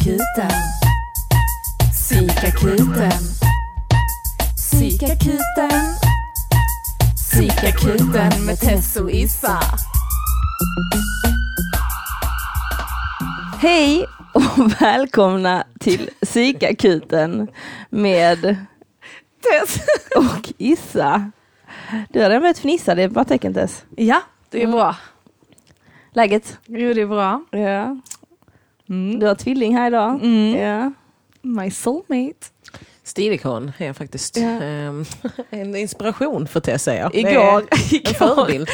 Psykakuten. Psykakuten. Psykakuten. Psykakuten med Tess och Issa. Hej och välkomna till Psykakuten med Tess. och Issa. Du har redan börjat fnissa, det är bara tecken Tess. Ja, det är bra. Läget? Jo, det är bra. Ja. Du har tvilling här idag. Mm. Ja. My soulmate. Stilikon är jag faktiskt. Ja. Ehm, en inspiration för Tess säger jag. Det Igår. En igår. förebild.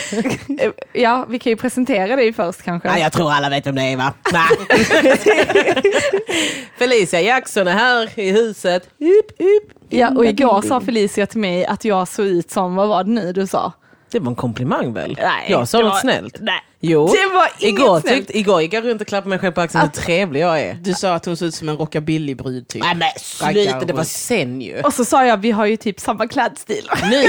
Ja, vi kan ju presentera dig först kanske. Nej, jag tror alla vet vem det är va? Nej. Felicia Jackson är här i huset. Upp, upp. Ja, och igår sa Felicia till mig att jag såg ut som, vad var det nu du sa? Det var en komplimang väl? Nej, jag sa det något var- snällt. Nej. Jo, Det var inget igår, snällt. tyckte, igår gick jag runt och klappade mig själv på axeln hur trevlig jag är. Du sa att hon såg ut som en rockabilly-brud typ. Nej men sluta, det var sen ju. Och så sa jag, vi har ju typ samma klädstil. Nu?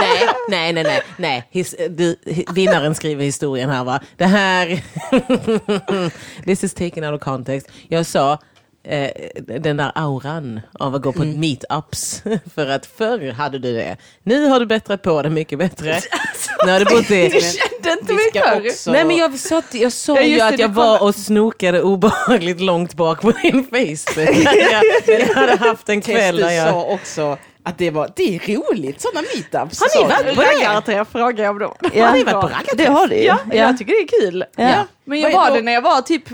nej, nej, nej, nej, nej. His, du, vinnaren skriver historien här va. Det här, this is taken out of context. Jag sa eh, den där auran av att gå på meetups. För att förr hade du det. Nu har du bättrat på det mycket bättre. Nu har du bott i... Du kände inte Vi mig förr. också... Nej men jag sa, jag Ja, ju det, att du jag var och snokade obehagligt långt bak på din Facebook. Jag, jag hade haft en kväll där jag... sa också att det, var, det är roligt, sådana meetups. Har ni varit på det? Raggarträff frågar jag om dem. Ja. Har ni varit på raggarträff? Det har du ju. Ja, jag tycker det är kul. Ja. Men jag var då- det när jag var typ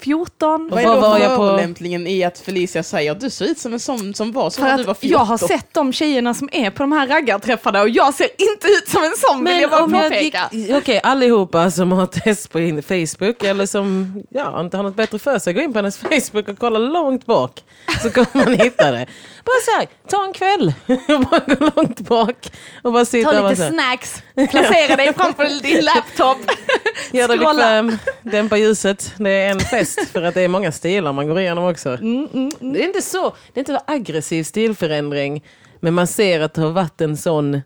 14. Vad är då var jag på? i att Felicia säger att du ser ut som en sån som var så när du var att 14? jag har sett de tjejerna som är på de här raggarträffarna och jag ser inte ut som en sån vill jag bara påpeka. gick, okej allihopa som har test på in Facebook eller som ja, inte har något bättre för sig, gå in på hennes Facebook och kolla långt bak. Så kommer man hitta det. Bara så här, ta en kväll och bara gå långt bak och bara sitta Ta och bara lite snacks, placera dig framför din laptop. Gör dig bekväm, dämpa ljuset. Det är en fest för att det är många stilar man går igenom också. Mm, Det är inte så, det är inte så aggressiv stilförändring. Men man ser att det har varit en sån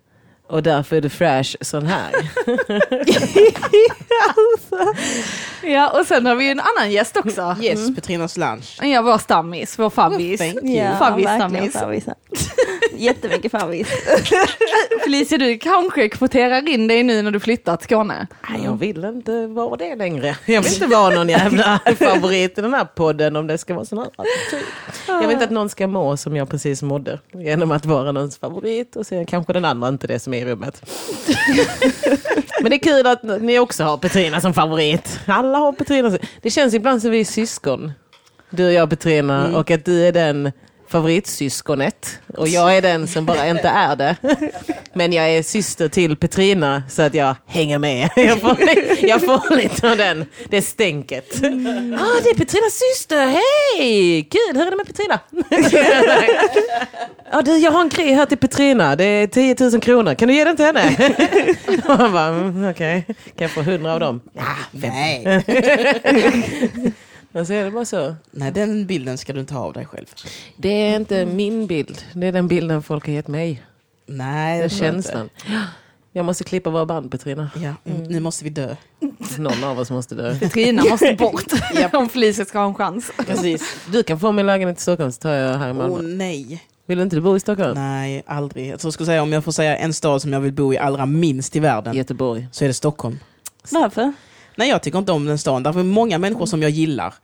och därför är det fresh sån här. Ja, och sen har vi ju en annan gäst också. Yes, Petrinas lunch. Ja, vår stammis, vår fabbis. Thank you. Ja, verkligen stammis. Jättemycket fabbis. Felicia, du kanske kvoterar in dig nu när du flyttar till Skåne. Nej, jag vill inte vara det längre. Jag vill inte vara någon jävla favorit i den här podden om det ska vara sån här attityd. Jag vill inte att någon ska må som jag precis mådde. Genom att vara någons favorit och sen kanske den andra inte det som är i rummet. Men det är kul att ni också har Petrina som favorit. Alla har Petrina. Det känns ibland som vi är syskon. Du och jag Petrina och att du är den favoritsyskonet och jag är den som bara inte är det. Men jag är syster till Petrina så att jag hänger med. Jag får, jag får lite av den, det stänket. Ah, det är Petrinas syster, hej! Kul, hur är det med Petrina? Ja, du, jag har en grej här till Petrina, det är 10 000 kronor, kan du ge den till henne? Och man bara, mm, okej, kan jag få 100 av dem? Ja, fem. Nej. Och så är det bara så. Nej, den bilden ska du inte ha av dig själv. Det är inte min bild, det är den bilden folk har gett mig. Nej, Det inte. känslan. Jag måste klippa våra band Petrina. Ja, mm. nu måste vi dö. Någon av oss måste dö. Petrina måste bort om Felicia ska ha en chans. Precis. Du kan få min lägenhet i Stockholm så tar jag här i Åh Malmö. nej. Vill inte du bo i Stockholm? Nej, aldrig. Jag tror jag skulle säga om jag får säga en stad som jag vill bo i allra minst i världen Göteborg. så är det Stockholm. Varför? Nej, jag tycker inte om den staden. Därför är många människor som jag gillar.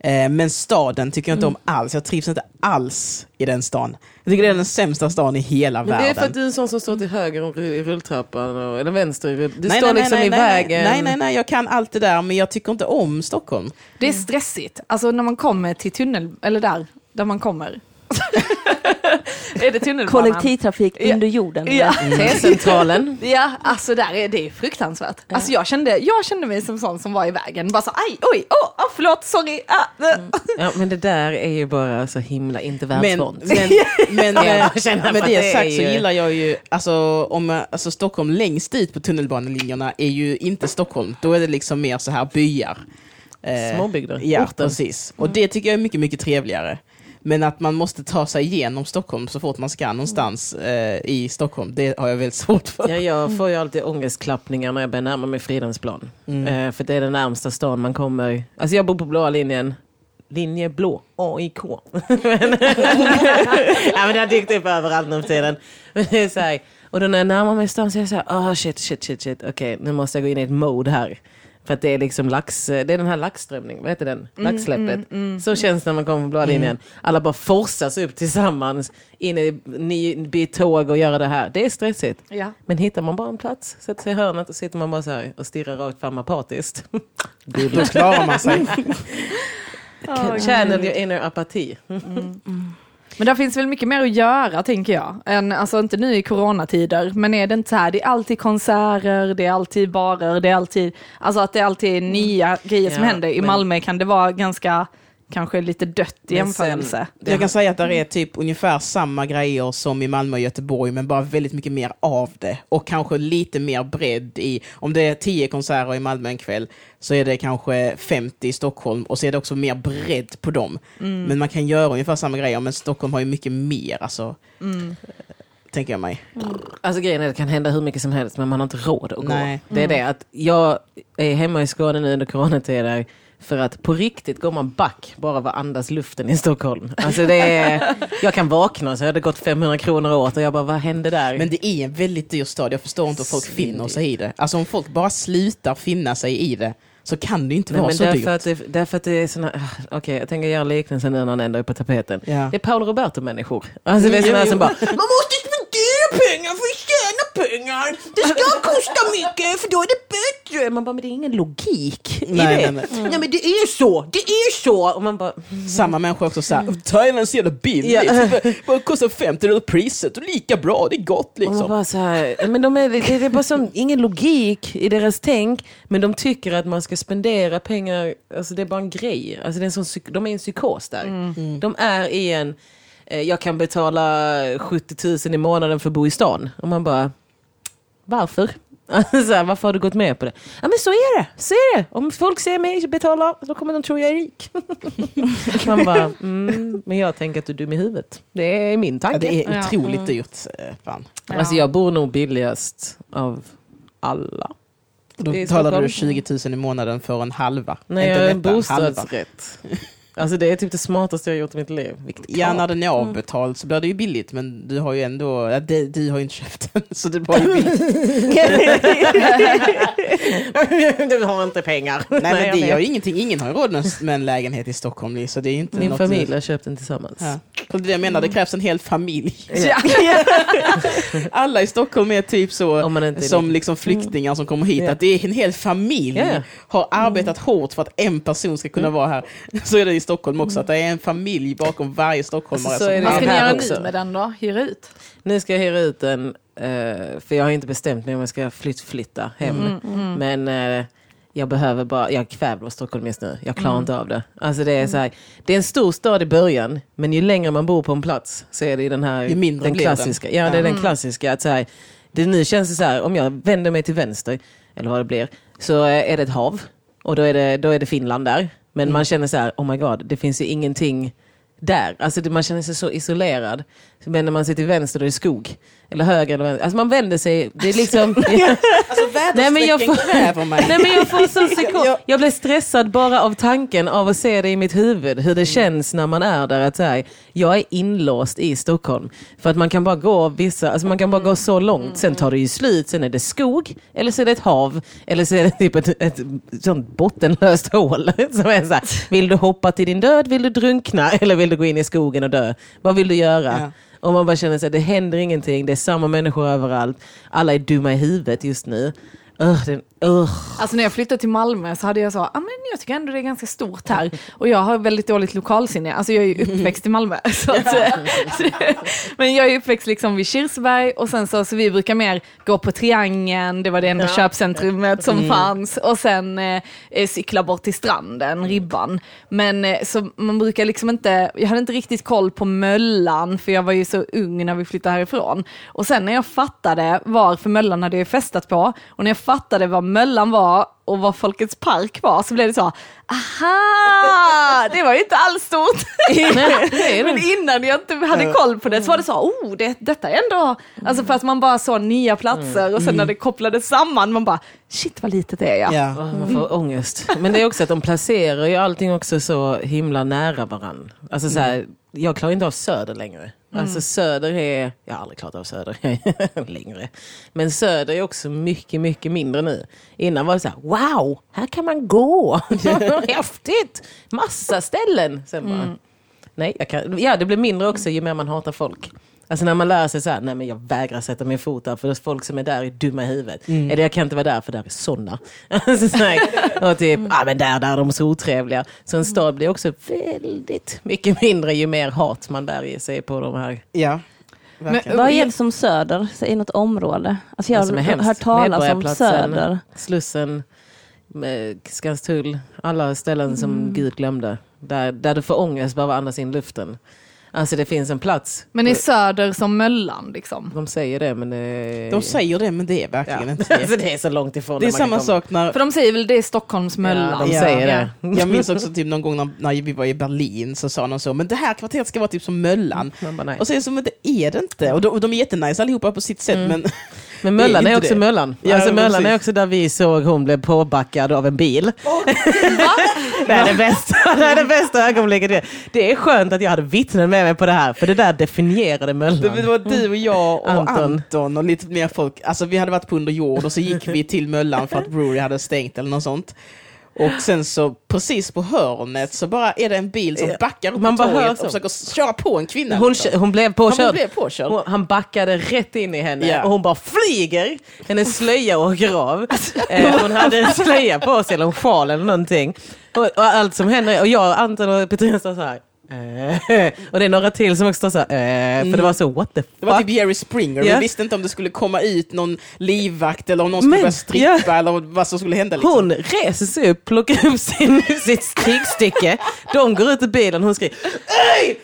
Eh, men staden tycker jag inte om alls. Jag trivs inte alls i den stan. Jag tycker det är den sämsta stan i hela Men det är världen. för att du är en sån som står till höger om- i rulltrappan, och, eller vänster i rull... Du nej, står nej, liksom nej, i nej, vägen. Nej, nej, nej, jag kan allt det där men jag tycker inte om Stockholm. Det är stressigt. Alltså när man kommer till tunnel, eller där, där man kommer. är det tunnelbanan? Kollektivtrafik Ja. under jorden. Ja. T-centralen. Ja, alltså där är det är fruktansvärt. Alltså jag kände, jag kände mig som sån som var i vägen. Bara så, aj, oj, åh, oh, förlåt, sorry. Ah, äh. Ja, men det där är ju bara så himla inte Men, världsvant. men, men, känner med det sagt så gillar jag ju, alltså, om, alltså Stockholm längst dit på tunnelbanelinjerna är ju inte Stockholm. Då är det liksom mer så här byar. Eh, Småbygder, Ja, orten. precis. Och det tycker jag är mycket, mycket trevligare. Men att man måste ta sig igenom Stockholm så fort man ska någonstans eh, i Stockholm, det har jag väldigt svårt för. Ja, jag får ju alltid ångestklappningar när jag börjar närma mig Fridhemsplan. Mm. Eh, för det är den närmsta stan man kommer. Alltså jag bor på blåa linjen. linje blå, AIK. men, ja, men det har dykt upp överallt nu för tiden. Men det är så här, och då när jag närmar mig stan så är jag så här, oh, shit, shit, shit, shit, okej, nu måste jag gå in i ett mode här. För att det är liksom lax, det är den här laxströmningen, vad heter den? Laxsläppet. så känns det när man kommer på blå linjen. Alla bara forsas upp tillsammans, in i ny, bli tåg och göra det här. Det är stressigt. Ja. Men hittar man bara en plats, sätter sig i hörnet och sitter man bara så här och stirrar rakt fram apatiskt. Då klarar man sig. Channel your inner apati. Men där finns väl mycket mer att göra tänker jag. Än, alltså inte nu i coronatider, men är det inte så här, det är alltid konserter, det är alltid barer, det är alltid, alltså att det är alltid nya grejer som Ja, händer. I men- Malmö kan det vara ganska, kanske lite dött i jämförelse. sen- Jag kan säga att det är typ ungefär samma grejer som i Malmö och Göteborg, men bara väldigt mycket mer av det. Och kanske lite mer bredd i, om det är 10 konserter i Malmö en kväll, så är det kanske 50 i Stockholm, och så är det också mer bredd på dem. Men man kan göra ungefär samma grejer, men Stockholm har ju mycket mer, alltså. Tänker jag mig. Alltså grejen är att det kan hända hur mycket som helst men man har inte råd att Nej. gå. Det är det att jag är hemma i Skåne nu under coronatider för att på riktigt går man back bara av att andas luften i Stockholm. Alltså det är, jag kan vakna så har det gått 500 kronor åt och jag bara vad hände där? Men det är en väldigt dyr stad, jag förstår inte hur folk Svindyrt. finner sig i det. Alltså om folk bara slutar finna sig i det, så kan det inte Nej, vara men så dyrt. därför, att det, därför att det är såna, ah, okej jag tänker göra liknelsen nu när han ändå är på tapeten. Ja. Det är Paolo Roberto-människor. Alltså det är såna här som bara, Man måste spendera pengar för pengar! Det ska kosta mycket, för då är det bättre! man bara, men det är ingen logik i Nej, det. nej, nej. Ja men det är så, det är så! Och man bara, Samma människa också såhär, Thailand är så jävla billigt, Ja. det bara kostar 50 dollar priset och lika bra, det är gott Och liksom. bara så här, men de är, det är bara som, ingen logik i deras tänk, men de tycker att man ska spendera pengar, alltså det är bara en grej. Alltså det är en sån, de är i en psykos där. De är i en, eh, jag kan betala 70 000 i månaden för att bo i stan. Och man bara, varför? så här, varför har du gått med på det? Ja men så är det, så är det. Om folk ser mig betala, då kommer de tro jag är rik. man bara, mm, men jag tänker att du är dum i huvudet. Det är min tanke. Ja, det är Ja. otroligt dyrt. eh, Fan. Alltså jag bor nog billigast av alla. Då Det är betalar Stockholm. du 20 000 i månaden för en halva. Nej, jag är en bostadsrätt. Alltså det är typ det smartaste jag har gjort i mitt liv. Vilket Ja, när den är Mm. avbetald så blir det ju billigt, men du har ju ändå, ja, det, du har ju inte köpt den, så det var ju billigt. du har inte pengar. Nej, men det gör ju ingenting, ingen har ju råd med en- lägenhet i Stockholm, så det är ju inte Min något familj har köpt den tillsammans. Ja. Och det jag menar, det krävs en hel familj. Ja. Alla i Stockholm är typ så, är som liksom flyktingar som kommer hit, att det är en hel familj har arbetat hårt för att en person ska kunna vara här. Så är det Stockholm också, att det är en familj bakom varje stockholmare. Alltså, så är det Vad ska ni göra också. nu med den då? Hyra ut? Nu ska jag hyra ut den, eh, för jag har inte bestämt mig om jag ska flytt, flytta hem. Men eh, jag behöver bara, jag kväver Stockholm just nu. Jag klarar inte av det. Alltså det är så här, det är en stor stad i början, men ju längre man bor på en plats så är det i den här, Ju mindre den blir den. klassiska. Ja, det är den klassiska. Att så här, det, nu känns det så här, om jag vänder mig till vänster, eller vad det blir, så eh, är det ett hav. Och då är det, då är det Finland där. Men man känner så här, oh my god, det finns ju ingenting där. Alltså det, man känner sig så isolerad. Så vänder man sig till vänster, då är det skog. Eller höger eller vänster. Alltså man vänder sig, det är liksom... Alltså Nej, men jag får- kräver mig. Nej men jag får sån psykos. Jag blir stressad bara av tanken av att se det i mitt huvud. Hur det känns när man är där. Att säga, jag är inlåst i Stockholm. För att man kan bara gå vissa, alltså man kan bara gå så långt. Sen tar det ju slut. Sen är det skog. Eller så är det ett hav. Eller så är det typ ett, ett sånt bottenlöst hål. Som är så här, vill du hoppa till din död? Vill du drunkna? Eller vill du gå in i skogen och dö? Vad vill du göra? Ja. Och man bara känner att det händer ingenting. Det är samma människor överallt. Alla är dumma i huvudet just nu. Ugh, det, ugh. Alltså när jag flyttade till Malmö så hade jag så, ah, men jag tycker ändå det är ganska stort här. Och jag har väldigt dåligt lokalsinne. Alltså jag är ju uppväxt i Malmö. Så att, men jag är uppväxt liksom vid Kirseberg och sen så, så vi brukar mer gå på Triangeln, det var det enda köpcentrumet som fanns. Och sen eh, eh, cykla bort till stranden, Ribban. Men eh, så man brukar liksom inte, jag hade inte riktigt koll på Möllan för jag var ju så ung när vi flyttade härifrån. Och sen när jag fattade var, för Möllan hade jag festat på, och när jag fattade vad Möllan var och vad Folkets park var så blev det så, aha, det var ju inte alls stort. Men innan jag inte hade koll på det så var det så, oh, det, detta är ändå, alltså för att man bara såg nya platser och sen när det kopplades samman, man bara, shit vad litet det är ja. Ja. Man får ångest. Men det är också att de placerar ju allting också så himla nära varann. Alltså så här, jag klarar inte av Söder längre. Alltså Söder är, jag har aldrig klarat av Söder längre. Men Söder är också mycket, mycket mindre nu. Innan var det så här, wow, här kan man gå. Häftigt! Massa ställen. Sen bara, nej, jag kan, ja det blir mindre också ju mer man hatar folk. Alltså när man lär sig så här, nej men jag vägrar sätta min fot där för det är folk som är där är dumma i huvudet. Eller jag kan inte vara där för där är sådana. Alltså, så här, och typ, ah, men där, där är de så otrevliga. Så en stad blir också väldigt mycket mindre ju mer hat man bär i sig på de här. Ja. Verkligen. Vad är det som söder så i något område? Alltså jag är har hört talas om söder. Slussen, med Skanstull, alla ställen som Mm. Gud glömde. Där, där du får ångest bara av att andas in luften. Alltså det finns en plats. Men i söder som Möllan liksom. De säger det men det... De säger det, men det är verkligen ja. inte det. alltså, det är så långt ifrån Det är samma sak när... För de säger väl det är Stockholms Möllan. Ja, de Ja. säger det. Jag minns också typ någon gång när, när vi var i Berlin så sa någon så, men det här kvarteret ska vara typ som Möllan. Bara. Och så är det som, men det är det inte. Och de, och de är jättenice allihopa på sitt sätt, men Men Möllan är är, också det. Möllan. Ja, alltså Möllan precis. är också där vi såg hon blev påbackad av en bil. det, är det, bästa, det är det bästa ögonblicket. Det är skönt att jag hade vittnen med mig på det här, för det där definierade Möllan. det, det var du och jag och Anton. Anton. och lite mer folk. Alltså vi hade varit på under jord och så gick vi till Möllan för att Brewery hade stängt eller något sånt. Och sen så precis på hörnet så bara är det en bil som backar upp Man på torget och försöker köra på en kvinna. Hon, liksom. hon blev påkörd. hon blev påkörd. Hon- Han backade rätt in i henne Ja. och hon bara flyger. Hennes slöja åker av. Eh, hon hade en slöja på sig eller en sjal eller någonting. Och, och allt som händer, och jag, Anton och Petrina står så här. Eh, och det är några till som också så. Eh, för det var så, what the fuck. Det var typ Jerry Springer, Ja. vi visste inte om det skulle komma ut någon livvakt eller om någon skulle Men, börja strippa eller vad som skulle hända. Liksom. Hon reser sig upp, plockar upp sin, sitt stigstycke. De går ut ur bilen, hon skriker "Ej!"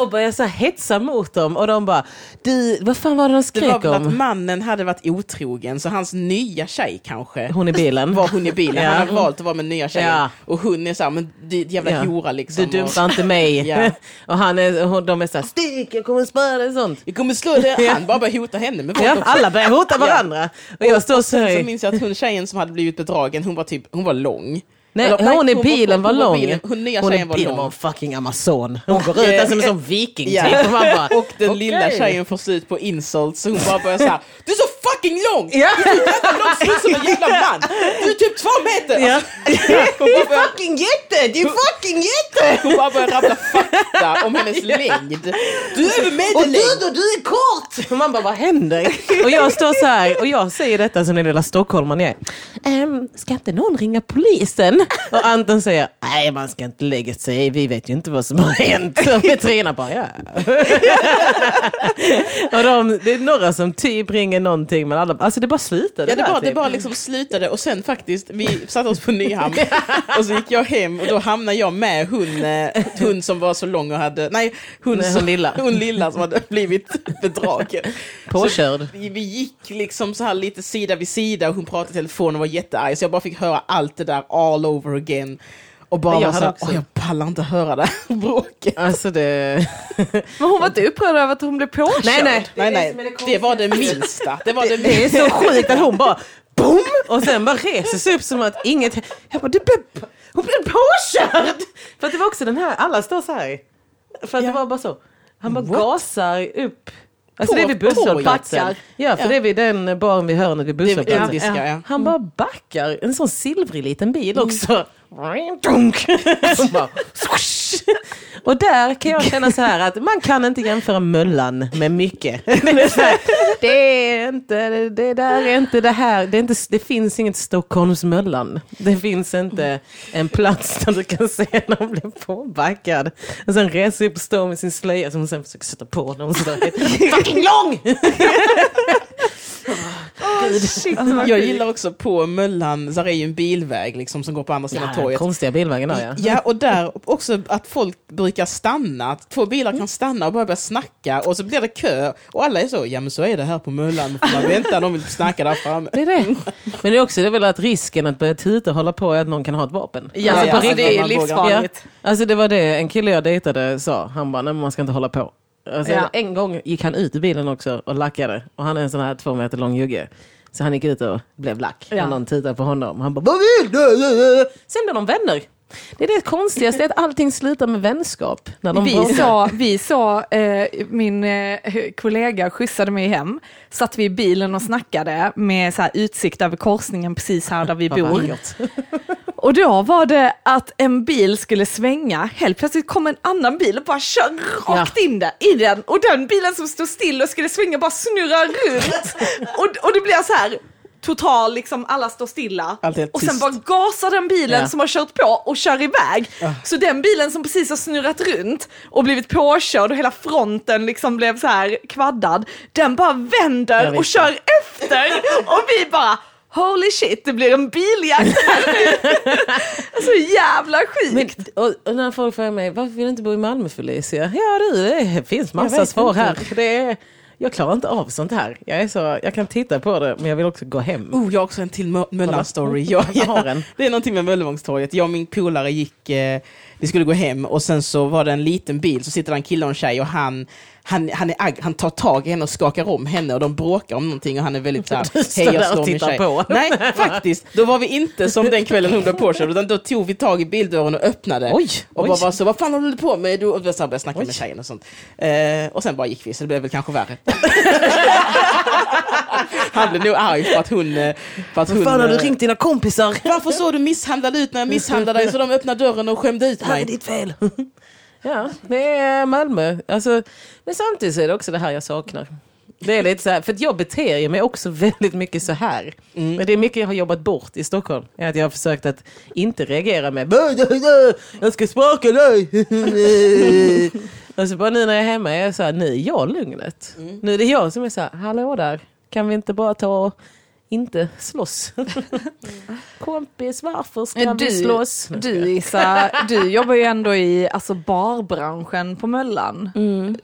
och börjar så hetsa mot dem. Och de bara, du, vad fan var det de Det skrek var väl att om? mannen hade varit otrogen, så hans nya tjej kanske Hon i bilen. var hon i bilen. Ja. Han har valt att vara med nya tjejen. Ja. Och hon är såhär, men jävla Ja. hora liksom. Du dumpar inte mig. Ja. och han är, hon, de är såhär, stick jag kommer spöa dig och sånt. Jag kommer slå dig. Han bara börjar hota henne med Ja, alla börjar hota varandra. Och jag står så Sen så här, minns jag att hon tjejen som hade blivit bedragen, hon var typ, hon var lång. nej, Eller, hon i hon bilen var hon lång. bilen- Hon nya hon i tjejen var bilen lång. var en fucking amazon. Hon går ut eh, som en sån viking Ja. typ. Och bara, Och den lilla okej. tjejen får slut på insult så hon bara börjar såhär Du är så fucking lång! Ja. Du är jävla lång som en jävla man! Du är typ två meter! Ja. Alltså, bara börjar, Fucking jätte! Det är fucking jätte! hon bara börjar rabbla fakta om hennes längd. Du är över Och medellängd! du då, du är kort! Och man bara, vad händer? Och jag står så här och jag säger detta som den lilla stockholmaren jag är. Ehm, ska inte någon ringa polisen? Och Anton säger, nej man ska inte lägga sig vi vet ju inte vad som har hänt. Och Petrina bara, ja. och de, det är några som typ ringer någonting men alla, alltså det bara slutade Ja, det bara, det typ. bara liksom slutade och sen faktiskt, vi satte oss på Nyhamn och så gick jag hem och då hamnade jag med hon, eh, hon som var så lång och hade, nej, hon, Nej, som, lilla. hon lilla som hade blivit bedragen. Påkörd. Så vi, vi gick liksom så här lite sida vid sida och hon pratade i telefon och var jättearg så jag bara fick höra allt det där all over again. Och bara Jag var så hade här, också- "Åh, jag pallar inte höra det här bråket. Alltså det... Men hon var inte upprörd över att hon blev påkörd. Nej nej. Nej, nej, det var det minsta. Det var det Det är så sjukt att hon bara boom och sen bara reser sig upp som att inget... Jag bara, det blev, hon blev påkörd! För att det var också den här, alla står så här. För att Ja. det var bara så. Han bara What? gasar upp. Alltså På- det är vid busshållplatsen. Ja, för Ja. det är vid den baren vid hörnet vid Det är busshållplatsen. indiska, ja. Han bara backar, en sån silvrig liten bil också. Dunk. Swoosh. Och där kan jag känna så här att man kan inte jämföra Möllan med mycket. Det är, inte, det där är inte det här, det, är inte, det finns inget Stockholms Möllan. Det finns inte en plats där du kan se någon bli påbackad. Och sen reser upp och står med sin slöja som hon sen försöker sätta på när helt fucking lång! Shit, vad Jag gillar också på Möllan, där är ju en bilväg liksom, som går på andra sidan Ja, torget. konstiga bilvägen där ja. Ja, och där också att folk brukar stanna, att två bilar kan stanna och bara börja snacka och så blir det kö och alla är så, ja men så är det här på Möllan, får man vänta, de vill snacka där framme. Det är det. Men det är också det är väl att risken att börja tuta och hålla på är att någon kan ha ett vapen. Ja, Alltså, på alltså, det är livsfarligt. Alltså det var det en kille jag dejtade sa. Han bara, nej men man ska inte hålla på. Alltså, Ja. En gång gick han ut i bilen också och lackade. Och han är en sån här två meter lång jugge. Så han gick ut och blev lack. Ja. Och någon tittade på honom. Han bara, vad vill du? Sen blev de vänner. Det är det konstigaste, att allting slutar med vänskap. När de Vi bråkar. sa, vi sa eh, min eh, kollega skjutsade mig hem, satt vi i bilen och snackade med så här, utsikt över korsningen precis här där vi bor. Och då var det att en bil skulle svänga, helt plötsligt kom en annan bil och bara kör rakt in där, i den. Och den bilen som stod still och skulle svänga bara snurrar runt. och, och det blir så här total, liksom alla står stilla. Och sen bara gasar den bilen Ja. som har kört på och kör iväg. Så den bilen som precis har snurrat runt och blivit påkörd och hela fronten liksom blev så här kvaddad, den bara vänder och kör efter. Och vi bara Holy shit, det blir en biljakt Så jävla sjukt. Men, och, och när folk frågar mig, varför vill du inte bo i Malmö Felicia? Ja du, det finns massa svar här. Det är, jag klarar inte av sånt här. Jag, är så, jag kan titta på det, men jag vill också gå hem. Oh, jag har också en till Mö- Möllan-story. Jag, Jag. Det är någonting med Möllevångstorget. Jag och min polare gick, eh, vi skulle gå hem och sen så var det en liten bil, så sitter det en kille och en tjej och han han, han, är han tar tag i henne och skakar om henne och de bråkar om någonting och han är väldigt såhär, hej jag slår min tjej. på. Nej, faktiskt. Då var vi inte som den kvällen hon blev påkörd, utan då tog vi tag i bildörren och öppnade. Oj, och oj. bara var så, vad fan håller du på med? Du? Och så började snacka med tjejen och sånt. Eh, och sen bara gick vi, så det blev väl kanske värre. han blev nog arg för att hon... eh, För att hon Fan har du eh, ringt dina kompisar? varför såg du misshandlad ut när jag misshandlade dig så de öppnade dörren och skämde ut Det här är mig? ditt fel. Ja, det är Malmö. Alltså, men samtidigt så är det också det här jag saknar. Det är lite så här, för jag beter mig också väldigt mycket så här. Men det är mycket jag har jobbat bort i Stockholm. Är Att jag har försökt att inte reagera med jag ska sparka dig. och så bara nu när jag är hemma är jag så här, nu är jag lugnet. Nu är det jag som är så här, hallå där, kan vi inte bara ta och inte slåss? Kompis, varför ska Men vi du, slåss? du Issa, du jobbar ju ändå i alltså, barbranschen på Möllan.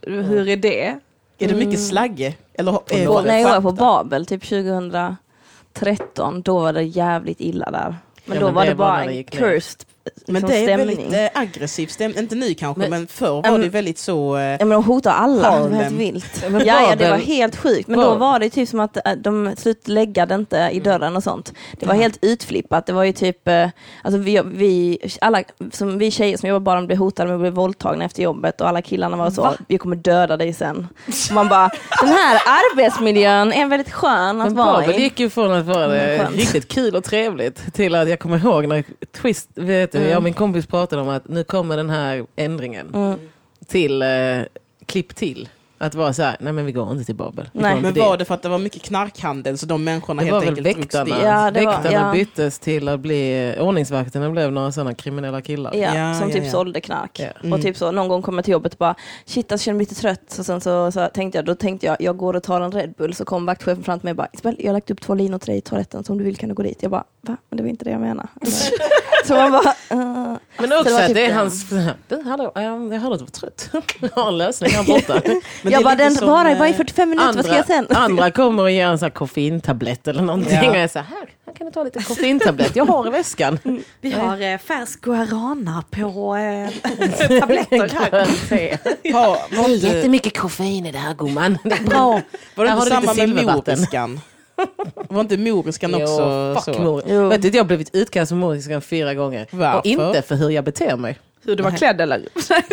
Hur är det? Är det mycket slagge? Eller har- är när jag var på? Babel, typ 2013, då var det jävligt illa där. Men Ja, då men var det bara en gick Men det är stämning. väldigt eh, aggressiv stämning, inte nu kanske, men, Men- förr var men- det väldigt så... Eh, Ja men de hotar alla, det var Harlem. helt vilt. Ja, Ja, det var helt sjukt. Men då var det typ som att äh, de slutläggade inte i dörren och sånt. Det var helt utflippat. Det var ju typ, eh, alltså vi, vi, alla, som vi tjejer som jobbar bara blev hotade med att bli våldtagna efter jobbet och alla killarna var så, Va? vi kommer döda dig sen. Och man bara, den här arbetsmiljön är väldigt skön att Men vara Babel i. gick ju från att vara Mm, eh, riktigt kul och trevligt till att jag kommer ihåg när Twist, vet du, Mm. jag och min kompis pratade om att nu kommer den här ändringen Mm. till eh, klipp till. Att vara så här, nej men vi går inte till Babel. Nej. men var det för att det var mycket knarkhandel så de människorna det helt var enkelt drogs väktarna. dit? Ja, det var- väktarna ja. byttes till att bli, ordningsvakterna blev några sådana kriminella killar. Ja, Ja, som ja, typ ja. sålde knark. Ja. Och typ så, någon gång kom jag till jobbet och bara shit jag känner mig lite trött. Och sen så, så tänkte jag, då tänkte jag, jag går och tar en Red Bull. Så kom vaktchefen fram till mig och bara Isabel, jag har lagt upp två linor till dig i toaletten, så om du vill kan du gå dit. Jag bara, va? Men det var inte det jag menade. så man bara, uh. Men Så också det var att typ det är det. hans, du, hallå, eh, jag hörde att du var trött. Jag har en lösning här borta. Men jag bara, den som, bara, eh, i 45 minuter, vad ska jag sen? andra kommer och ger en sån här koffeintablett eller någonting. Ja. Och jag är så här, här, kan du ta lite koffeintablett, jag har i väskan. Vi har eh, färsk guarana på eh, tabletter här. Det är jättemycket koffein i det här gumman. Det är bra. var det Här inte samma med moriskan? Var inte moriskan också Jo, fuck så? mor. Jo. Vet du, jag har blivit utkastad som moriskan fyra gånger. Varför? Och inte för hur jag beter mig. Hur du var klädd eller?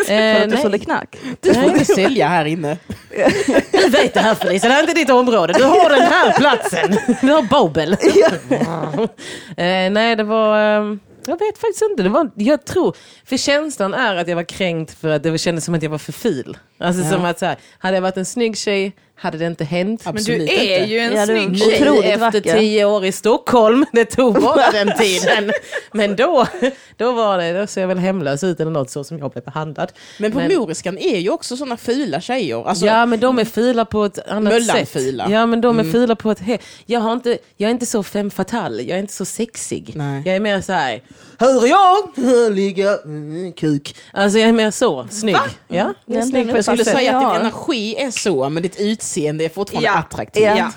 Eh, du sålde nej, knark. Du får inte sälja här inne. du vet det här Felicia, det här är inte ditt område. Du har den här platsen. Du har Babel. eh, nej, det var... ehm, jag vet faktiskt inte. Det var, jag tror, för känslan är att jag var kränkt för att det kändes som att jag var för fil. Alltså Ja. som att så här, hade jag varit en snygg tjej hade det inte hänt. Men Absolut du är inte. ju en Ja, du- snygg tjej. otroligt efter vacker. tio år i Stockholm, det tog bara den tiden. Men då, då var det, då såg jag väl hemlös ut eller något så som jag blev behandlad. Men på Men- Moriskan är ju också såna fula tjejer. Alltså, ja men de är fula på ett annat sätt. Ja men de är fula på ett he- jag, har inte, jag är inte så femme fatale, jag är inte så sexig. Nej. Jag är mer så här. Hör jag ligga mm, kuk. Alltså jag är mer så, snygg. Ja, jag är Den- snygg på jag skulle säga att din energi är så, men ditt utseende är fortfarande Ja. attraktivt. Ja.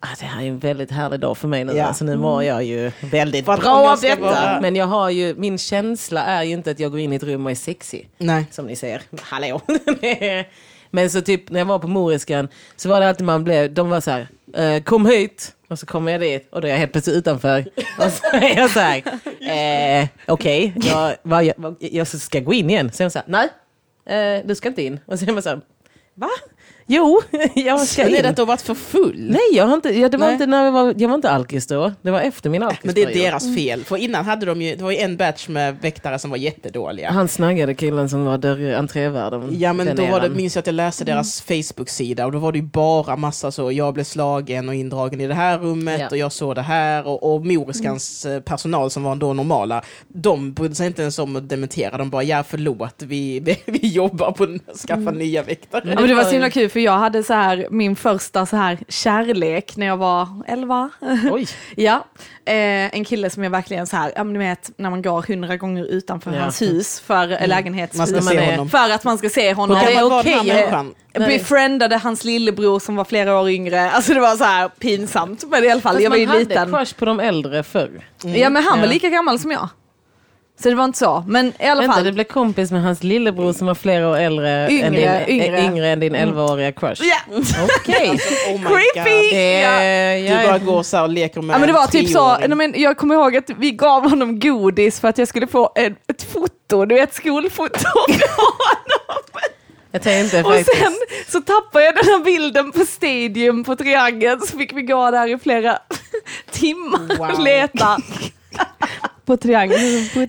Ah, det här är en väldigt härlig dag för mig nu. Ja. Alltså, nu mår jag ju väldigt bra av detta. vara- Men jag har ju, min känsla är ju inte att jag går in i ett rum och är sexig. Nej. Som ni ser. Hallå! Men så typ när jag var på Moriskan så var det alltid man blev, de var så här, eh, kom hit. Och så kommer jag dit och då är jag helt plötsligt utanför. Och så är jag så här, eh, okej, jag, vad- jag, vad- jag ska gå in igen. Så är jag så här, nej, eh, du ska inte in. Och så är man så här, va? Jo, jag Men det in. att du har varit för full? Nej, jag, har inte, ja, det var Nej. inte när jag var, jag var inte alkis då. Det var efter min Men alkisperiod. det är deras fel. För innan hade de ju, det var ju en batch med väktare som var jättedåliga. Han snaggade killen som var där entrévärden. Ja men då var det, minns jag att jag läste deras Facebook-sida och då var det ju bara massa så, jag blev slagen och indragen i det här rummet Ja. och jag såg det här och, och Moriskans eh, personal som var då normala, de brydde sig inte ens om att dementera, de bara ja förlåt, vi, vi, jobbar på att skaffa nya väktare. Ja, men det var så himla kul för jag hade så här min första så här kärlek när jag var 11. Oj. ja, eh, en kille som jag verkligen så här, ja men du vet när man går hundra gånger utanför Ja. hans hus för mm. lägenhetshus. För att man ska se honom. Okej, Vad var den här okej, människan? Nej. Befriendade hans lillebror som var flera år yngre. Alltså det var så här pinsamt. Men i alla fall, Fast jag var ju man hade liten. crush på de äldre förr. Ja men han var lika gammal som jag. Så det var inte så. Men i alla Vänta, fall. du blev kompis med hans lillebror som var flera år äldre Yngre, än din, yngre. yngre. yngre än din 11-åriga crush. Ja. Okej. Oh my Creepy! Eh, Ja. Du bara går så och leker med Ja men det var en typ så, men jag kommer ihåg att vi gav honom godis för att jag skulle få ett, ett foto, du vet skolfoto. Jag tänkte och faktiskt. sen så tappade jag den här bilden på Stadium på Triangeln så fick vi gå där i flera timmar och Wow. leta. På triangeln.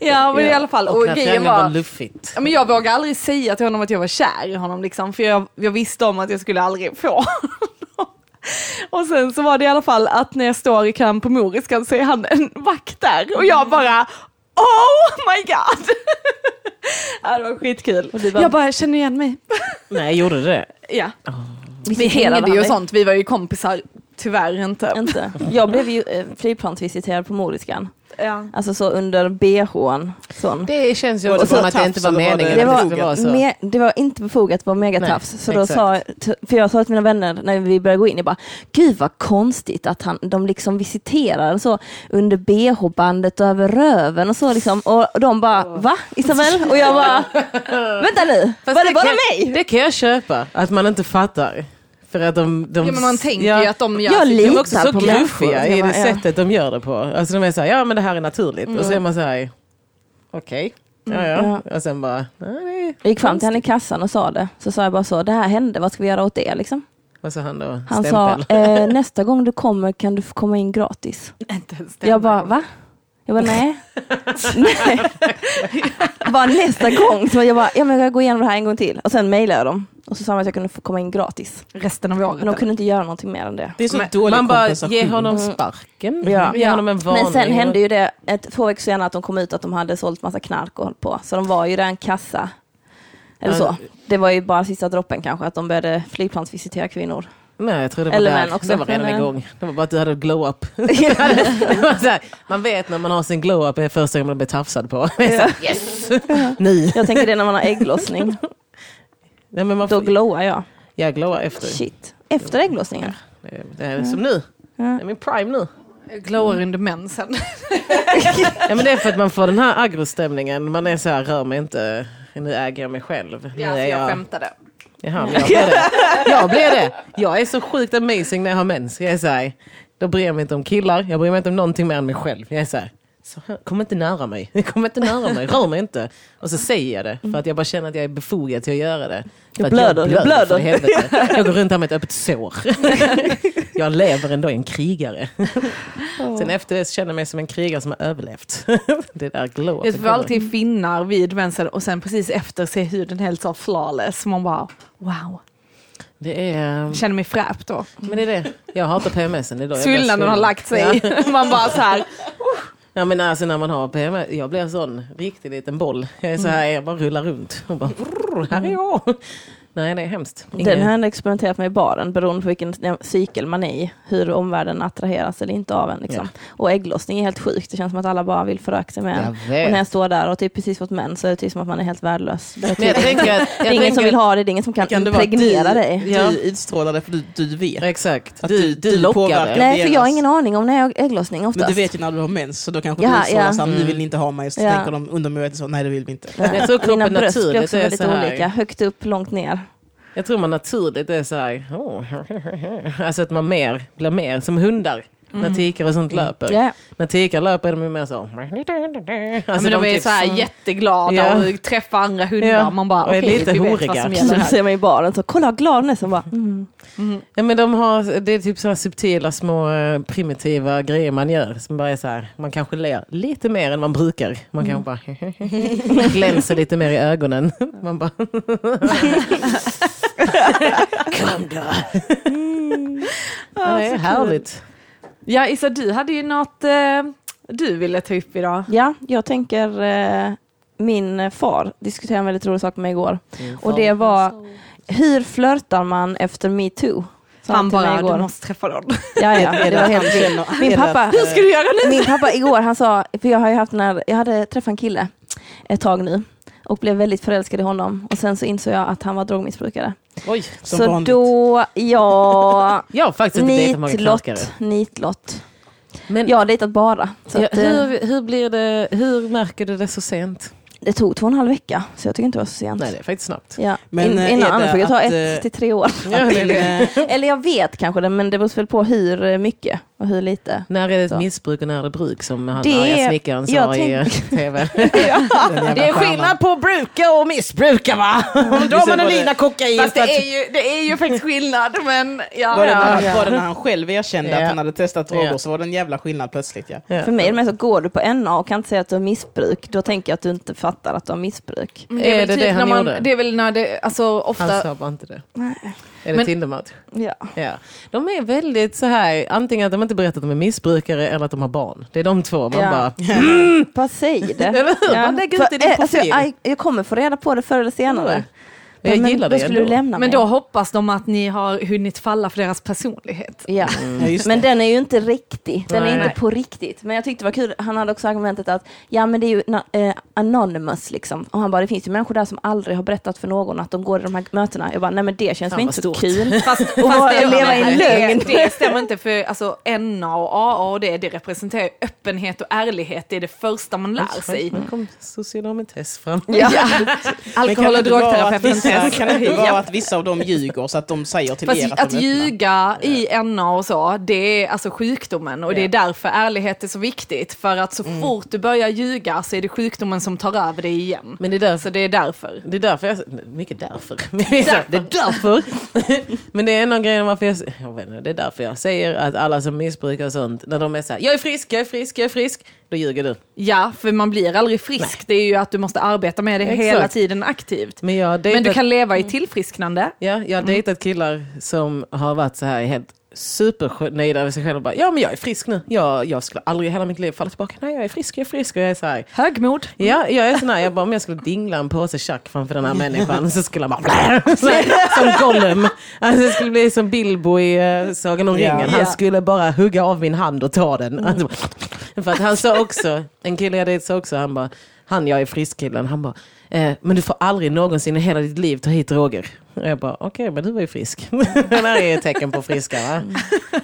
Ja men i alla fall, och, Och grejen triangeln var var, luffigt. ja, men jag vågade aldrig säga till honom att jag var kär i honom liksom, för jag, jag visste om att jag skulle aldrig få honom. Och sen så var det i alla fall att när jag står i kön på Moriskan så är han en vakt där och jag bara Oh my god! ja, det var skitkul. bara- Jag bara, känner igen mig. Nej, gjorde du det? Ja. Vi Visiterade hängde ju och sånt, vi var ju kompisar. Tyvärr inte. Inte. Jag blev ju eh, flygplansvisiterad på Moriskan. Ja. Alltså så under bhn. Sån. Det känns ju Var också det som bara att det inte var var det- meningen Det att var, det skulle vara så. me- det var inte befogat, det var megatafs. Nej, Så då exakt. sa, för jag sa till mina vänner när vi började gå in, jag bara, gud vad konstigt att han, de liksom visiterar så under bh-bandet och över röven och så liksom. Och de bara, va Isabel? Och jag bara, vänta nu, Fast var det bara kan, mig? Det kan jag köpa, att man inte fattar. För att de, de, ja men man tänker ja, ju att de gör Jag sitt De är också så gruffiga i det sättet de gör det på. Alltså de är så här, ja men det här är naturligt. Och så är man så här, okej. Ja, ja. Och sen bara, nej, det är Jag gick fram till henne i kassan och sa det. Så sa jag bara så, det här hände, vad ska vi göra åt det liksom? Vad sa han då? Han Stämpel? sa, eh, nästa gång du kommer kan du få komma in gratis. Inte Jag bara, va? Jag bara, nej. nej. bara nästa gång. Så jag bara, ja men jag går igenom det här en gång till. Och sen mejlade jag dem. Och så sa de att jag kunde få komma in gratis. Resten av året. Men de kunde inte göra någonting mer än det. Det är så Men dålig man bara, ge honom sparken. Ja. Ge honom en varning. Men sen hände ju det ett, två veckor senare att de kom ut att de hade sålt massa knark och hållit på. Så de var ju där en kassa. Eller så. Det var ju bara sista droppen kanske, att de började flygplansvisitera kvinnor. Nej, jag tror det var Eller där. också. Det var redan Men, igång. Det var bara att du hade glow up. Det var så här, man vet när man har sin glow up är första gången man blir tafsad på. Yes! Nu! Jag tänker det när man har ägglossning. Nej, men man Då får, glowar jag. jag glowar efter. Shit. Efter ägglossningen? Det är, det är som nu. Det är min prime nu. Jag glowar under mensen. Ja, men det är för att man får den här agrostämningen. Man är så här, rör mig inte. Nu äger jag mig själv. Nu Ja, är jag jag... skämtade. Jaha, men jag blir det. Jag blir det. Jag är så sjukt amazing när jag har mens. Jag är så här, då bryr jag mig inte om killar. Jag bryr mig inte om någonting mer än mig själv. Jag är så här, så här, kom inte nära mig. Kom inte nära mig. Rör mig inte. Och så säger jag det. För att jag bara känner att jag är befogad till att göra det. För Jag blöder, jag blöder. för helvete. Jag går runt här med ett öppet sår. Jag lever ändå, en krigare. Sen efter det så känner jag mig som en krigare som har överlevt. Det där glow Det var alltid finnar vid mensen och sen precis efter ser huden helt så flawless. Man bara wow. Det är... Känner mig fräp då. Men det är det. Jag hatar PMSen. Jag blir Svullnaden har lagt sig. Man bara så här. Ja men alltså när man har PMS, jag blir en sån riktig liten boll. Jag är så här, jag bara rullar runt och bara, "Brrr, här är jag. Nej det är hemskt. Den har jag ändå experimenterat med i baren beroende på vilken cykel man är i. Hur omvärlden attraheras eller inte av en. Liksom. Och ägglossning är helt sjukt. Det känns som att alla bara vill föröka sig med en. Och när jag står där och typ precis fått män så är det typ som att man är helt värdelös. Det är, Men jag typ, tänker att... det är ingen som vill ha det, det är ingen som kan, Kan impregnera du, dig. Ja. du utstrålar det för du, du vet? Exakt. Att Du, du- du, lockar påverkar. det. Nej, för jag har ingen aning om när jag har ägglossning oftast. Men du vet ju när du har mens, så då kanske Ja, du utstrålar ja. såhär, nu Mm. vill ni inte ha mig, så Ja. tänker de undermedvetet så, nej det vill vi inte. Nej. Jag tror kroppen Mina bröst blir också är väldigt olika. Högt upp, långt ner. Jag tror man naturligt är så här, oh. alltså att man mer, blir mer som hundar. När tikar och sånt löper. Ja. När tikar löper är de ju mer så. Alltså Ja, men de är typ- så här jätteglada Ja. och träffar andra hundar. Ja. Man bara, Och är lite vi horiga. Så ser man i baren så, kolla vad glad hon är. Bara, mm. Ja, men de har, det är typ så här subtila små eh, primitiva grejer man gör. Som bara är så här, man kanske ler lite mer än man brukar. Man kanske bara glänser lite mer i ögonen. Man bara... Kom då. Ja, det är härligt. Ja, Issa, du hade ju något eh, du ville ta upp idag. Ja, jag tänker eh, min far diskuterade en väldigt rolig sak med mig igår. Och det var, hur flörtar man efter metoo? Sa Han till mig bara, du måste träffa någon. Ja, ja, det var helt Min pappa, Hur ska du göra nu? min pappa igår, han sa, för jag har ju haft den här, jag hade träffat en kille ett tag nu och blev väldigt förälskad i honom och sen så insåg jag att han var drogmissbrukare. Oj. Som så vanligt. då, ja, Jag har faktiskt inte dejtat många knarkare. nitlott. Men Jag har dejtat bara. Så ja, att, eh, hur, hur, blir det, hur märker du det så sent? det tog två och en halv vecka, så jag tycker inte det var så sent. Nej, det är faktiskt snabbt. Ja. Men, In, eh, innan annars fick jag ta ett eh, till tre år. Ja, det det. Eller jag vet kanske det, men det beror väl på hur mycket och hur lite. När är det ett missbruk och när är det bruk som han Det arga snickaren sa i tv? Det är skillnad på bruka och missbruka va? Om då har man en lina kokain. Fast det att- är, ju, det är ju faktiskt skillnad, men ja. Var det, när, ja. han- var det när han själv erkände Ja. att han hade testat droger Ja. så var det en jävla skillnad plötsligt. Ja. Ja. För mig är det så, går du på NA och kan inte säga att du har missbruk, då tänker jag att du inte fattar att du har missbruk. Men Det är, Är väl det typ det han när man, gjorde? det är väl när det, alltså ofta... Han sa bara inte det. Är det Men- Tindermatch? Ja. Ja. De är väldigt så här, antingen att de inte berättat att de är missbrukare eller att de har barn. Det är de två. Man Ja. bara, Bara säg det. Eller hur? Bara lägg ut För, i din alltså, jag, jag kommer få reda på det förr eller senare. Jag men gillar då det skulle ändå. du lämna Men mig. då hoppas de att ni har hunnit falla för deras personlighet. Ja. Ja, just Men det. den är ju inte riktig. Den är Nej. inte på riktigt. Men jag tyckte det var kul. Han hade också argumentet att ja men det är ju na- eh, anonymous liksom. Och han bara det finns ju människor där som aldrig har berättat för någon att de går i de här mötena. Jag bara nej men det känns Fan, väl vad inte så stort. kul. Fast, Och fast det, leva i en det, lögn. det stämmer inte för alltså, NA och AA och det, det representerar öppenhet och ärlighet. Det är det första man lär sig. Nu kom socionomen Tess fram. Ja. Alkohol och det drogterapeuten Tess. kan det inte vara att vissa av dem ljuger så att de säger till er Fast att att de är öppna? ljuga i NA och så, det är alltså sjukdomen och det är därför ärlighet är så viktigt. För att så fort du börjar ljuga så är det sjukdomen som tar över dig igen. Men det är därför Så det är därför. Det är därför jag... Mycket därför. Det är därför. Men det är en av grejerna varför jag... jag vet inte, det är därför jag säger att alla som missbrukar och sånt, när de är så här, jag är frisk, jag är frisk, jag är frisk, då ljuger du. Ja, för man blir aldrig frisk. Det är ju att du måste arbeta med det Exakt. hela tiden aktivt. Men jag Men du kan leva i tillfrisknande. ja, jag har dejtat killar som har varit så här helt supernöjda över sig själva bara, ja men jag är frisk nu. Jag, jag skulle aldrig i hela mitt liv falla tillbaka. Nej, jag är frisk, jag är frisk. Och jag är så här, Högmod. Ja, jag är sån här, jag bara, om jag skulle dingla en påse tjack framför den här människan så skulle jag bara så, som Gollum. Alltså, det skulle bli som Bilbo i uh, Sagan om ringen. Han skulle bara hugga av min hand och ta den. Alltså, för att han sa också, en kille jag dejtade sa också, han bara, han jag är frisk-killen, han bara, eh, men du får aldrig någonsin i hela ditt liv ta hit droger. Och jag bara, okej, men du var ju frisk. det här är ett tecken på friska va?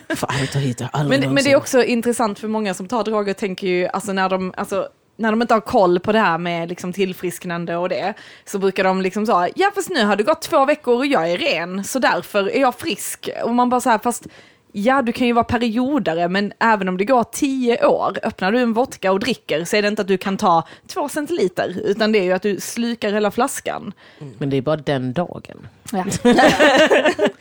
Du får aldrig ta hit det, aldrig Men, men det är också intressant för många som tar droger tänker ju, alltså när de, alltså, när de inte har koll på det här med liksom tillfrisknande och det, så brukar de liksom säga, ja fast nu har det gått två veckor och jag är ren, så därför är jag frisk. Och man bara så här, fast ja du kan ju vara periodare, men även om det går tio år, öppnar du en vodka och dricker så är det inte att du kan ta två centiliter, utan det är ju att du slukar hela flaskan. Men det är bara den dagen. Ja.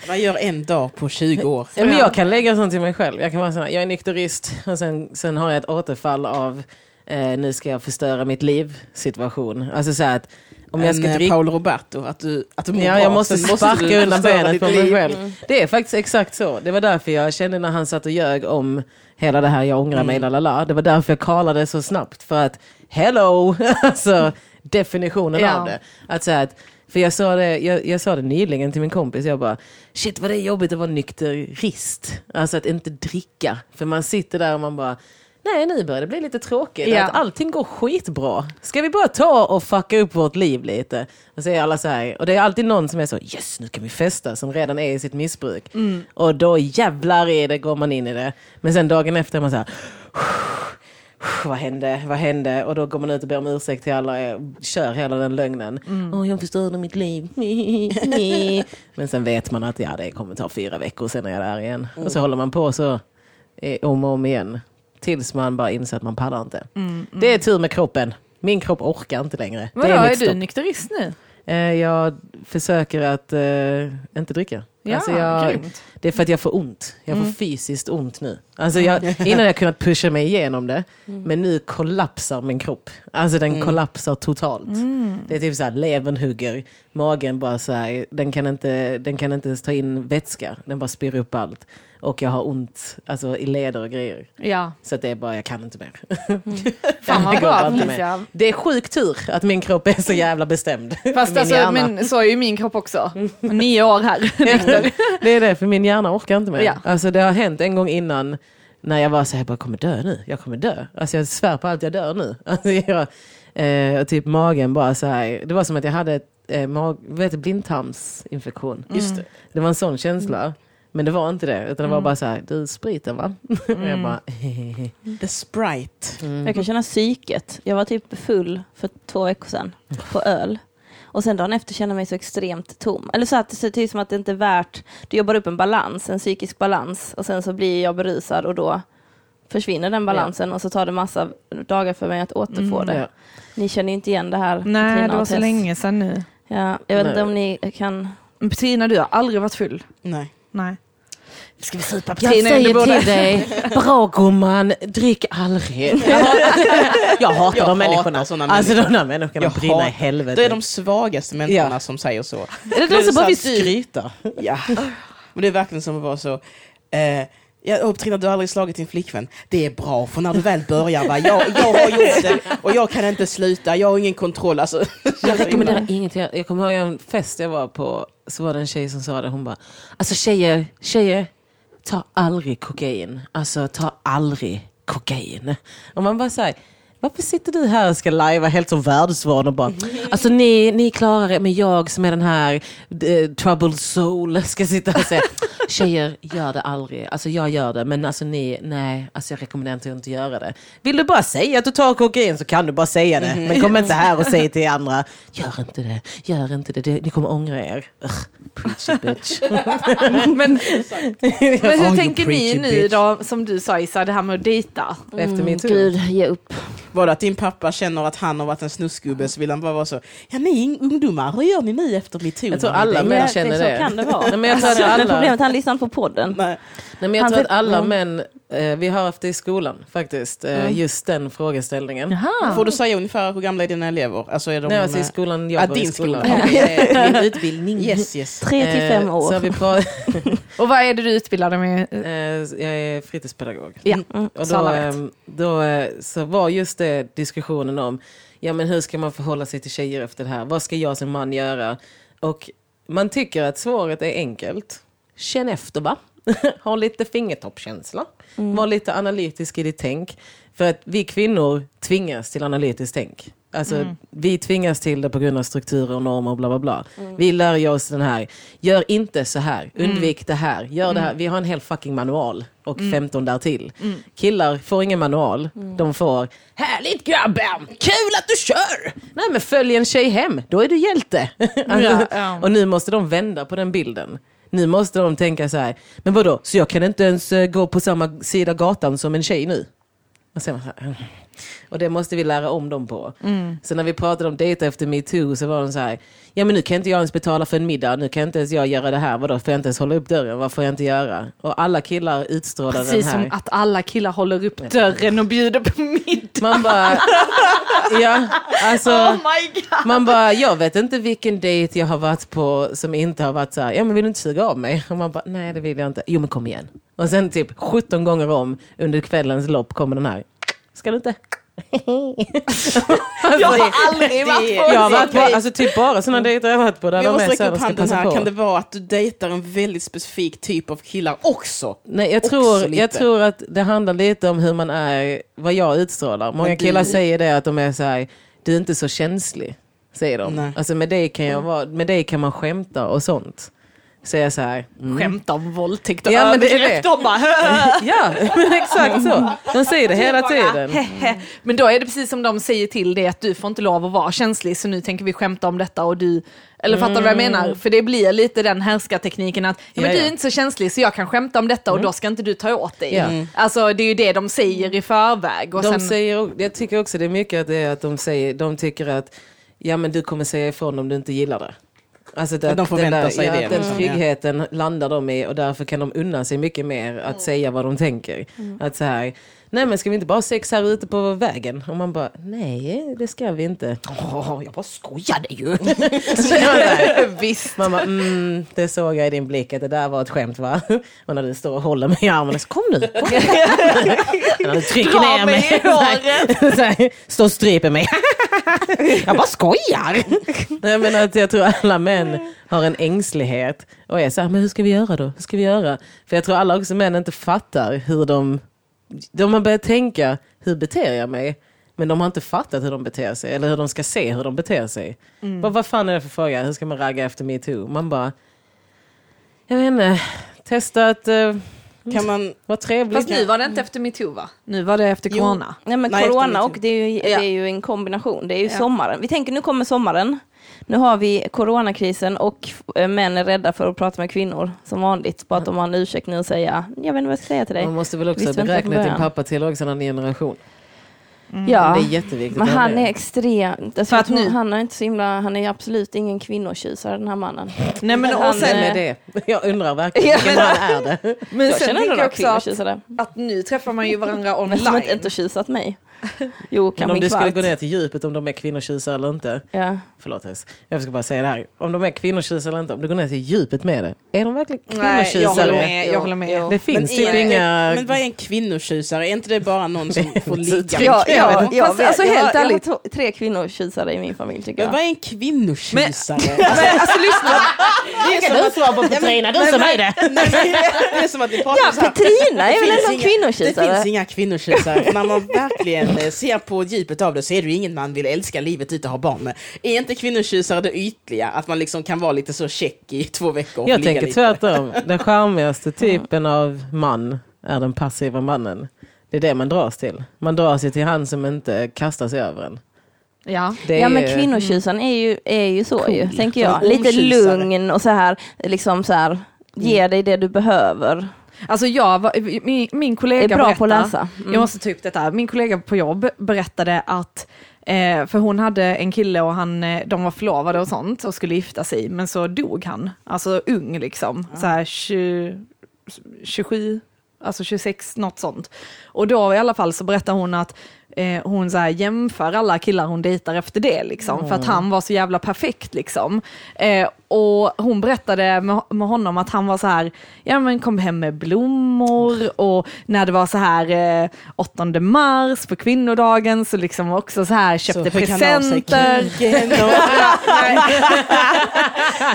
Vad gör en dag på 20 år? Ja, men jag kan lägga sånt till mig själv. Jag kan vara sån här, jag är nykterist och sen, sen har jag ett återfall av eh, nu ska jag förstöra mitt liv situation. Alltså så att Om jag ska eh, dricka Paolo Roberto. Att du, att du mår Ja, bra, jag måste sparka undan benet på mig själv. Det är faktiskt exakt så. Det var därför jag kände när han satt och ljög om hela det här jag ångrar mig, Mm. lalala. Det var därför jag kallade så snabbt. För att, hello! alltså definitionen Ja. av det. Att säga att, för jag sa, det, jag, jag sa det nyligen till min kompis, jag bara shit vad det är jobbigt att vara nykterist. Alltså att inte dricka. För man sitter där och man bara Nej, nu börjar det bli lite tråkigt. Ja. Att allting går skitbra. Ska vi bara ta och fucka upp vårt liv lite? Och så är alla så här, och det är alltid någon som är så yes, nu kan vi festa, som redan är i sitt missbruk. Och då jävlar i det går man in i det. Men sen dagen efter är man så här, vad hände, vad hände? Och då går man ut och ber om ursäkt till alla och kör hela den lögnen. Åh, jag förstörde mitt liv. Men sen vet man att ja, det kommer ta fyra veckor, sen är jag där igen. Och så håller man på så eh, om och om igen. Tills man bara inser att man pallar inte. Det är tur med kroppen. Min kropp orkar inte längre. Vadå, det är är, du nykterist nu? Eh, Jag försöker att eh, inte dricka. Ja, Alltså jag, det är för att jag får ont. Jag får fysiskt ont nu. Alltså jag, innan jag kunnat pusha mig igenom det, men nu kollapsar min kropp. Alltså den kollapsar totalt. Det är typ så här, levern hugger, magen bara så här, den kan, inte, den kan inte ens ta in vätska, den bara spyr upp allt. Och jag har ont alltså, i leder och grejer. Ja. Så det är bara, jag kan inte mer. Fan Det vad bra Felicia. Det är sjuk tur att min kropp är så jävla bestämd. Fast alltså, men så är ju min kropp också. Nio år här. det är det, för min hjärna orkar inte mer. Ja. Alltså det har hänt en gång innan när jag var så här, jag bara kommer dö nu, jag kommer dö. Alltså jag svär på allt jag dör nu. Alltså jag, eh, och typ magen bara så här, det var som att jag hade ett, eh, mag, det, blindtarmsinfektion. Just det. det var en sån känsla. Men det var inte det, utan det var bara så här, du spriten va? och jag bara, The Sprite. Jag kan känna psyket. Jag var typ full för två veckor sedan på öl. Och sen dagen efter känner jag mig så extremt tom. Eller så att det ser ut som att det inte är värt... Du jobbar upp en balans, en psykisk balans. Och sen så blir jag berusad och då försvinner den balansen. Och så tar det massa dagar för mig att återfå det. ja. Ni känner ju inte igen det här. Nej, Petrina det var så länge sedan nu. Ja, jag vet inte om ni kan... Men Petrina, du har aldrig varit full. Nej. Nej. Ska vi supa Jag säger till dig, bra gumman, drick aldrig. Jag hatar, jag hatar Jag de hatar människorna. såna Alltså människor. de där människorna Jag brinner i helvete. Det är de svagaste människorna Ja. som säger så. Är det är de som så bara vill skryta? Ja. Men det är verkligen som att vara så. Eh, ja, och Petrina, du har aldrig slagit din flickvän. Det är bra, för när du väl börjar, va, jag, jag har gjort det och jag kan inte sluta, jag har ingen kontroll. Alltså, Jag rekommenderar ingenting. Jag kommer ihåg en fest jag var på, så var det en tjej som sa det, hon bara, alltså tjejer, tjejer, ta aldrig kokain. Alltså ta aldrig kokain. Och man bara säger varför sitter du här och ska lajva helt som världsvan och bara, alltså ni, ni klarar det, men jag som är den här eh, troubled soul ska sitta och säga, tjejer, gör det aldrig. Alltså jag gör det, men alltså ni, nej, alltså jag rekommenderar inte att göra det. Vill du bara säga att du tar kokain så kan du bara säga det. Men kom inte här och säg till andra, gör inte det, gör inte det, det ni kommer ångra er. Ugh, preachy bitch. Men, men hur tänker ni nu då, som du sa Issa, det här med att dejta? Efter min tur. Gud, ge upp. Var det att din pappa känner att han har varit en snusgubbe så vill han bara vara så, ja ni ungdomar, hur gör ni nu efter metoo? Jag tror alla män det- känner så det. kan det vara. Nej, men jag tror att Men alla, problemet är att han lyssnar inte på podden. Nej. Nej, men jag Han tror att alla mm. män, eh, vi har haft det i skolan faktiskt, eh, just den frågeställningen. Jaha. Får du säga ungefär hur gamla är dina elever? Alltså är de, Nej, alltså i eh, skolan, Ja, jobbar i din skolan. skola. Eh, Min utbildning. Yes, yes. Tre till fem Eh, år. Så har vi pra- Och vad är det du utbildar dig med? eh, jag är fritidspedagog. Ja, Och så då, alla vet. eh, då eh, så var just det diskussionen om, ja men hur ska man förhålla sig till tjejer efter det här? Vad ska jag som man göra? Och man tycker att svaret är enkelt. Känn efter va? ha lite fingertoppkänsla. Var lite analytisk i ditt tänk. För att vi kvinnor tvingas till analytiskt tänk. Alltså, Vi tvingas till det på grund av strukturer och normer och bla bla bla. Vi lär oss den här, gör inte så här, undvik det här, gör det här. Vi har en hel fucking manual och 15 där till. Killar får ingen manual, de får Härligt grabben, kul att du kör! Nej men följ en tjej hem, då är du hjälte. alltså, Ja, ja. Och nu måste de vända på den bilden. Nu måste de tänka så här, men vadå, så jag kan inte ens eh, gå på samma sida gatan som en tjej nu? Och sen, så här, och det måste vi lära om dem på. Mm. Så när vi pratade om dejta efter metoo så var de så här, ja men nu kan inte jag ens betala för en middag, nu kan inte ens jag göra det här, vadå får jag inte ens hålla upp dörren, vad får jag inte göra? Och alla killar utstrålar den Precis här. som att alla killar håller upp dörren och bjuder på middag. Man bara, ja, alltså. Oh! Man bara, jag vet inte vilken dejt jag har varit på som inte har varit så här, ja men vill du inte suga av mig? Och man bara, nej det vill jag inte. Jo men kom igen. Och sen typ 17 gånger om under kvällens lopp kommer den här, ska du inte? Jag har aldrig varit på Jag har en varit på, alltså typ bara sådana dejter jag har varit på där de måste räcka upp handen här. på. Kan det vara att du dejtar en väldigt specifik typ av killar också? Nej, jag tror, jag tror att det handlar lite om hur man är, vad jag utstrålar. Många killar säger det att de är så här, du är inte så känslig. Säger de. Nej. Alltså med dig, kan jag vara, med dig kan man skämta och sånt. Så jag så här, mm. Skämt om våldtäkt och Ja, men det är det. De bara Ja, men exakt så. De säger det hela tiden. Men då är det precis som de säger till dig att du får inte lov att vara känslig så nu tänker vi skämta om detta och du eller fattar du vad jag menar? För det blir lite den härskartekniken att ja, men Mm. Du är inte så känslig så jag kan skämta om detta och då ska inte du ta åt dig. Mm. Alltså det är ju det de säger i förväg. Och De sen, säger, jag tycker också det är mycket att det är att de säger, de tycker att ja men du kommer säga ifrån om du inte gillar det. Alltså det, Att de förväntar den sig det, Ja, den liksom, tryggheten landar de i och därför kan de unna sig mycket mer att säga vad de tänker. Att så här, nej men ska vi inte bara ha sex här ute på vägen? Och man bara, nej det ska vi inte. Åh, jag bara skojade ju. Där, Visst. Man bara, mm, det såg jag i din blick att det där var ett skämt va? Och när du står och håller mig i armen, så kom nu. Kom nu. när du trycker Dra ner mig mig. i håret. Står och stryper mig. jag bara skojar. Nej, men att jag tror alla män har en ängslighet och är så här, men hur ska vi göra då? Hur ska vi göra? För jag tror alla också män inte fattar hur de, de har börjat tänka, hur beter jag mig? Men de har inte fattat hur de beter sig eller hur de ska se hur de beter sig. Bara, vad fan är det för fråga? Hur ska man ragga efter metoo? Man bara, jag vet inte, testa att uh, Kan man... vara trevlig. Fast nu var det inte efter metoo va? Nu var det efter Jo. corona. Nej men Nej, corona och det är, ju, Ja. det är ju en kombination. Det är ju Ja. sommaren. Vi tänker nu kommer sommaren. Nu har vi coronakrisen och eh, män är rädda för att prata med kvinnor som vanligt. Bara att de har en ursäkt nu och säga, jag vet inte vad jag ska säga till dig. Man måste väl också Visste vi inte beräkna att din pappa tillhör också en annan generation. Ja, Det är jätteviktigt. men han är extremt, alltså, att nu- han är inte så himla, han är absolut ingen kvinnotjusare den här mannen. Nej men och Han sen, är det? Jag undrar verkligen Ja, vilken man är det. men Jag sen känner några också att, kvinnotjusare. att nu träffar man ju varandra Men som inte, online. tjusat mig. Jo, Men om du skulle gå ner till djupet om de är kvinnotjusare eller inte. Ja. Förlåt Tess. Jag ska bara säga det här. Om de är kvinnotjusare eller inte. Om du går ner till djupet med det. Är de verkligen Nej, jag håller kvinnotjusare? med. Jag håller med. Det finns Men, typ inga... men vad är en kvinnotjusare? Är inte det bara någon som får ligga? Ja, ja, ja, Fast vet- alltså, jag, helt har, jag har ärligt. tre kvinnotjusare i min familj tycker Men jag. vad är en kvinnotjusare? Men alltså lyssna, Det är du svar på Petrina, du som är det. det är som att vi pratar Ja. Petrina är Det väl en inga- kvinnotjusare? Det finns inga kvinnotjusare. När man verkligen eh, ser på djupet av det så är det ju ingen man vill älska livet ut och ha barn med. Är inte kvinnotjusare det ytliga? Att man liksom kan vara lite så check i två veckor? Jag tänker lite? tvärtom. Den charmigaste typen av man är den passiva mannen. Det är det man dras till. Man dras ju till han som inte kastar sig över en. ja. Det Ja men är- kvinnotjusaren är ju, är ju så ju, tänker jag. Lite lugn och så här, liksom så här, ge dig det du behöver. Alltså jag, var- min, min kollega Är bra på att läsa. Mm. Jag måste ta upp detta. Min kollega på jobb berättade att Eh, för hon hade en kille och han, eh, de var förlovade och sånt och skulle gifta sig, men så dog han. Alltså ung liksom, så här 20, 27, alltså 26, något sånt. Och då i alla fall så berättar hon att eh, hon så här jämför alla killar hon dejtar efter det, liksom, för att han var så jävla perfekt. Liksom. Eh, och hon berättade med, med honom att han var så här, ja men kom hem med blommor och när det var så här eh, 8 mars på kvinnodagen så liksom också så här köpte Så presenter.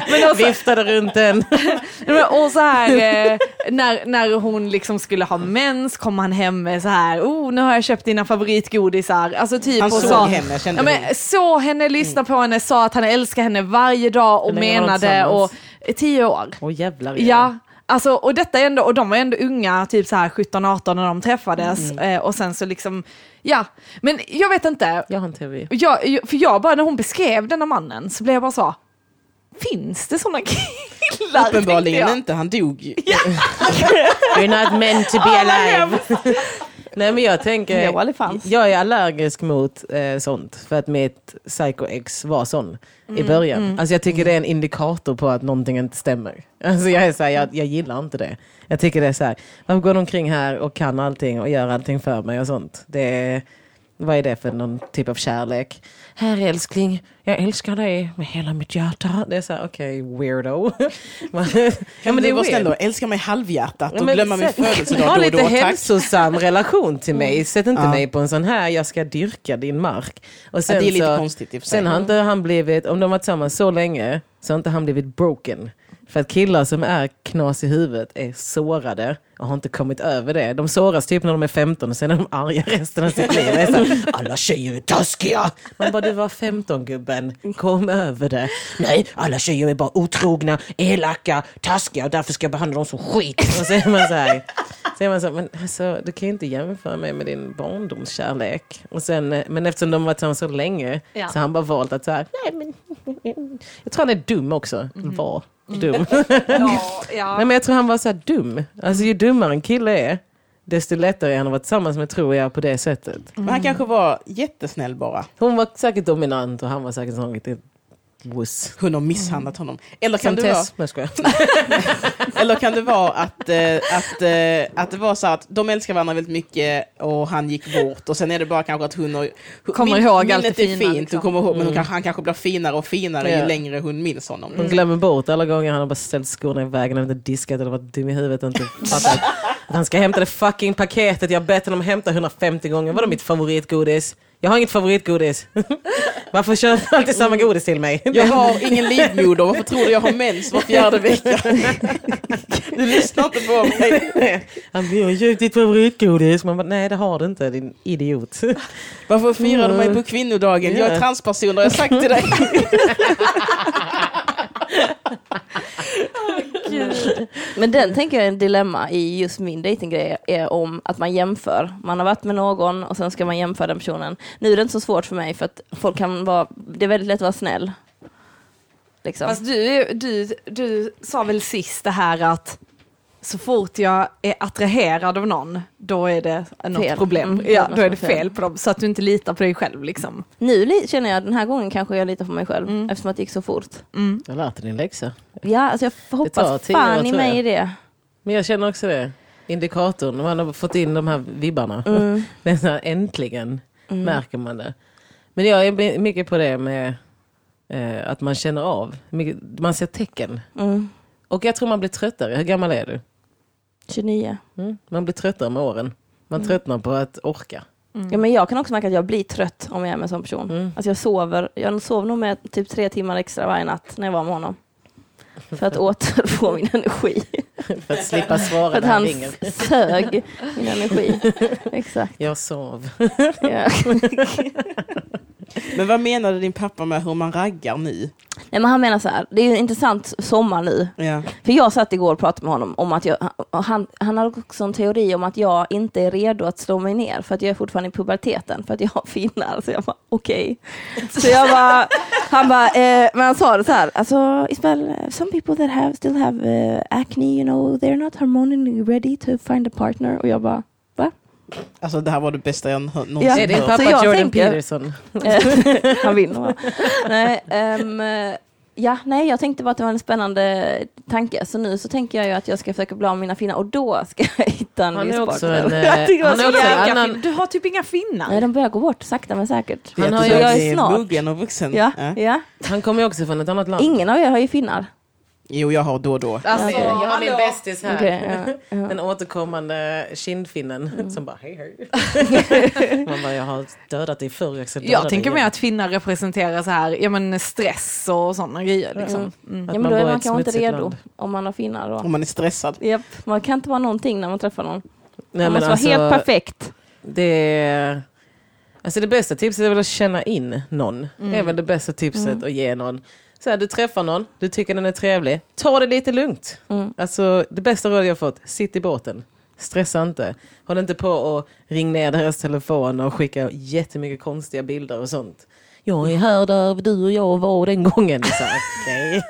Men också, Viftade runt den. men, och så här, eh, när, när hon liksom skulle ha mens kom han hem med så här, oh nu har jag köpt dina favoritgodisar. Alltså typ Han såg sa, henne, kände ja, men, hon. så henne, lyssna på henne, sa att han älskar henne varje dag och menade och tio år. Åh jävlar. Ja, alltså, och detta ändå, och de var ändå unga, typ så här 17-18 när de träffades. Eh, och sen så liksom, ja, men jag vet inte. Jag har en teori. Jag, för jag bara, när hon beskrev denna mannen så blev jag bara så, finns det sådana killar? Uppenbarligen inte, han dog ju. You're not meant to be alive. Nej men jag tänker, jag är allergisk mot eh, sånt. För att mitt psycho-ex var sån i början. Alltså jag tycker det är en indikator på att någonting inte stämmer. Alltså jag är så här, jag, jag gillar inte det. Jag tycker det är så här, varför går de omkring här och kan allting och gör allting för mig och sånt. Det är, vad är det för någon typ av kärlek? Här älskling, jag älskar dig med hela mitt hjärta. Det är så här, okej weirdo. Man- ja, men det var weird. snäll då, älska mig halvhjärtat Ja, och men glömma min födelsedag Ha då och då. lite Tack. hälsosam relation till mig. Sätt inte Ja. mig på en sån här, jag ska dyrka din mark. Och Ja, det är lite så, konstigt i. Sen har inte han blivit, om de har varit tillsammans så länge, så har inte han blivit broken. För att killar som är knas i huvudet är sårade och har inte kommit över det. De såras typ när de är 15 och sen är de arga resten av sitt liv. Är så alla tjejer är taskiga! Man bara, du var 15 gubben, kom över det. Nej, alla tjejer är bara otrogna, elaka, taskiga och därför ska jag behandla dem som skit. Och så är man så här, så är man så här, men alltså, du kan ju inte jämföra mig med din barndomskärlek. Och sen, eh, men eftersom de har varit tillsammans så länge Ja. så har han bara valt att så här, nej men, jag tror han är dum också. Var dum. Ja, ja. nej men jag tror han var så här dum. Alltså ju dummare en kille är, desto lättare är han att vara tillsammans med tror jag på det sättet. Men han kanske var jättesnäll bara. Hon var säkert dominant och han var säkert sån riktigt wuss. Hon har misshandlat honom. Eller kan, det vara, Countess. Jag skojar. eller kan det vara att, eh, att, eh, att det var så att de älskar varandra väldigt mycket och han gick bort och sen är det bara kanske att hon har, Kommer ihåg allt det fina, fint, liksom. kommer ihåg, men hon kanske, han kanske blir finare och finare Ja. ju längre hon minns honom. Hon glömmer bort alla gånger han har bara ställt skorna i vägen och inte diskat eller varit dum i huvudet och inte fattat att han ska hämta det fucking paketet. Jag bett honom hämta 150 gånger. Vadå mitt favoritgodis? Jag har inget favoritgodis. Varför köper du alltid samma godis till mig? Jag har ingen livmoder, varför tror du jag har mens var fjärde vecka? Du lyssnar inte på mig. Han har köpt ditt favoritgodis. Man bara, nej det har du inte din idiot. Varför firar du mig på kvinnodagen? Jag är transperson, har jag sagt till dig. Men den tänker jag är en dilemma i just min datinggrej är om att man jämför. Man har varit med någon och sen ska man jämföra den personen. Nu är det inte så svårt för mig för att folk kan vara, det är väldigt lätt att vara snäll. Liksom. Fast du, du, du sa väl sist det här att så fort jag är attraherad av någon, då är det något Fel. problem. Mm, ja, då är det fel. på dem. Så att du inte litar på dig själv. Liksom. Nu känner jag den här gången kanske jag litar på mig själv Mm. eftersom att det gick så fort. Mm. Jag lärt dig din läxa. Ja, alltså jag hoppas tid, fan i mig det. Men jag känner också det. Indikatorn, man har fått in de här vibbarna. Mm. Här, äntligen märker man det. Men jag är my- mycket på det med eh, att man känner av. Man ser tecken. Mm. Och jag tror man blir tröttare. Hur gammal är du? 29. Mm. Man blir tröttare med åren. Man Mm. tröttnar på att orka. Ja, men jag kan också märka att jag blir trött om jag är med en sån person. Mm. Alltså jag sover, jag sov nog med typ tre timmar extra varje natt när jag var med honom. För att återfå min energi. För att slippa svara För att när han ringer. sög min energi. Exakt. Jag sov. Ja. Men vad menade din pappa med hur man raggar nu? Nej, men han menar så här, det är en intressant sommar nu. Ja. För jag satt igår och pratade med honom om att jag, han, han har också en teori om att jag inte är redo att slå mig ner för att jag är fortfarande i puberteten för att jag har finnar. Så jag bara okej. Så jag bara, han bara, eh, men han sa det så här, alltså Isabel, some people that have still have uh, acne, you know, they're not hormonally ready to find a partner. Och jag bara? Alltså det här var det bästa jag någonsin Ja. Är din hört. pappa Så jag Jordan tänker- Peterson? Han vinner va? Nej, ehm, ja, nej, jag tänkte bara att det var en spännande tanke. Så nu så tänker jag ju att jag ska försöka bli av med mina finnar och då ska jag hitta en Han är också en, eh, tycker det var han är så också en jävla- annan... Du har typ inga finnar. Nej, de börjar gå bort sakta men säkert. Han har ju- jag är Det snart. Och vuxen. Ja, Ja. ja. Han kommer ju också från ett annat land. Ingen av er har ju finnar. Jo, jag har då och då. Alltså, Okej. Jag har min bästis här. Okej, ja, ja. Den återkommande kindfinnen som bara hej hej. Man bara jag har dödat dig förr, jag Jag tänker mer att finnar representerar så här, ja, men stress och sådana grejer. Liksom. Mm. Att ja men då är man kanske inte redo land. om man har finnar. Då. Om man är stressad. Japp, man kan inte vara någonting när man träffar någon. Nej, man men måste alltså, vara helt perfekt. Det, är, alltså det bästa tipset är väl att känna in någon. Det är väl det bästa tipset att ge någon. Så här, du träffar någon, du tycker den är trevlig. Ta det lite lugnt. Mm. Alltså, det bästa rådet jag fått, sitt i båten. Stressa inte. Håll inte på och ring ner deras telefon och skicka jättemycket konstiga bilder och sånt. Jag är här där du och jag var den gången. Okej,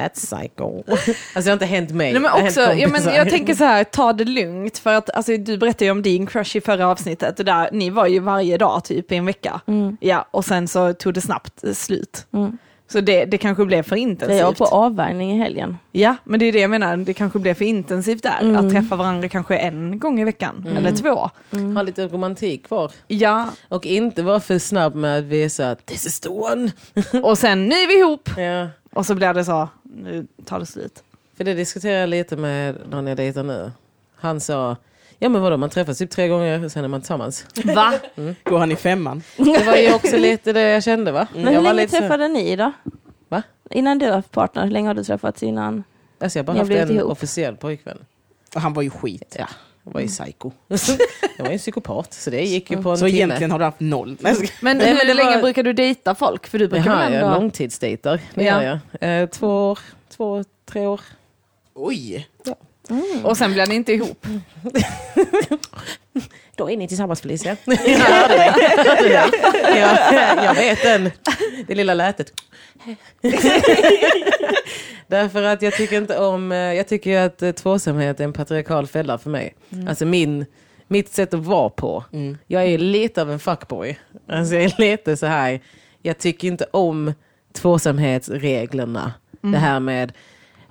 that's psycho. Alltså det har inte hänt mig. Nej, men också, ja, men jag tänker så här, ta det lugnt. För att alltså, du berättade ju om din crush i förra avsnittet. Och där, ni var ju varje dag typ i en vecka. Ja, och sen så tog det snabbt slut. Mm. Så det, det kanske blev för Jag var intensivt. på avvärjning i helgen. Ja, men det är det jag menar. Det kanske blev för intensivt där. Mm. Att träffa varandra kanske en gång i veckan. Eller två. Ha lite romantik kvar. Ja, Och inte vara för snabb med att visa att this is the one. och sen nu är vi ihop. Ja. Och så blir det så, nu tar det slut. För det diskuterar jag lite med någon jag dejtar nu. Han sa, ja men vadå man träffas typ tre gånger och sen är man tillsammans. Va? Går han i femman? Det var ju också lite det jag kände va? Men jag hur var länge lite så- träffade ni då? Va? Innan du var partner, hur länge har du träffats innan? Alltså jag har bara haft en ihop. officiell pojkvän. Och han var ju skit. Ja, jag var ju psycho. jag var ju en psykopat så det gick ju på en Så timme. egentligen har du haft noll. Men Nej, hur men länge var- brukar du dejta folk? För du brukar Jaha, väl jag ändå... långtidsdejtar. Det Ja. jag. Eh, två år, två, tre år. Oj! Och sen blir ni inte ihop. Då är ni tillsammans Felicia. dig. Jag hörde dig. Jag, jag vet den. Det lilla lätet. Därför att jag tycker inte om, eh, jag tycker ju att eh, tvåsamhet är en patriarkal fälla för mig. Alltså min, mitt sätt att vara på. Mm. Jag är lite av en fuckboy. Alltså jag är lite så här, jag tycker inte om tvåsamhetsreglerna. Det här med,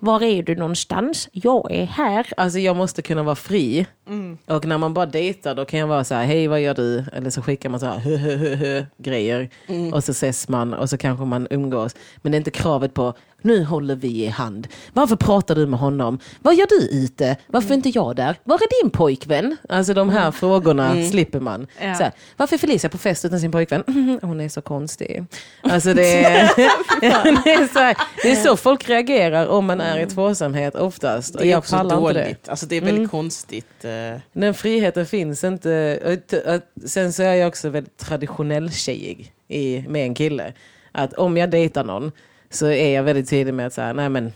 var är du någonstans? Jag är här. Alltså jag måste kunna vara fri. Och när man bara dejtar då kan jag vara så här, hej vad gör du? Eller så skickar man så här, hö, hö, hö, hö, grejer. Och så ses man och så kanske man umgås. Men det är inte kravet på, nu håller vi i hand. Varför pratar du med honom? Vad gör du ute? Varför är inte jag där? Var är din pojkvän? Alltså de här frågorna slipper man. Ja. Så här, varför är Felicia på fest utan sin pojkvän? Hon är så konstig. Alltså det är, det, är så här, det är så folk reagerar om man är i tvåsamhet oftast. Det är också inte det. dåligt. Alltså det är väldigt konstigt. eh. Den friheten finns inte. Sen så är jag också väldigt traditionell tjejig i, med en kille. Att om jag dejtar någon så är jag väldigt tydlig med att säga, nej men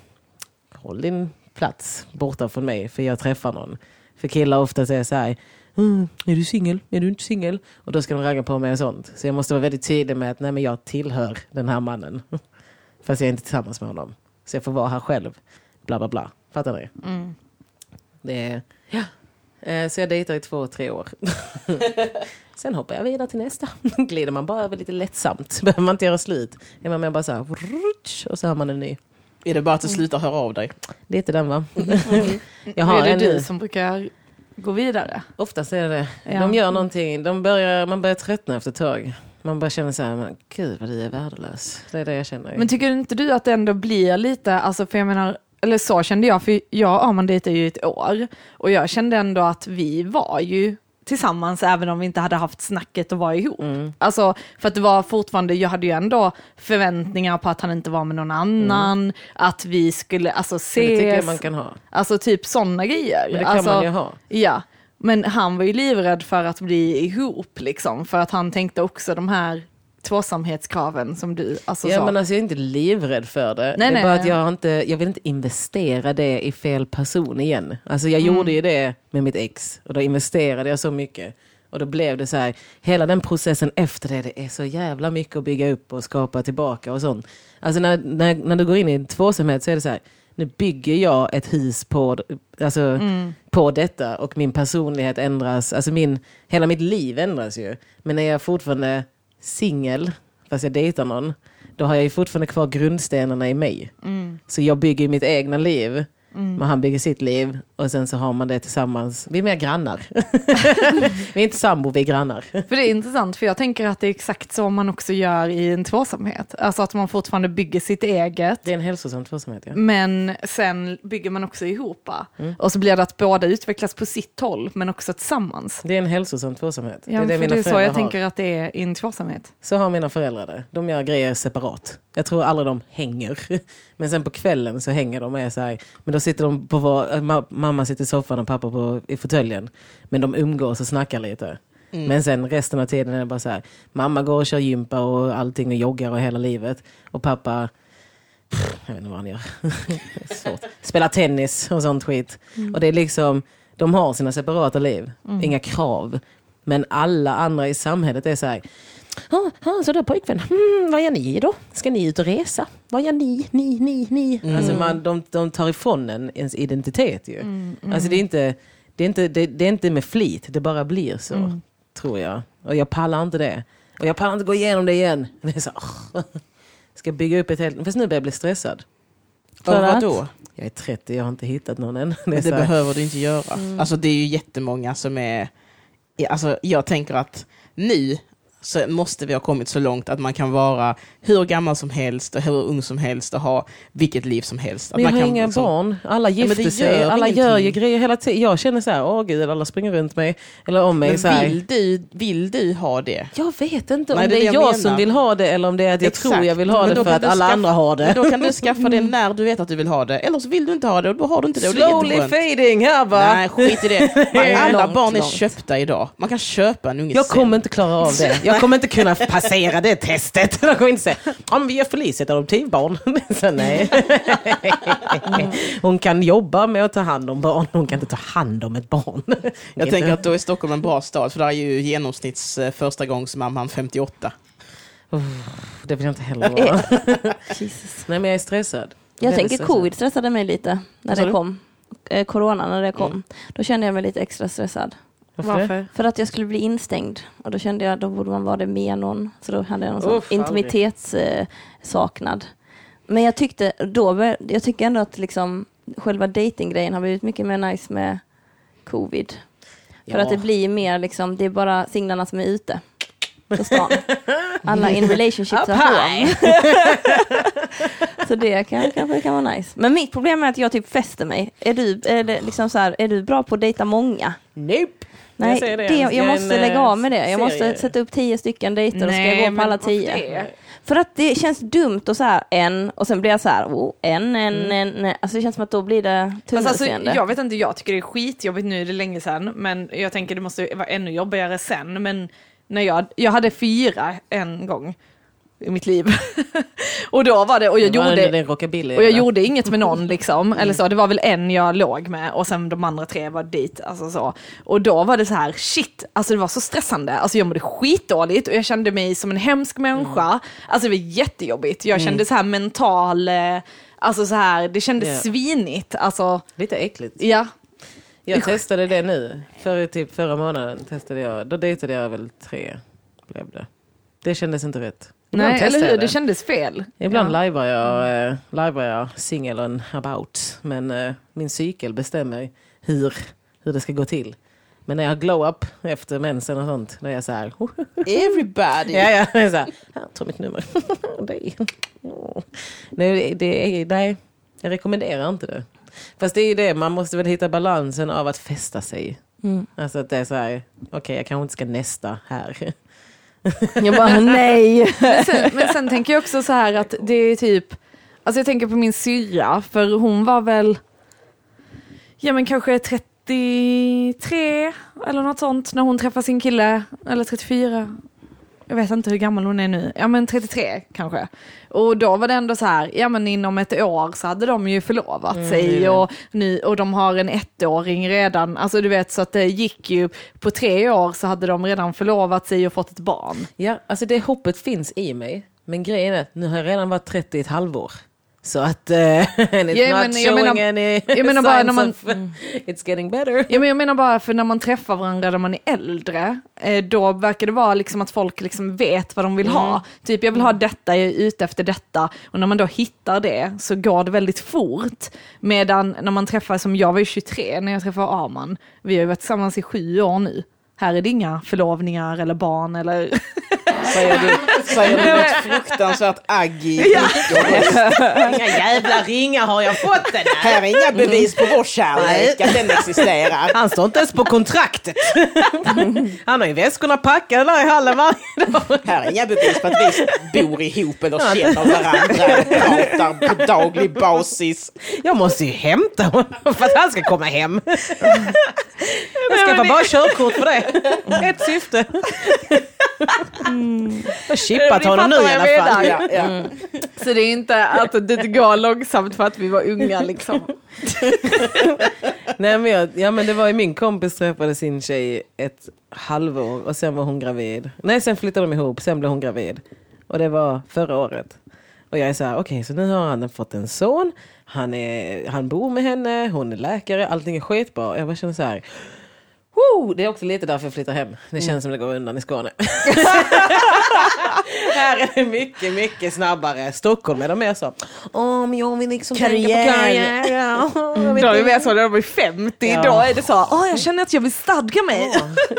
håll din plats borta från mig för jag träffar någon. För killar ofta säger så här, mm, är du singel? Är du inte singel? Och då ska de ragga på mig och sånt. Så jag måste vara väldigt tydlig med att nej men jag tillhör den här mannen. Fast jag är inte tillsammans med honom. Så jag får vara här själv. Bla bla bla. Fattar ni? Det är, ja. Eh, Så jag dejtar i två, tre år. Sen hoppar jag vidare till nästa. Glider man bara över lite lättsamt. Behöver man inte göra slut. Är man med bara så här, och så har man en ny. Är det bara att du slutar höra av dig? Lite den va? jag Har är det en du ny. som brukar gå vidare? Oftast är det det. De gör någonting, de börjar, man börjar tröttna efter ett tag. Man bara känner så här, men gud vad du är värdelös. Det är det jag känner. Men tycker inte du att det ändå blir lite, alltså för jag menar, eller så kände jag, för jag och Arman dejtade ju ett år och jag kände ändå att vi var ju tillsammans även om vi inte hade haft snacket och var ihop. Mm. Alltså för att det var fortfarande, jag hade ju ändå förväntningar på att han inte var med någon annan, att vi skulle alltså Men det tycker jag ses, man kan ha. alltså typ sådana grejer. Men det kan alltså, man ju ha. Ja, men han var ju livrädd för att bli ihop liksom, för att han tänkte också de här tvåsamhetskraven som du, alltså Ja, så. men alltså, jag är inte livrädd för det. Nej, det är nej, bara nej. att jag, har inte, jag vill inte investera det i fel person igen. Alltså jag gjorde ju det med mitt ex och då investerade jag så mycket. Och då blev det så här, hela den processen efter det, det är så jävla mycket att bygga upp och skapa tillbaka och sånt. Alltså när, när, när du går in i en tvåsamhet så är det så här, nu bygger jag ett hus på, alltså, på detta och min personlighet ändras, alltså min, hela mitt liv ändras ju. Men när jag fortfarande singel, fast jag dejtar någon, då har jag ju fortfarande kvar grundstenarna i mig. Så jag bygger mitt egna liv, men han bygger sitt liv och sen så har man det tillsammans. Vi är mer grannar. vi är inte sambo, vi är grannar. För det är intressant, för jag tänker att det är exakt så man också gör i en tvåsamhet. Alltså att man fortfarande bygger sitt eget, Det är en hälsosam tvåsamhet. Ja. men sen bygger man också ihop. Mm. Och så blir det att båda utvecklas på sitt håll, men också tillsammans. Det är en hälsosam tvåsamhet. Ja, det är det för mina det är så jag har. tänker att det är i en tvåsamhet. Så har mina föräldrar det. De gör grejer separat. Jag tror aldrig de hänger. Men sen på kvällen så hänger de och är så här. Men då sitter de på var, ma- mamma sitter i soffan och pappa på, i fåtöljen. Men de umgås och snackar lite. Men sen resten av tiden är det bara så här. Mamma går och kör gympa och allting och joggar och hela livet. Och pappa, pff, jag vet inte vad han gör. Spelar tennis och sånt skit. Och det är liksom, De har sina separata liv, Mm. inga krav. Men alla andra i samhället är så här, Ja, ah, så där pojkvän, hmm, vad gör ni då? Ska ni ut och resa? Vad gör ni, ni, ni, ni? Mm. Alltså man, de, de tar ifrån en ens identitet ju. Mm, Alltså det är, inte, det, är inte, det, det är inte med flit, det bara blir så. Mm. Tror jag. Och jag pallar inte det. Och jag pallar inte gå igenom det igen. Det är så, ska bygga upp ett helt... Fast nu börjar jag bli stressad. Och För att- vadå? Jag är 30, jag har inte hittat någon än. Det det behöver du inte göra. Mm. Alltså det är ju jättemånga som är... Alltså jag tänker att nu så måste vi ha kommit så långt att man kan vara hur gammal som helst och hur ung som helst och ha vilket liv som helst. Men jag har inga liksom- barn. Alla gifter det sig. gör Alla ingenting. gör ju grejer hela tiden. Jag känner så här, åh gud, alla springer runt mig. Eller om mig. Men så här. vill du, vill du ha det? Jag vet inte Nej, om det det är det jag jag som vill ha det eller om det är att jag Exakt. tror jag vill ha det för att alla skaffa- andra har Men det. då kan du skaffa det när du vet att du vill ha det. Eller så vill du inte ha det och då har du inte det. Det Slowly jätteskönt. fading här bara. Nej, skit i det. Alla barn är köpta idag. Man kan köpa en unge Jag kommer inte klara av det. Jag kommer inte kunna passera det testet. Jag kommer inte säga, ja men vi ger Felicia ett adoptivbarn. Så nej. Hon kan jobba med att ta hand om barn, hon kan inte ta hand om ett barn. Jag tänker att då är Stockholm en bra stad, för där är ju genomsnitts eh, första gångsmamman 58. Det vill jag inte heller vara. Jesus. Nej men jag är stressad. Jag tänker stressad. covid stressade mig lite när det kom. Eh, corona när det kom. Då kände jag mig lite extra stressad. Varför? Varför? För att jag skulle bli instängd. Och då kände jag då borde man vara det med någon. Så då hade jag någon Uff, intimitetssaknad. Eh. Men jag tyckte då, jag tycker ändå att liksom själva datinggrejen har blivit mycket mer nice med covid. För Ja. att det blir mer liksom, det är bara singlarna som är ute på stan. Alla in relationships är. Så det kan, kanske kan vara nice. Men mitt problem är att jag typ fäster mig. Är du, är liksom så här, är du bra på att dejta många? Nope. Nej, Jag säger det. det, Jag en, måste eh, lägga av med det. Jag måste serie. sätta upp tio stycken dejter och ska jag gå på alla tio. För att det känns dumt och så här en och sen blir jag så här, oh, en, en, en, en. Alltså det känns som att då blir det Fast alltså, tunnelseende. jag vet inte, jag tycker det är skitjobbigt nu, det är länge sedan, men jag tänker det måste vara ännu jobbigare sen. Men när jag, jag hade fyra en gång i mitt liv. och då var det, och jag Det gjorde... Och jag gjorde inget med någon liksom, eller så, det var väl en jag låg med och sen de andra tre var dit, alltså så. Och då var det så här, shit, alltså det var så stressande, alltså jag mådde skitdåligt och jag kände mig som en hemsk människa, alltså det var jättejobbigt, jag kände så här mental, eh, alltså så här, det kändes Ja. svinigt, alltså, Lite äckligt. ja. Jag testade det nu. För typ förra månaden testade jag. Då dejtade jag väl tre. Blev det. Det kändes inte rätt. Nej, eller hur, jag det kändes fel. Ibland ja. lajvar jag, eh, lajvar jag single and about. Men eh, min cykel bestämmer hur, hur det ska gå till. Men när jag har glow-up efter mensen och sånt, då är jag så här... Everybody! ja, ja, jag är så här, här, ta mitt nummer. Åh. nej, det nej, jag rekommenderar inte det. Fast det är ju det, man måste väl hitta balansen av att fästa sig. Mm. Alltså att det är så här, okej jag kanske inte ska nästa här. Jag bara, nej. Men sen, men sen tänker jag också så här att det är typ, alltså jag tänker på min syrra, för hon var väl, ja men kanske 33 eller något sånt när hon träffade sin kille, eller 34. Jag vet inte hur gammal hon är nu, ja men 33 kanske. Och då var det ändå så här, ja men inom ett år så hade de ju förlovat är sig det. och, nu, och de har en ettåring redan, alltså du vet så att det gick ju, på tre år så hade de redan förlovat sig och fått ett barn. Ja, alltså det hoppet finns i mig. Men grejen är att nu har jag redan varit 30 i ett halvår. Så att uh, and it's Ja, not men showing menar- any jag menar bara när man- of it's getting better. Ja, men jag menar bara för när man träffar varandra när man är äldre, eh, då verkar det vara liksom att folk liksom vet vad de vill ha. Typ jag vill ha detta, jag är ute efter detta. Och när man då hittar det så går det väldigt fort. Medan när man träffar, som jag var ju 23 när jag träffade Arman, vi har ju varit tillsammans i sju år nu. Här är det inga förlovningar eller barn eller... Säger du, säger du något fruktansvärt agg i Inga jävla ringar har jag fått den här. Här är inga bevis på vår kärlek, att den existerar. Han står inte ens på kontraktet. Han har ju väskorna packade där i hallen varje dag. Här är inga bevis på att vi bor ihop eller känner varandra och pratar på daglig basis. Jag måste ju hämta honom för att han ska komma hem. Jag skaffar bara körkort för det. Ett syfte. Jag chippat Ni honom nu i alla fall. Ja, ja. Mm. Så det är inte att det går långsamt för att vi var unga liksom. Nej, men jag, ja, men det var ju min kompis träffade sin tjej ett halvår och sen var hon gravid. Nej, sen flyttade de ihop, sen blev hon gravid. Och det var förra året. Och jag är så här, okej, så nu har han fått en son. Han, är, han bor med henne, hon är läkare, allting är skitbra. Jag bara känner så här, Woo! Det är också lite därför jag flyttar hem. Det känns som det går undan i Skåne. Här är det mycket, mycket snabbare. Stockholm är de mer så. Åh, men jag vill liksom tänka på karriär. Då är vi inte." mer så när de är 50, Ja. då är det så, åh jag känner att jag vill stadga mig.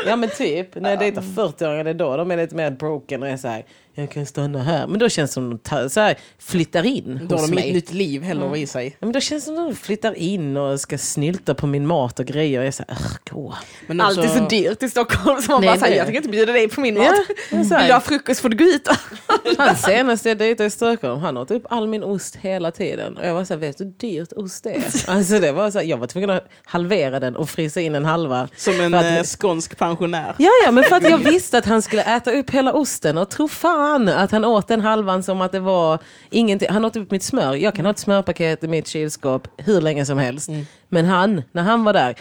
Ja men typ, när jag dejtar 40-åringar det är då de är lite mer broken och är så här, jag kan stanna här. Men då känns det som de tar, så här, flyttar in Då har hos de mig. inget nytt liv heller i sig. Ja, men då känns det som de flyttar in och ska snylta på min mat och grejer. Jag är så här, "Ugh, gå. Men Allt är också- så dyrt i Stockholm så man Nej, bara säger det- jag tänker inte bjuda dig på min mat. Ja, jag är så Vill du ha frukost får du gå ut. han senaste jag dejtade i Stockholm, han åt upp all min ost hela tiden. Och jag var så här, vet du hur dyrt ost är? Alltså det var så här, jag var tvungen att halvera den och frysa in en halva. Som en För att- eh, skånsk pensionär. Ja, ja, men för att jag visste att han skulle äta upp hela osten och tro fan att han åt den halvan som att det var ingenting. Han åt upp mitt smör. Jag kan ha ett smörpaket i mitt kylskåp hur länge som helst. Men han, när han var där,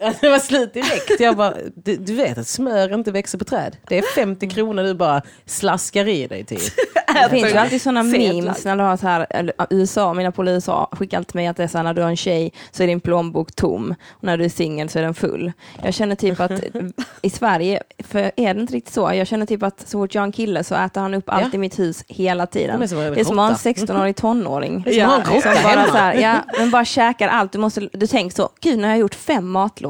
det var slut direkt. Jag bara, du, du vet att smör inte växer på träd. Det är 50 kronor du bara slaskar i dig till. Det finns ju alltid sådana memes när du har så här, USA, mina polare i USA skickar alltid mig att det är så här, när du har en tjej så är din plånbok tom och när du är singel så är den full. Jag känner typ att i Sverige, för är det inte riktigt så, jag känner typ att så fort jag har en kille så äter han upp allt Ja. i mitt hus hela tiden. Är som det är som att ha en råtta. 16-årig tonåring. Är som bara så här, ja, men bara käkar allt. Du, måste, du tänker så, gud nu har jag gjort fem matlådor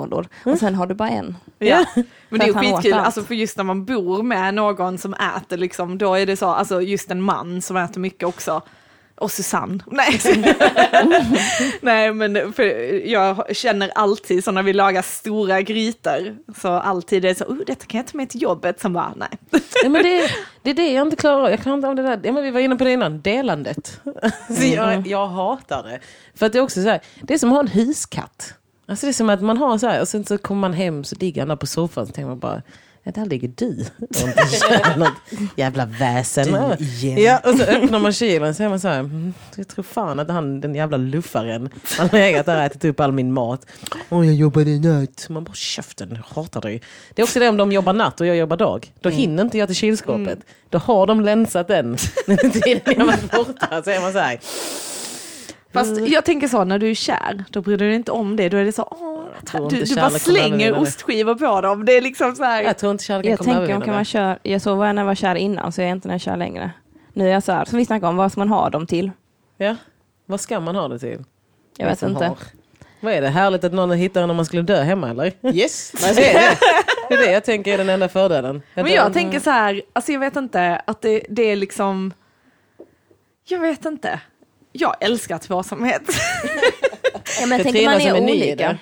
och sen har du bara en. Ja. Men det är ju skitkul, allt. alltså för just när man bor med någon som äter, liksom, då är det så, alltså just en man som äter mycket också. Och Susanne. Nej, Nej men för jag känner alltid så när vi lagar stora grytor, så alltid är det så, oh, detta kan jag ta med till jobbet, som bara, nej. Ja, men det, det är det jag inte klarar av. Jag klarar inte av det där. Ja, men vi var inne på det innan, delandet. Så jag, jag hatar det. För att det är också så här, det är som att ha en huskatt. Alltså det är som att man har så här, och sen så kommer man hem så ligger han där på soffan så tänker man bara, ja, där ligger du. Och något jävla väsen. Ja, och så öppnar man kylen så är man så här, mm, jag tror fan att han, den jävla luffaren, han har legat där och ätit upp all min mat. Åh, jag jobbade natt. Man bara, käften, jag hatar dig. Det är också det om de jobbar natt och jag jobbar dag. Då hinner inte jag till kylskåpet. Då har de länsat den. Den tiden jag varit borta så är man så här, Fast jag tänker så, när du är kär, då bryr du dig inte om det, då är det så, åh, du, du bara slänger ostskivor på dem. Det är liksom så här, jag tror inte kärleken Jag kommer tänker övervinna kan man kör, jag så var jag när jag var kär innan så jag är inte när jag kär längre. Nu är jag så här, som vi snackade om, vad ska man ha dem till? Ja, vad ska man ha det till? Jag vet inte. har. Vad är det, härligt att någon hittar en om man skulle dö hemma eller? Yes. Nej, det, är det. det är det jag tänker är den enda fördelen. Men jag tänker så här, alltså jag vet inte, att det, det är liksom, jag vet inte. Jag älskar tvåsamhet. Ja, men jag tänker man är i olika. det.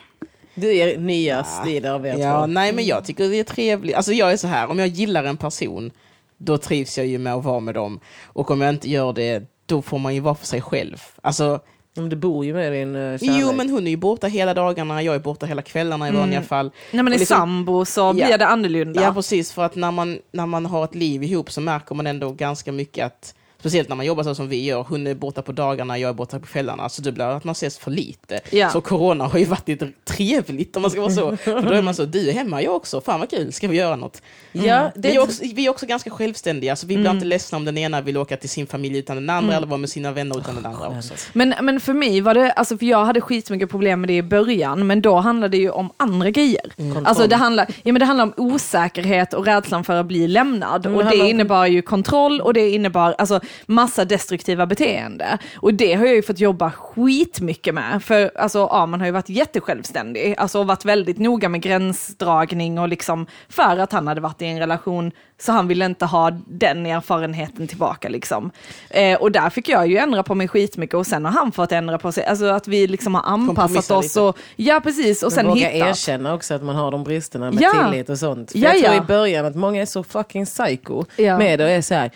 Du är nya strider av er Ja, två. nej men jag tycker det är trevligt. Alltså jag är så här, om jag gillar en person, då trivs jag ju med att vara med dem. Och om jag inte gör det, då får man ju vara för sig själv. Alltså, Men du bor ju med din uh, kärlek. jo men hon är ju borta hela dagarna, jag är borta hela kvällarna i vanliga fall. När man är Och liksom- sambo så Ja. blir det annorlunda. Ja precis, för att när man, när man har ett liv ihop så märker man ändå ganska mycket att Speciellt när man jobbar så som vi gör, hon är borta på dagarna, jag är borta på kvällarna, så det blir att man ses för lite. Ja. Så corona har ju varit trevligt om man ska vara så. För då är man så, du är hemma, jag också, fan vad kul, ska vi göra något? Ja, Vi det är, också, vi är också ganska självständiga, så vi blir Mm. inte ledsna om den ena vill åka till sin familj utan den andra, eller vara med sina vänner utan den andra också. Men, men för mig var det, alltså för jag hade skitmycket problem med det i början, men då handlade det ju om andra grejer. Alltså det handlar, ja, men det handlar om osäkerhet och rädslan för att bli lämnad. Det och det innebar ju kontroll och det innebar alltså, massa destruktiva beteende. Och det har jag ju fått jobba skitmycket med. För alltså, ja, man har ju varit jättesjälvständig, alltså och varit väldigt noga med gränsdragning och liksom för att han hade varit i en relation så han ville inte ha den erfarenheten tillbaka liksom. Eh, och där fick jag ju ändra på mig skitmycket och sen har han fått ändra på sig, alltså att vi liksom har anpassat oss lite. och, ja precis, och Men sen våga hittat. erkänna också att man har de bristerna med Ja. tillit och sånt. För Ja, jag tror ja. i början att många är så fucking psycho Ja. med det och är så här.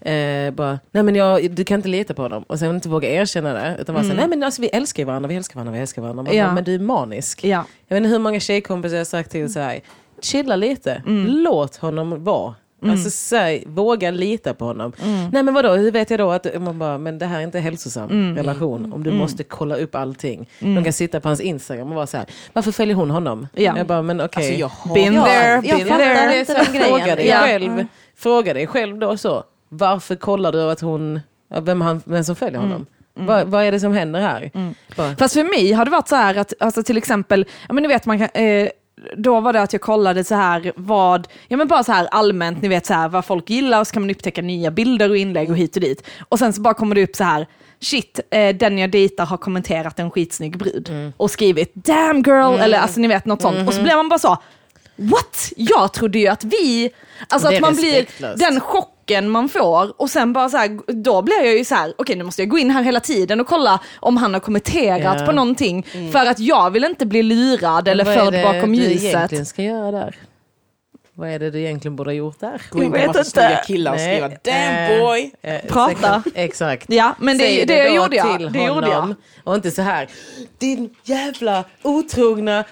Eh, bara, nej men jag, du kan inte lita på dem. Och sen inte våga erkänna det. Utan bara säga, nej men alltså, vi älskar ju varandra, vi älskar varandra, vi älskar varandra. Man Mm. Ja. bara, men du är manisk. Ja. Jag vet inte hur många tjejkompisar jag har sagt till så här, chilla lite, Mm. låt honom vara. Alltså säg, våga lita på honom. Nej men vadå, hur vet jag då att man bara, men det här är inte en hälsosam relation om du måste kolla upp allting. De kan sitta på hans Instagram och vara så här, varför följer hon honom? Ja. Jag bara, men okej. Alltså jag har... Been there, jag been fattar there. Fråga dig, Ja. själv, fråga dig själv då så. Varför kollar du att hon, vem, han, vem som följer honom? Vad, vad är det som händer här? Bara, Fast för mig har det varit så här att, alltså till exempel, ja men ni vet man kan, eh, då var det att jag kollade så här vad, ja men bara så här allmänt, ni vet så här vad folk gillar och så kan man upptäcka nya bilder och inlägg och hit och dit. Och sen så bara kommer det upp så här, shit, eh, den jag dejtar har kommenterat en skitsnygg brud och skrivit damn girl, eller alltså ni vet något sånt. Och så blir man bara så, what? Jag trodde ju att vi, alltså att man blir, den chocken man får och sen bara så här, då blir jag ju så här, okej nu måste jag gå in här hela tiden och kolla om han har kommenterat Ja. på någonting. För att jag vill inte bli lurad eller vad är förd det bakom du ljuset. egentligen ska göra där? Vad är det du egentligen borde ha gjort där? Gå in på massa inte. snygga killar och Nej, skriva damn eh, boy. Eh, Prata. Exakt. Ja, men det, Säg det, då gjorde jag. till Det gjorde jag. honom. Och inte så här, din jävla otrogna...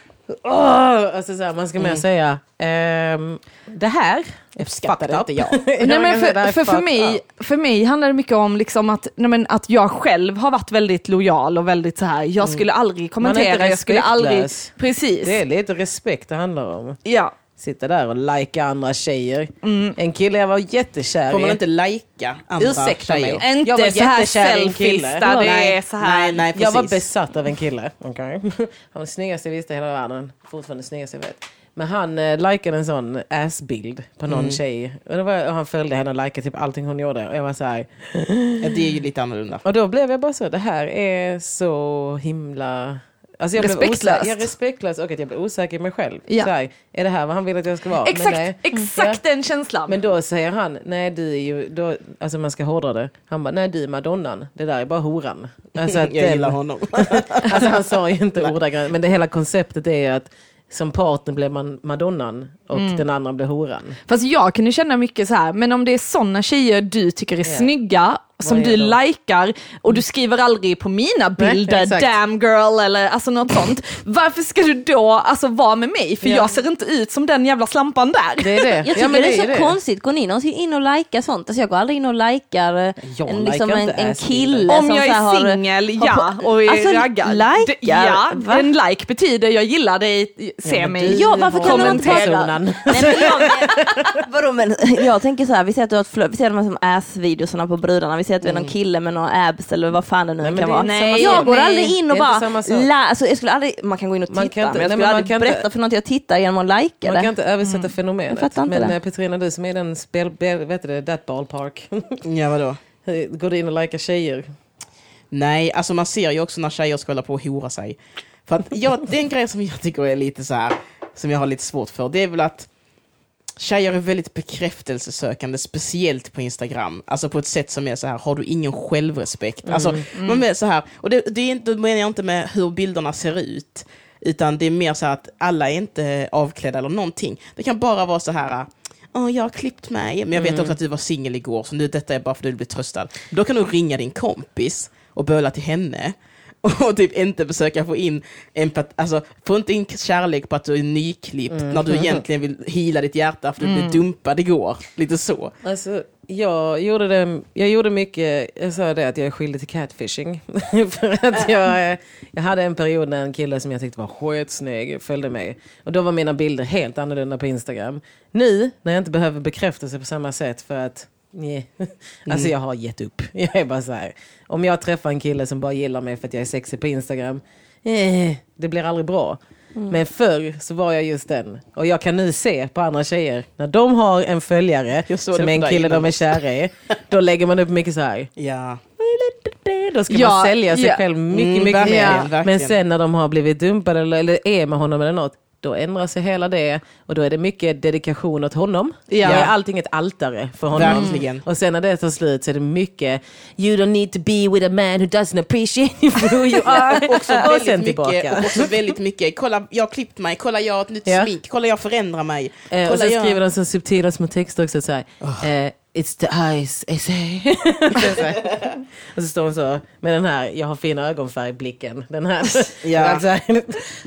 Åh! Alltså så här, man ska mer säga, ehm, det här är Uppskattar fucked inte jag. Nej, men för, för, för, mig, för mig handlar det mycket om liksom att, nej, men att jag själv har varit väldigt lojal och väldigt så här. jag skulle aldrig Mm. Är inte kommentera, jag skulle aldrig... Precis. Det är lite respekt det handlar om. Ja. Sitta där och lajka andra tjejer. En kille jag var jättekär Får man i. inte lajka andra Ursäkta mig. Inte Jag var så här jättekär i en selfies kille. där det är så här. nej, nej, Jag var besatt av en kille. Okay. Han var den snyggaste jag visste i hela världen. Fortfarande snyggaste jag vet. Men han eh, likade en sån assbild på någon Mm. tjej. Och, var, och han följde henne och likade typ allting hon gjorde. Och jag var så här. Det är ju lite annorlunda. Och då blev jag bara så, det här är så himla... Alltså jag blev Respektlöst. osäker, jag är respektlös och att jag blev osäker i mig själv. Ja. Så här, är det här vad han vill att jag ska vara? Men Exakt, exakt den känslan. Men då säger han, nej du är ju, då, alltså man ska hårdra det. Han bara, nej du är madonnan, det där är bara horan. Alltså, att Jag den- gillar honom. alltså han sa ju inte ordagrant, men det hela konceptet är att som partner blir man madonnan och Mm. den andra blir horan. Fast jag kan ju känna mycket så här, men om det är sådana tjejer du tycker är Ja. snygga, som du då? likar och du skriver aldrig på mina bilder exakt. damn girl eller alltså något sånt. Varför ska du då alltså vara med mig? För Ja. jag ser inte ut som den jävla slampan där. Det är det. Jag tycker Ja, men det är så det. konstigt, går ni någonsin in och likar sånt? Alltså jag går aldrig in och likar eh, en, liksom en, en kille Om som jag är har- singel, ja, och är Alltså, raggad. likar? Ja, Va? en like betyder jag gillar dig, se men mig, du Ja, varför kan man inte kommentera. Nej, men jag, vadå, men jag tänker så här, vi ser att du har ett flö- vi ser de här som ass-videosarna på brudarna, vi ser att du är någon kille med några abs eller vad fan det nu Nej, kan det vara. samma jag går Nej, aldrig in och bara, la, alltså, jag skulle aldrig, man kan gå in och titta, Man kan inte- men jag nej, skulle men man aldrig kan inte- berätta för något jag tittar genom att likea Man det. kan inte översätta Jag fenomenet. men det. eh, Petrina, du som är den spel, vet du det, that ballpark. Ja, vadå? Går du in och likar tjejer? Nej, alltså man ser ju också när tjejer ska hålla på och hora sig. För att jag, det är en grej som jag tycker är lite så här, som jag har lite svårt för, det är väl att tjejer är väldigt bekräftelsesökande, speciellt på Instagram. Alltså på ett sätt som är så här, har du ingen självrespekt? Alltså, man är så här, och det, det är inte, då menar jag inte med hur bilderna ser ut, utan det är mer så här att alla är inte avklädda eller någonting. Det kan bara vara så här, Åh, jag har klippt mig, men jag vet också att du var singel igår, så nu, detta är bara för att du vill bli tröstad. Då kan du ringa din kompis och böla till henne och typ inte försöka få in empat, alltså få inte in kärlek på att du är nyklippt när du egentligen vill hila ditt hjärta för du blev dumpad igår. Lite så. Alltså, jag gjorde, det, jag gjorde mycket, jag sa det att jag är skyldig till catfishing. För att jag, jag hade en period när en kille som jag tyckte var skitsnygg följde mig. Och då var mina bilder helt annorlunda på Instagram. Nu, när jag inte behöver bekräftelse på samma sätt för att Nej. Alltså jag har gett upp. Jag är bara så här. Om jag träffar en kille som bara gillar mig för att jag är sexig på Instagram. Eh, det blir aldrig bra. Men förr så var jag just den. Och jag kan nu se på andra tjejer. När de har en följare som är en kille innan. de är kära i. Då lägger man upp mycket så här. Ja. Då ska Ja, man sälja sig ja. själv mycket, Mm, mycket mer. Men sen när de har blivit dumpade eller, eller är med honom eller något. Då ändrar sig hela det och då är det mycket dedikation åt honom. Ja. Jag är allting ett altare för honom. Verkligen. Och sen när det tar slut så är det mycket You don't need to be with a man who doesn't appreciate who you are. Också och sen mycket, tillbaka. också väldigt mycket, kolla jag har klippt mig, kolla jag har ett nytt Ja. smink, kolla jag förändrar mig. Eh, och sen jag... skriver de så subtila små texter också så här. Eh, It's the eyes, I say. Och så står hon så med den här, jag har fin ögonfärg-blicken. Den här, Ja. alltså,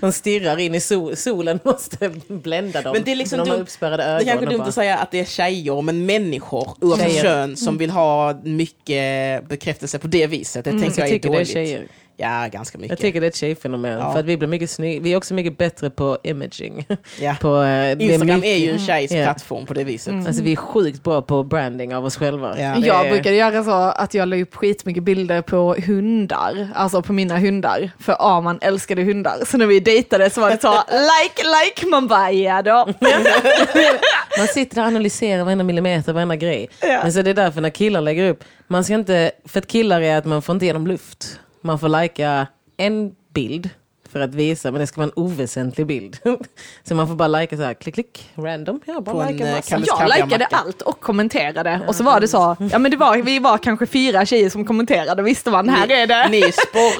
de stirrar in i sol, solen måste blända dem. Men det är liksom de dumt- uppspärrade Det är ögon. kanske och dumt bara- att säga att det är tjejer, men människor oavsett kön som vill ha mycket bekräftelse på det viset. Det Mm, tänker jag är det är dåligt. tjejer. Ja, ganska mycket. Jag tycker det är ett tjejfenomen. Ja. För att vi blir mycket snygg. Vi är också mycket bättre på imaging. ja. på, det Instagram mycket- är ju en tjejs Ja. plattform på det viset. Alltså vi är sjukt bra på branding av oss själva. Ja. Jag är- brukade göra så att jag la upp skitmycket bilder på hundar, alltså på mina hundar. För Arman älskade hundar. Så när vi dejtade så var det så, like, like, man bara ja då. Man sitter och analyserar varenda millimeter, varenda grej. Men så det är därför när killar lägger upp, man ska inte, för att killar är att man får inte ge dem luft. Man får lajka en bild för att visa, men det ska vara en oväsentlig bild. så man får bara lajka så här, klick, klick, random. Ja, bara eh, massa. Jag likade allt och kommenterade. Och så var det så, ja men det var, vi var kanske fyra tjejer som kommenterade. Visste man, här är det. Ni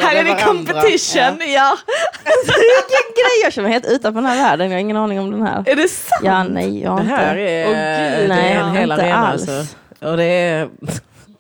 Här är det competition, ja. Vilken grej, jag känner mig helt utanför den här världen. Jag har ingen aning om den här. Är det sant? Ja, nej, jag har Det här inte. är, Åh, gud. det Nej, är en hel inte arena alls. alltså. Och det är...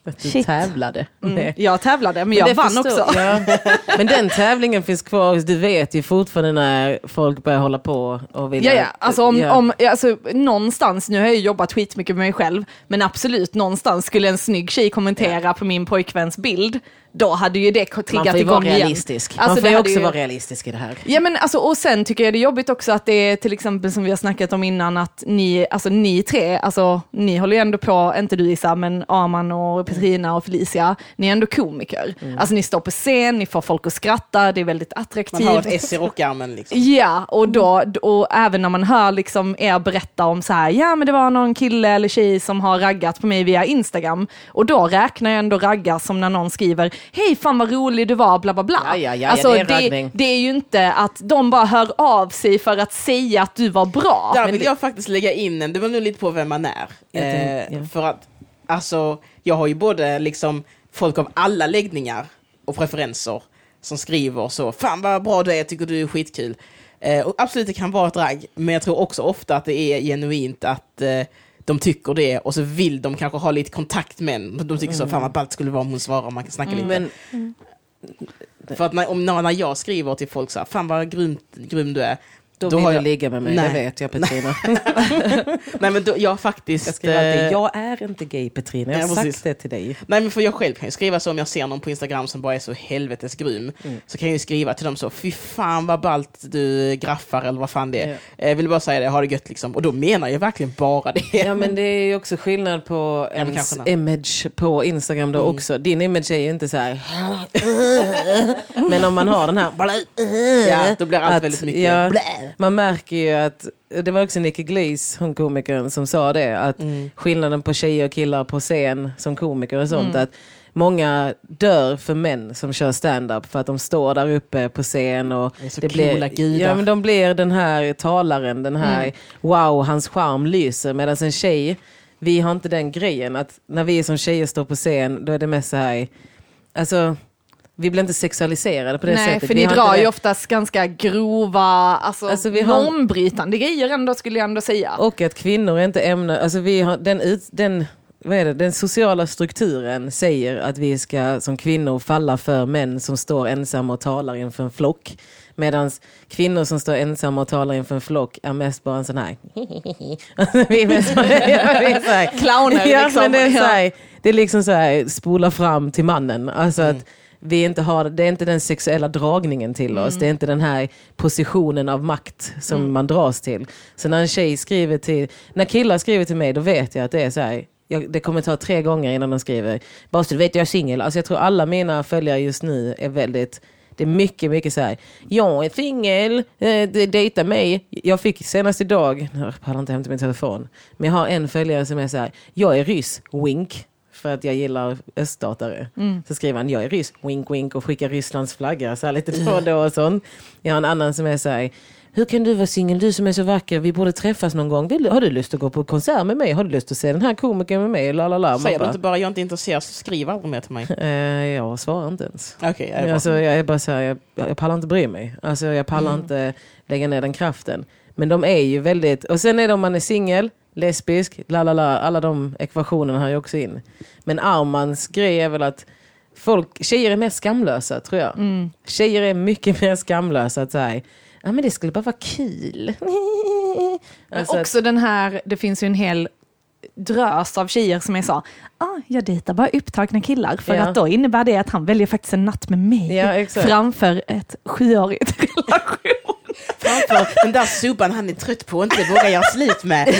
Att du Shit. tävlade. Mm, jag tävlade, men jag vann förstår- också. Ja. Men den tävlingen finns kvar. Du vet ju fortfarande när folk börjar hålla på och vilja... Ja, ja. Alltså, om, Ja. om, alltså, någonstans, nu har jag jobbat skitmycket med mig själv, men absolut någonstans skulle en snygg tjej kommentera på min pojkväns bild, då hade ju det Man triggat får ju vara igång igen. realistisk. Alltså, Man får ju också ju- vara realistisk i det här. Ja men alltså, och sen tycker jag det är jobbigt också att det är till exempel som vi har snackat om innan att ni, alltså ni tre, alltså ni håller ju ändå på, inte du Issa, men Arman och Petrina och Felicia, ni är ändå komiker. Mm. Alltså ni står på scen, ni får folk att skratta, det är väldigt Man attraktivt. har ett S i rockarmen liksom. Ja, och, då, och även när man hör liksom er berätta om så här, ja men det var någon kille eller tjej som har raggat på mig via Instagram. Och då räknar jag ändå raggar som när någon skriver, hej fan vad rolig du var, bla bla bla. Ja, ja, ja, alltså, det är det, det är ju inte att de bara hör av sig för att säga att du var bra. Där Men vill det- jag faktiskt lägga in en, det var nu lite på vem man är. Tänkte, Eh. För att, alltså, jag har ju både liksom folk av alla läggningar och preferenser som skriver så, fan vad bra du är, jag tycker du är skitkul. Eh, och absolut, det kan vara ett ragg, men jag tror också ofta att det är genuint att eh, de tycker det och så vill de kanske ha lite kontakt med en. De tycker så, fan vad ballt skulle vara om hon svarar och man kan snacka lite. Men För att när, om, när jag skriver till folk så här, fan vad grymt, grym du är. Då, Då vill har du jag- ligga med mig, Nej. det vet jag Petrina. Nej men då, jag faktiskt... Jag skriver alltid, eh, jag är inte gay Petrina, jag har Ja, sagt precis. det till dig. Nej men för jag själv kan ju skriva så om jag ser någon på Instagram som bara är så helvetes grym. Mm. Så kan jag ju skriva till dem så, fy fan vad ballt du graffar eller vad fan det är. Ja. Jag vill bara säga det, ha det gött liksom. Och då menar jag verkligen bara det. Ja men det är ju också skillnad på men ens image på Instagram då Mm. också. Din image är ju inte så här. men om man har den här. Ja, då blir allt att- väldigt mycket ja. Man märker ju att, det var också Nicky Glaze, hon komikern, som sa det. Att Mm. skillnaden på tjejer och killar på scen som komiker och sånt. Att Många dör för män som kör stand-up för att de står där uppe på scen och Det det blir, gudar. ja, men de blir den här talaren, den här wow, hans charm lyser. Medan en tjej, vi har inte den grejen att när vi som tjejer står på scen då är det mest så här, alltså vi blir inte sexualiserade på det Nej, sättet. för Vi ni drar ju oftast ganska grova, alltså, Alltså, vi har- normbrytande grejer ändå skulle jag ändå säga. Och att kvinnor är inte ämne, alltså vi har den, ut, den, vad är det, den sociala strukturen säger att vi ska som kvinnor falla för män som står ensamma och talar inför en flock. Medan kvinnor som står ensamma och talar inför en flock är mest bara en sån här... Alltså, vi är mest bara, Clowner ja, liksom. men det, är så Ja. här, det är liksom så här, spola fram till mannen. Alltså att vi inte har, det är inte den sexuella dragningen till oss. Det är inte den här positionen av makt som man dras till. Så när en tjej skriver till, när killar skriver till mig då vet jag att det är så här. Jag, det kommer ta tre gånger innan de skriver, bara så du vet jag är singel. Alltså jag tror alla mina följare just nu är väldigt det är mycket, mycket så här. Jag är singel, eh, de- dejta mig. Jag fick senast idag, jag pallar inte hämta min telefon, men jag har en följare som är så här. Jag är ryss, wink. För att jag gillar öststatare. Så skriver han, jag är ryss, wink wink och skickar Rysslands flagga så här lite då och då och sånt. Jag har en annan som är så här. Hur kan du vara singel, du som är så vacker, vi borde träffas någon gång. Vill, har du lust att gå på konsert med mig? Har du lust att se den här komikern med mig? Säger du inte bara jag är inte intresserad så skriv aldrig mer till mig. eh, jag svarar inte ens. Okej, jag är. Alltså, jag är bara så här, jag, jag pallar inte bry mig. Alltså, jag pallar Mm. inte lägga ner den kraften. Men de är ju väldigt, och sen är det om man är singel, lesbisk, la la la, alla de ekvationerna hör ju också in. Men Armans grej är väl att folk, tjejer är mer skamlösa tror jag. Tjejer är mycket mer skamlösa att säga, ja men det skulle bara vara kul. Alltså att- också den här, det finns ju en hel drös av tjejer som är så, ah, jag dejtar bara upptagna killar för Ja. att då innebär det att han väljer faktiskt en natt med mig Ja, framför ett sjuårigt relation. Framför den där subban han är trött på och inte vågar göra slut med.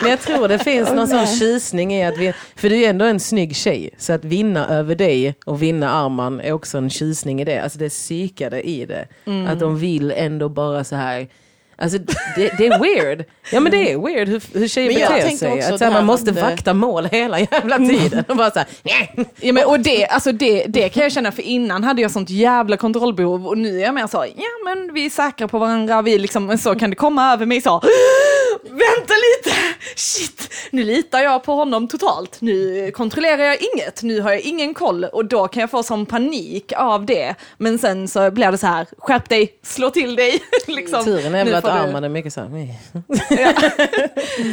Men jag tror det finns någon sån tjusning i att vi, för du är ändå en snygg tjej, så att vinna över dig och vinna Arman är också en tjusning i det. Alltså det psykade i det. Att de vill ändå bara så här Alltså det, det är weird. Ja men det är weird hur, hur tjejer Men beter sig. Att här, man måste eh, vakta mål hela jävla tiden. Och bara så här. Ja, men, och det, alltså det, det kan jag känna, för innan hade jag sånt jävla kontrollbehov och nu är jag mer så, ja men vi är säkra på varandra, vi liksom, så kan det komma över mig så, vänta lite, shit, nu litar jag på honom totalt, nu kontrollerar jag inget, nu har jag ingen koll och då kan jag få sån panik av det. Men sen så blir det så här, skärp dig, slå till dig. liksom. Turen är väl att är mycket så här.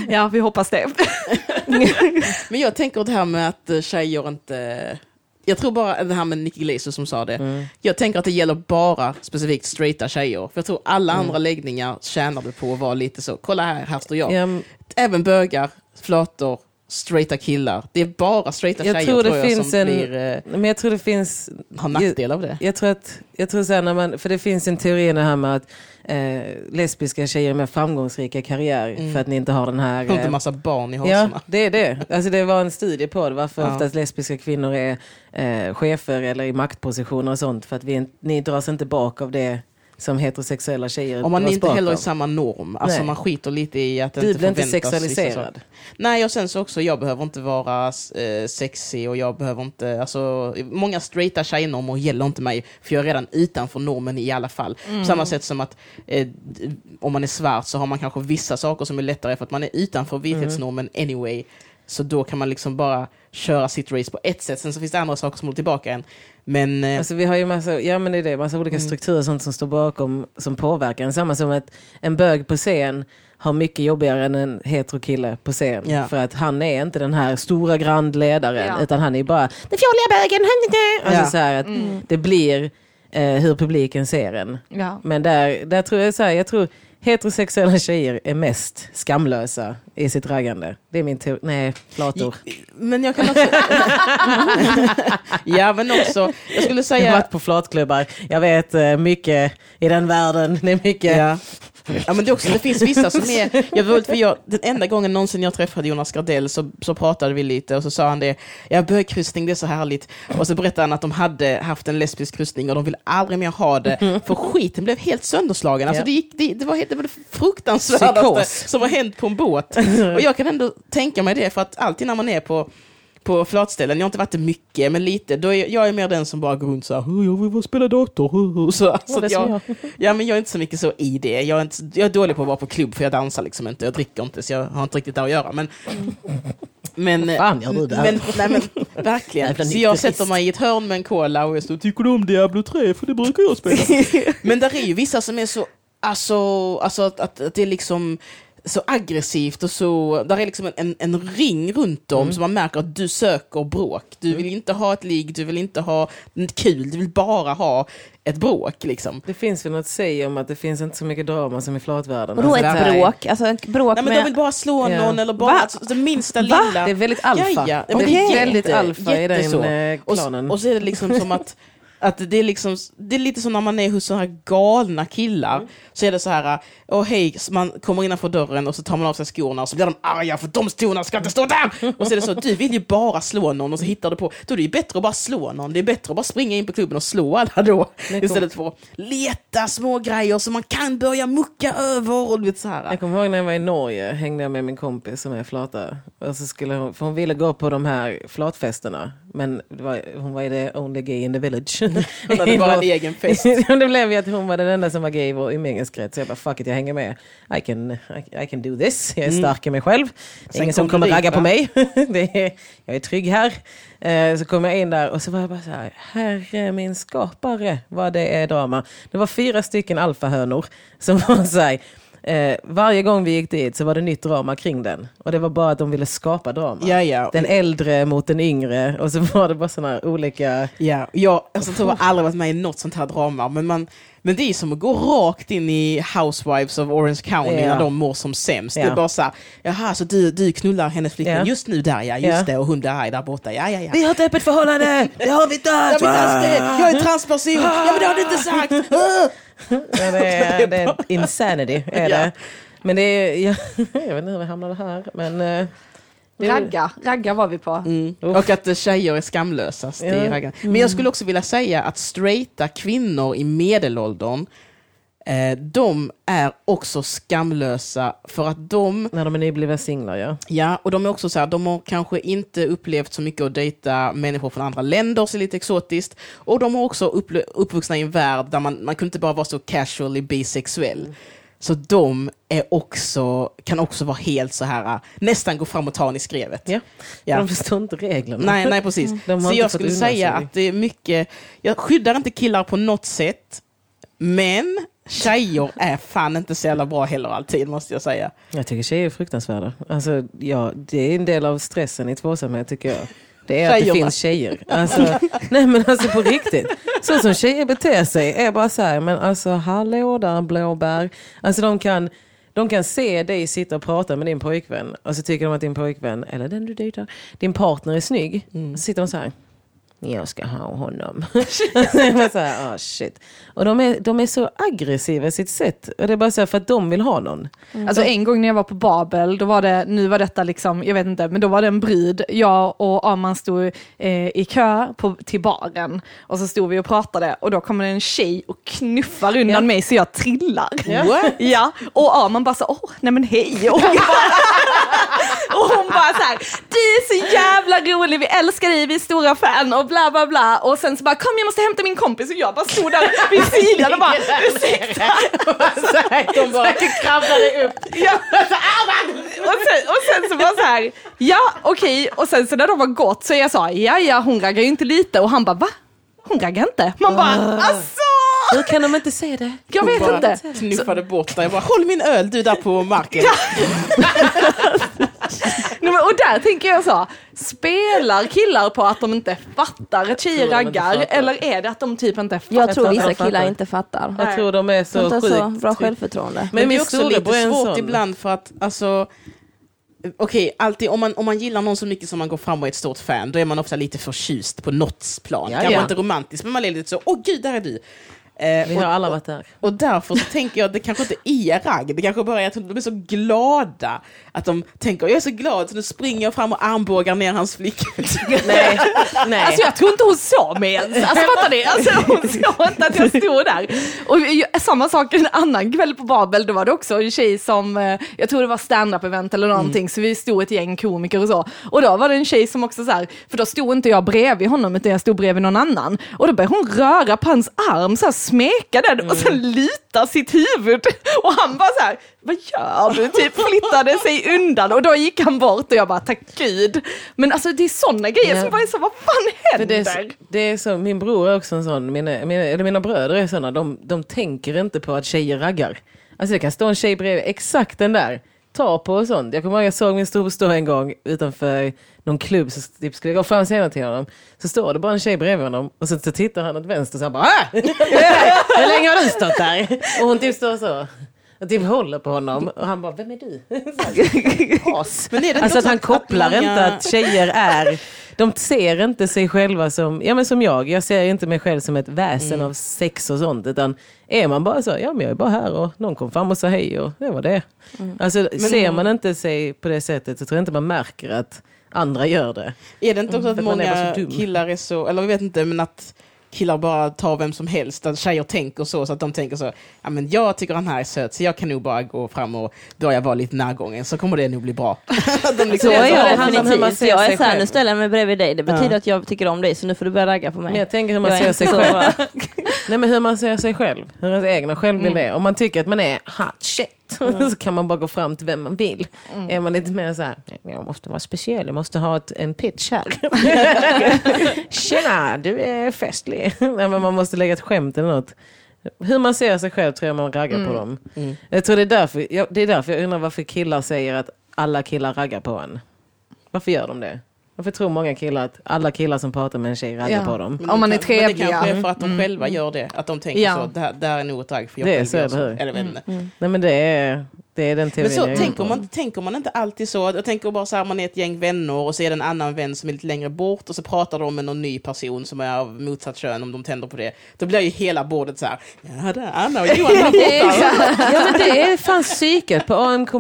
Ja, vi hoppas det. Men jag tänker det här med att eh, tjejer inte... Jag tror bara det här med Nicky Glazer som sa det. Mm. Jag tänker att det gäller bara specifikt straighta tjejer. För jag tror alla andra läggningar tjänar du på att vara lite så. Kolla här, här står jag. Ja, men- Även bögar, flator, straighta killar. Det är bara straighta Jag tjejer tror tror, det jag finns som en, blir, eh, men jag tror det finns har nackdel av det. Jag tror att, jag tror så här, när man, för det finns en teori det här med att eh, lesbiska tjejer mer framgångsrika karriär för att ni inte har den här... Har inte eh, massa barn i Ja, hasorna. det är det. Alltså det var en studie på det, varför Ja. oftast lesbiska kvinnor är eh, chefer eller i maktpositioner och sånt. För att vi, ni dras inte bak av det som heterosexuella tjejer Om man inte heller i samma norm. Alltså Nej. man skiter lite i att Du inte blir inte sexualiserad. Nej, och sen så också, jag behöver inte vara eh, sexig och jag behöver inte, alltså, många straighta tjejnormer gäller inte mig, för jag är redan utanför normen i alla fall. På samma sätt som att eh, om man är svart så har man kanske vissa saker som är lättare för att man är utanför vithetsnormen anyway. Så då kan man liksom bara köra sitt race på ett sätt, sen så finns det andra saker som håller tillbaka en. Men eh, Alltså vi har ju massa, ja men det är det, massa olika strukturer och sånt som står bakom som påverkar en. Samma som att en bög på scen har mycket jobbigare än en heterokille på scen. Ja. För att han är inte den här stora grandledaren Ja. utan han är bara den fjolliga bögen. Alltså Ja. så här att det blir eh, hur publiken ser en. Ja. Men där, där tror jag så här, jag tror heterosexuella tjejer är mest skamlösa i sitt raggande. Det är min teori. Nej, flator. Men jag kan också... ja, men också, jag skulle Jag har säga... varit på flatklubbar. Jag vet eh, mycket i den världen. Det är mycket. Ja. Ja men det, också, det finns vissa som är, jag vet, för jag, den enda gången någonsin jag träffade Jonas Gardell så, så pratade vi lite och så sa han det, ja bögkryssning det är så härligt. Och så berättade han att de hade haft en lesbisk kryssning och de ville aldrig mer ha det, för skiten blev helt sönderslagen. Alltså det, gick, det, det, var, helt- det var det fruktansvärdaste Psykos. som har hänt på en båt. Och jag kan ändå tänka mig det, för att alltid när man är på på flatställen, jag har inte varit det mycket, men lite, då är, jag är mer den som bara går runt så här, "Åh, jag vill bara spela dator. Så, så att som jag, Ja, men jag är inte så mycket så i det. Jag är, inte, jag är dålig på att vara på klubb för jag dansar liksom inte. Jag dricker inte så jag har inte riktigt där att göra. Men, men, fan gör du där? men, nej, men verkligen. Så jag sätter mig i ett hörn med en cola och jag står tycker du om Diablo 3? För det brukar jag spela. men där är ju vissa som är så, alltså, alltså att, att, att det är liksom så aggressivt och så, där är liksom en, en, en ring runt dem så man märker att du söker bråk. Du vill inte ha ett ligg, du vill inte ha kul, du vill bara ha ett bråk liksom. Det finns väl något att säga om att det finns inte så mycket drama som i flatvärlden. Och då Alltså, ett är- bråk, alltså ett bråk Nej men de vill med... bara slå Ja. någon eller bara alltså, det minsta Va? lilla. Det är väldigt alfa. Ja, ja. Det Men är det är väldigt jätte- alfa i den eh, Och, klanen. och så är det liksom som att, att det är liksom, det är lite som när man är hos sådana här galna killar, Mm. så är det så här, åh hej, man kommer innanför dörren och så tar man av sig skorna och så blir de arga för de skorna ska inte stå där! Och så är det så, du vill ju bara slå någon och så hittar du på, då är det ju bättre att bara slå någon, det är bättre att bara springa in på klubben och slå alla då, Nej, istället för att leta små grejer som man kan börja mucka över och vet så här. Jag kommer ihåg när jag var i Norge, hängde jag med min kompis som är flata. Och så skulle hon, för hon ville gå på de här flatfesterna. Men var, hon var i the only gay in the village. Hon hade bara en egen fest. det blev ju att hon var den enda som var gay i vår umgängeskrets. Så jag bara fuck it, jag hänger med. I can, I, I can do this. Jag är stark i mig själv. Det är ingen som kom kommer dit, ragga på va? mig. det är, jag är trygg här. Eh, så kom jag in där och så var jag bara så här, herre min skapare vad det är drama. Det var fyra stycken alfahönor som var så här, Eh, varje gång vi gick dit så var det nytt drama kring den. Och det var bara att de ville skapa drama. Ja, ja. Den äldre mot den yngre och så var det bara sådana olika... Ja, jag alltså, tror jag aldrig varit med i något sånt här drama, men, man, men det är som att gå rakt in i Housewives of Orange County Ja. när de mår som sämst. Det Ja. är bara så här, jaha, så du, du knullar hennes flickvän Ja. just nu där ja, just det, och hon där arg där borta, ja, ja, ja. Vi har ett öppet förhållande! Det har vi inte! Jag, det. jag är transperson, ja men det har du inte sagt! Ja, det, är, det är insanity. Är det. Men det är... Jag, jag vet inte hur vi hamnade här. Men, eh, det är- Ragga, ragga var vi på. Mm. Och att tjejer är skamlösast i Ja. raggarna. Men jag skulle också vilja säga att straighta kvinnor i medelåldern, eh, de är också skamlösa för att de När de är nyblivna singlar ja. Ja, och de är också så här, de har kanske inte upplevt så mycket att dejta människor från andra länder, så lite exotiskt. Och de har också uppvuxna i en värld där man, man kunde inte bara vara så casually bisexuell. Så de är också, kan också vara helt så här, nästan gå fram och ta en i skrevet. ja. Ja. De förstår inte reglerna. Nej, nej precis. Så jag skulle säga att det är mycket, jag skyddar inte killar på något sätt, men tjejer är fan inte så jävla bra heller alltid, måste jag säga. Jag tycker tjejer är fruktansvärda. Alltså, ja, det är en del av stressen i tvåsamhet tycker jag. Det är att det finns tjejer. Alltså, nej men alltså på riktigt. Så som tjejer beter sig är bara så här, men alltså hallå där blåbär. Alltså de kan, de kan se dig sitta och prata med din pojkvän och så tycker de att din pojkvän, eller den du dejtar, din partner är snygg. Så sitter de så här. Jag ska ha honom. Jag så här, oh, shit. Och de är, de är så aggressiva i sitt sätt. Och det är bara så här för att de vill ha någon. Alltså en gång när jag var på Babel, då var det, nu var detta liksom, jag vet inte, men då var det en brud, jag och Arman stod eh, i kö på, till baren och så stod vi och pratade och då kommer det en tjej och knuffar undan Ja. mig så jag trillar. What? Ja, och Arman bara så, åh, nej men hej. Och hon bara, och hon bara så här, du är så jävla rolig, vi älskar dig, vi är stora fan och bla bla bla. Och sen så bara, kom jag måste hämta min kompis och jag bara stod där vid sidan och bara, ursäkta. De bara kravlade upp. Ja. och, sen, och sen så var så här, ja okej, och sen så när de har gått så jag sa, ja ja hon raggar ju inte lite och han bara, va? Hon raggar inte? Man bara, alltså! Hur kan de inte se det? Jag vet bara inte. knuffade bort dig. Jag bara, håll min öl du där på marken. Nej, men, och där tänker jag så, spelar killar på att de inte fattar att tjejer raggar eller är det att de typ inte fattar? Jag tror vissa killar inte fattar. Jag tror de är så inte så sjukt... bra självförtroende. Men Men det är också lite en svårt sån. ibland för att alltså Okej, alltid om man, om man gillar någon så mycket som man går fram och är ett stort fan, då är man ofta lite förtjust på något plan. Ja, Kanske ja. inte romantiskt, men man är lite så, åh gud, där är du. Eh, Vi och, har alla varit där. och därför så tänker jag att det kanske inte är ragg, det kanske bara är att de är så glada. Att de tänker, jag är så glad så nu springer jag fram och armbågar ner hans flickvän. Nej, nej. Alltså jag tror inte hon såg mig ens. Alltså fattar ni? Alltså, hon såg inte att jag stod där. Och jag- samma sak en annan kväll på Babel, då var det också en tjej som, eh, jag tror det var stand-up event eller någonting, så vi stod ett gäng komiker och så. Och då var det en tjej som också så här, för då stod inte jag bredvid honom utan jag stod bredvid någon annan. Och då började hon röra på hans arm, så här, smeka den och sen luta sitt huvud. Och han bara så här, vad gör du? Typ flyttade sig undan och då gick han bort och jag bara, tack gud. Men alltså det är sådana grejer Ja. som bara är så, vad fan händer? det, är, så- det är så, min bror är också en sån, mina, mina, eller mina bröder är såna, de, de tänker inte på att tjejer raggar. Alltså det kan stå en tjej bredvid, exakt den där, ta på och sånt. Jag kommer ihåg jag såg min storebror en gång utanför någon klubb, så typ skulle jag gå fram senare till honom. Så står det bara en tjej bredvid honom och så, så tittar han åt vänster och så han bara ah! Hur länge har du stått där? Och hon typ står så. Och typ håller på honom och han bara, vem är du? As. Men är det Alltså att han att- kopplar att många- inte att tjejer är, de ser inte sig själva som, ja men som jag, jag ser inte mig själv som ett väsen Mm. av sex och sånt, utan är man bara så, ja men jag är bara här och någon kom fram och sa hej och det var det. Mm. Alltså ser man inte sig på det sättet så tror jag inte man märker att andra gör det. Är det inte också att är bara många dum. killar är så, eller jag vet inte, men att killar bara tar vem som helst, att tjejer tänker så, så att de tänker så, ja men jag tycker han här är söt, så jag kan nog bara gå fram och börja vara lite närgången, så kommer det nog bli bra. de liksom Så är jag definitivt. Jag är så här, nu ställer jag mig bredvid dig. Det betyder Ja. att jag tycker om dig så nu får du börja ragga på mig. Men jag tänker hur man Jag ser sig själv. Nej men hur man ser sig själv, hur ens egna självbild Mm. är. Om man tycker att man är hot shit så kan man bara gå fram till vem man vill. Mm. Är man lite mer så här, jag måste vara speciell, jag måste ha ett, en pitch här. Tjena, du är festlig. Nej, men man måste lägga ett skämt eller något. hur man ser sig själv tror jag man raggar på dem. Mm. Jag tror det är, därför, jag, det är därför jag undrar varför killar säger att alla killar raggar på en. Varför gör de det? Varför tror många killar att alla killar som pratar med en tjej raggar Ja. på dem? Om man är kan- Men det kanske är för att de själva gör det. Att de tänker Ja. så, det här, det här är nog ett drag för jag Det är så, eller hur? Eller vet inte. Nej men det är, det är den teorin Men så jag tänker man, tänker man inte alltid så. Jag tänker bara så här, man är ett gäng vänner och så är det en annan vän som är lite längre bort och så pratar de med någon ny person som är av motsatt kön om de tänder på det. Då blir ju hela bordet så här, ja det är Anna och Johan här borta. Ja men det är fan psyket. På AMK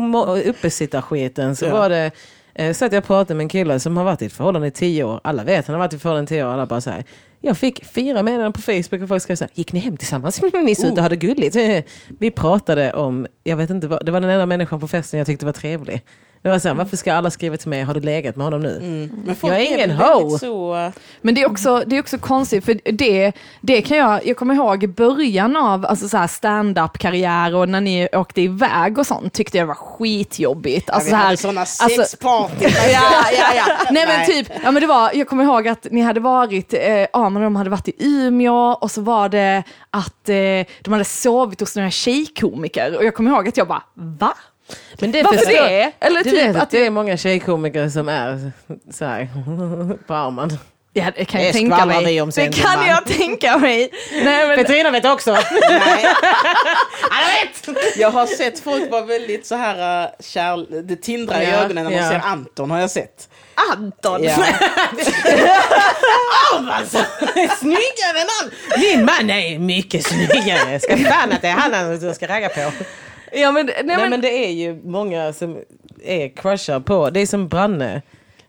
uppesittarskiten så Ja. var det eh, så att jag pratade med en kille som har varit i ett förhållande i tio år. Alla vet han har varit i ett förhållande i tio år. Alla bara så här. Jag fick fyra meddelanden på Facebook och folk skrev så här, gick ni hem tillsammans? ni såg ut och hade gulligt. Vi pratade om, jag vet inte, vad- det var den enda människan på festen jag tyckte var trevlig. Det var så här, varför ska alla skriva till mig, har du legat med honom nu? Mm. Men folk Jag är ingen väldigt Så, Men det är också, det är också konstigt, för det, det kan jag, jag kommer ihåg i början av alltså så här stand-up-karriär och när ni åkte iväg och sånt tyckte jag det var skitjobbigt. Alltså vi så här, hade sådana alltså- sexparty. ja, ja, ja. Nej men typ, ja men det var, jag kommer ihåg att ni hade varit, eh, ja men de hade varit i Umeå och så var det att eh, de hade sovit hos några tjejkomiker och jag kommer ihåg att jag bara, va? Men det Varför förstår- det? Eller du typ vet att det är många tjejkomiker som är så här på armen. Ja, det kan Det jag tänka mig. om det kan jag tänka mig. Nej, men, Petrina vet också. Nej. Jag har sett folk vara väldigt så här uh, kär, det tindrar i Ja, ögonen när man ja. ser Anton har jag sett. Anton. Ja. Snyggare än han! Min man är mycket snyggare. Ska fan att det är han du ska ragga på. Ja, men, nej, Nej men, men det är ju många som är crushar på. Det är som Branne.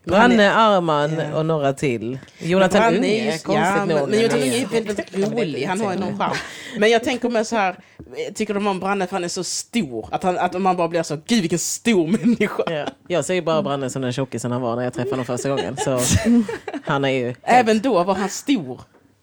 Branne, Arman och några till. Jonathan Branne Unge, konstigt ja, men, nog. men Jonathan Unge är väldigt rolig, han har ju någon charm. Men jag tänker med så här, tycker de om Branne för han är så stor? Att, han, att man bara blir så, gud vilken stor människa. Ja. Jag ser ju bara Branne som den tjockisen han var när jag träffade honom första gången. Så han är ju... Även då var han stor.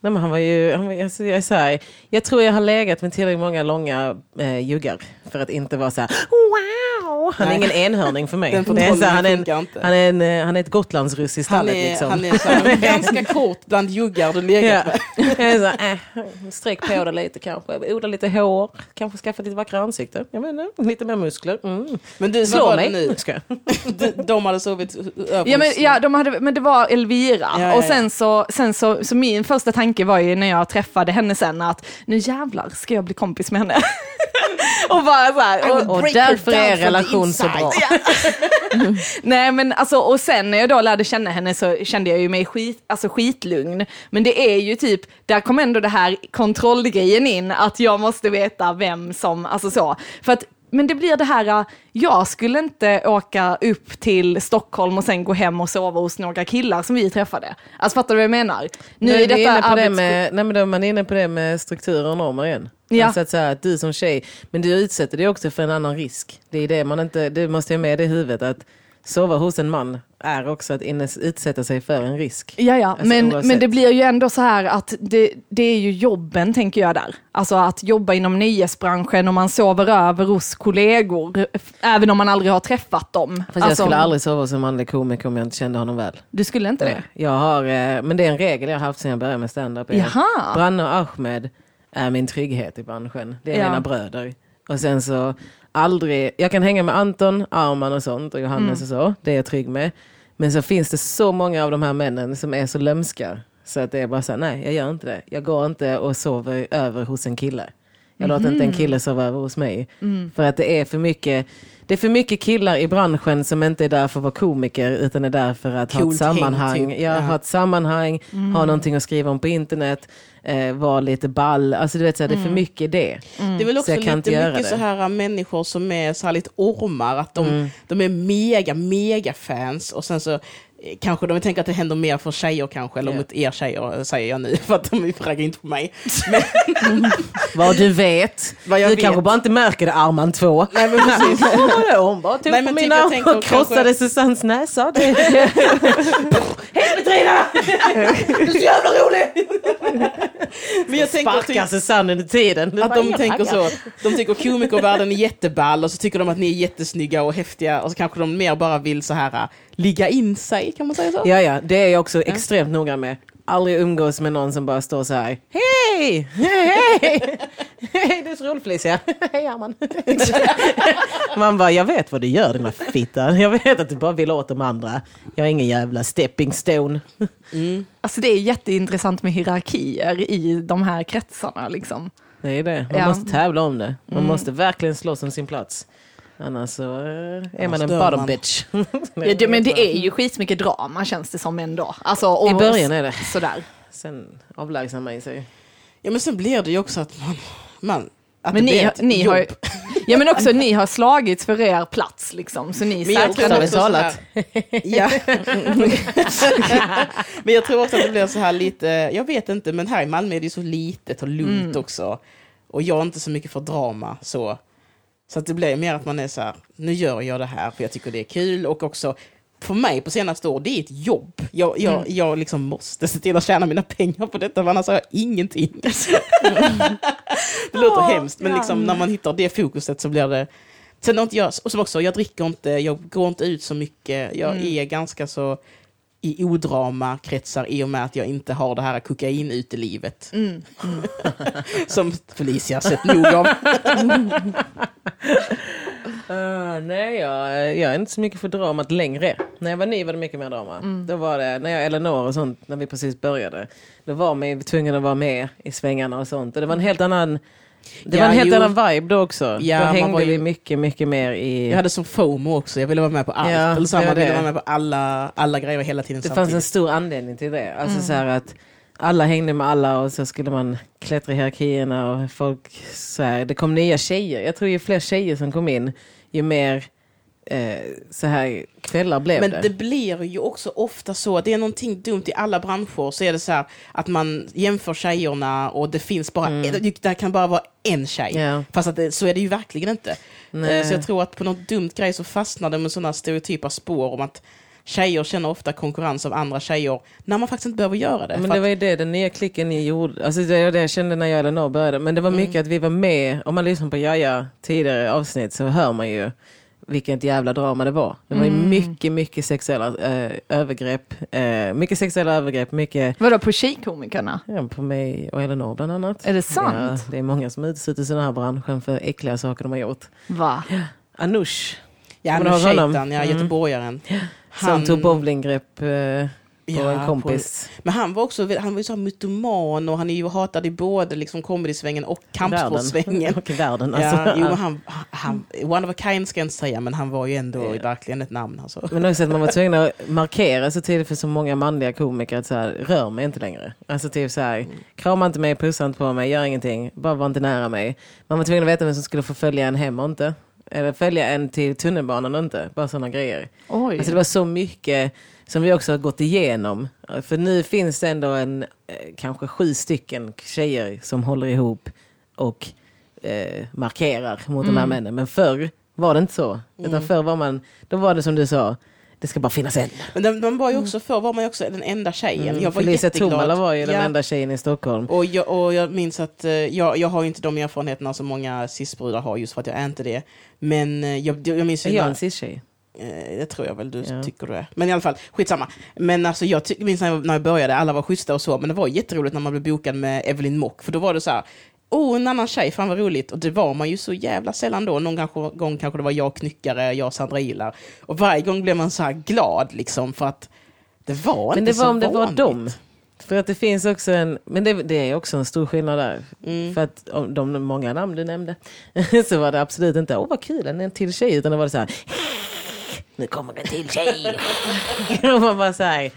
Nej, men han var ju, han var, alltså, jag, är så här, jag tror jag har legat med tillräckligt många långa eh, juggar för att inte vara så här wow. Han är Nej. ingen enhörning för mig. Den Det är så han, är en, inte. han, är en, eh, han är ett gotlandsruss i Han stallet. är, liksom. han är så här, ganska kort bland juggar du legat Ja. med. Så äh, sträck på det lite kanske, odla lite hår, kanske skaffa lite vackra ansikte. Jag inte, lite mer muskler. Mm. Men du, Slå mig. nu? Ska jag? De, de hade sovit över ja, men, ja, de hade, men det var Elvira. Ja, och sen, så, sen så, så min första tanke var ju när jag träffade henne sen att nu jävlar ska jag bli kompis med henne. och bara så här, och, Och därför är relation så bra. Nej men alltså, och sen när jag då lärde känna henne så kände jag ju mig skit, alltså skitlugn. Men det är ju typ, där kom ändå det här kontrollgrejen in, att jag måste veta vem som, alltså så. För att, men det blir det här, jag skulle inte åka upp till Stockholm och sen gå hem och sova hos några killar som vi träffade. Alltså fattar du vad jag menar? Nu är är vi inne på det arbets- med, nej men då är man inne på det med strukturer och normer igen. Ja. Alltså att, så här, att du som tjej, men du utsätter dig också för en annan risk. Det är det man inte, du måste ha med det i huvudet att sova hos en man är också att innes, utsätta sig för en risk. Ja, ja. Alltså, men, oavsett. men det blir ju ändå så här att det, det är ju jobben, tänker jag där. Alltså att jobba inom nöjesbranschen och man sover över hos kollegor, även om man aldrig har träffat dem. Fast jag alltså, skulle aldrig sova som manlig komiker om jag inte kände honom väl. Du skulle inte det? Jag har, eh, men det är en regel jag har haft sedan jag började med stand-up. Branne och Ahmed är min trygghet i branschen. Det är Ja. mina bröder. Och sen så aldrig, jag kan hänga med Anton, Arman och sånt och Johannes och så. Det är jag trygg med. Men så finns det så många av de här männen som är så lömska. Så att det är bara så här, nej jag gör inte det. Jag går inte och sover över hos en kille. Jag låter inte en kille sova över hos mig. För att det är för mycket det är för mycket killar i branschen som inte är där för att vara komiker utan är där för att ha ett Coolt sammanhang. typ. Ja, Ja. ha ett sammanhang, ha någonting att skriva om på internet, eh, vara lite ball. Alltså du vet, så här, det är för mycket det. Det är väl Så också lite mycket det. så här människor som är så här lite ormar, att de, Mm. de är mega, mega fans och sen så kanske de tänker att det händer mer för tjejer kanske, eller Ja. mot er tjejer säger jag nu, för att de raggar inte på mig. Vad du vet. Vad jag du vet. kanske bara inte märker det, Arman 2. Nej men precis. Hon bara tog Nej, på men min typ jag arm tänker och krossade kanske- Susannes näsa. Det Hej Petrina! Du är så jävla rolig! Men jag tänker Sparkar typ, Susanne under tiden. Att de "Jag tänker raggar." så, de tycker komikervärlden är jätteball och så tycker de att ni är jättesnygga och häftiga och så kanske de mer bara vill så här ligga in sig, kan man säga så? Ja, ja, det är jag också extremt noga med. Aldrig umgås med någon som bara står så här. Hej! Hej! Hej, du är så rolig Felicia. Hej Arman. Man bara, jag vet vad du gör dina fitta. Jag vet att du bara vill åt de andra. Jag är ingen jävla stepping stone. Alltså det är jätteintressant med hierarkier i de här kretsarna liksom. Det är det. Man Ja. måste tävla om det. Man måste verkligen slåss om sin plats. Annars så eh, är man en bottom man. bitch. Ja, det, men det är ju skitmycket drama känns det som ändå. Alltså, och, I början är det. Sådär. Sen avlägsnar man sig. Ja men sen blir det ju också att man... man att Men det ni, blir ett ni har jobb. ja men också ni har slagits för er plats liksom. Så ni Men jag säkrar tror vi också så talat. ja. men jag tror också att det blir så här lite, jag vet inte, men här i Malmö är det ju så litet och lugnt Mm. också. Och jag är inte så mycket för drama så. Så att det blir mer att man är så här, nu gör jag det här för jag tycker det är kul och också för mig på senaste år, det är ett jobb. Jag, jag, Mm. jag liksom måste se till att tjäna mina pengar på detta, för annars har jag ingenting. det låter hemskt, men liksom, när man hittar det fokuset så blir det... Sen har inte jag, och som också, jag dricker inte, jag går inte ut så mycket. Jag Mm. är ganska så i odrama kretsar i och med att jag inte har det här kokain ute i livet. Mm. som Felicia sett nog av. Uh, nej, jag, jag är inte så mycket för dramat längre. När jag var ny var det mycket mer drama. Mm. Då var det, när jag Eleanor och sånt, när vi precis började. Då var man tvungen att vara med i svängarna och sånt. Och det var en helt annan, det Ja, var en helt jo. annan vibe då också. Ja, då man hängde ju- vi mycket, mycket mer i... Jag hade som FOMO också, jag ville vara med på allt. Ja, Eller ja, jag ville vara med på alla, alla grejer hela tiden Det fanns samtidigt. en stor anledning till det. Alltså Mm. så att alla hängde med alla och så skulle man klättra i hierarkierna och folk så här, det kom nya tjejer. Jag tror ju fler tjejer som kom in, ju mer eh, så här kvällar blev Men det. det blir ju också ofta så att det är någonting dumt i alla branscher. Så är det så här att man jämför tjejerna och det finns bara, det, det kan bara vara en tjej. Mm. Ja. Fast att det, så är det ju verkligen inte. Nej. Eh, Så jag tror att på något dumt grej så fastnar det med sådana stereotypa spår om att tjejer känner ofta konkurrens av andra tjejer när man faktiskt inte behöver göra det. Men det var ju det den nya klicken ni gjorde. Alltså det var det jag kände när jag och Eleanor började. Men det var Mm. mycket att vi var med. Om man lyssnar på Jaja tidigare avsnitt så hör man ju vilket jävla drama det var. Det var ju Mm. mycket, mycket sexuella eh, övergrepp. Eh, mycket sexuella övergrepp, mycket Vadå på tjejkomikerna? ja, på mig och Eleanor bland annat. Är det sant? Ja, det är många som utesluts i den här branschen för äckliga saker de har gjort. Va? Anush, ja, du ihåg honom? Shaitan, ja, Mm. göteborgaren. som tog bowlinggrepp eh, på Ja, en kompis. Men han var också han var ju så mytoman och han är ju hatad i både liksom comedysvängen och kampsportsvängen. Och världen. Alltså. Ja, jo, han, han, one of a kind ska jag inte säga, men han var ju ändå verkligen ett namn. Alltså. Men också att man var tvungen att markera så tidigt för så många manliga komiker att så här, rör mig inte längre. Alltså typ så här, krama inte mig, pussa inte på mig, gör ingenting, bara var inte nära mig. Man var tvungen att veta vem som skulle få följa en hem och inte. Eller följa en till tunnelbanan och inte. Bara sådana grejer. Oj. Alltså det var så mycket som vi också har gått igenom. För nu finns det ändå en, eh, kanske sju stycken tjejer som håller ihop och eh, markerar mot de här männen. Men förr var det inte så. Utan förr var man, då var det som du sa, det ska bara finnas en. Men den, man var ju också, förr var man ju också den enda tjejen. Jag var Felicia jätteglad. Tomala var ju den Ja. enda tjejen i Stockholm. Och jag, och jag minns att, eh, jag, jag har ju inte de erfarenheterna som många cisbrudar har, just för att jag är inte det. Men eh, jag, jag minns Är ju jag när- en cis-tjej? Eh, det tror jag väl du Ja. tycker du är. Men i alla fall, skitsamma. Men alltså jag minns när jag, när jag började, alla var schyssta och så, men det var jätteroligt när man blev bokad med Evelyn Mock, för då var det så här, oh en annan tjej, fan vad roligt. Och det var man ju så jävla sällan då. Någon kanske, gång kanske det var jag Knyckare, jag Sandra Ilar. Och varje gång blev man så här glad liksom, för att det var Men inte det var så om det var vanligt. dem. För att det finns också en, men det, det är också en stor skillnad där. Mm. För att om de många namn du nämnde så var det absolut inte, åh vad kul, en till tjej, utan det var det så här, nu kommer en till tjej. och man bara så här,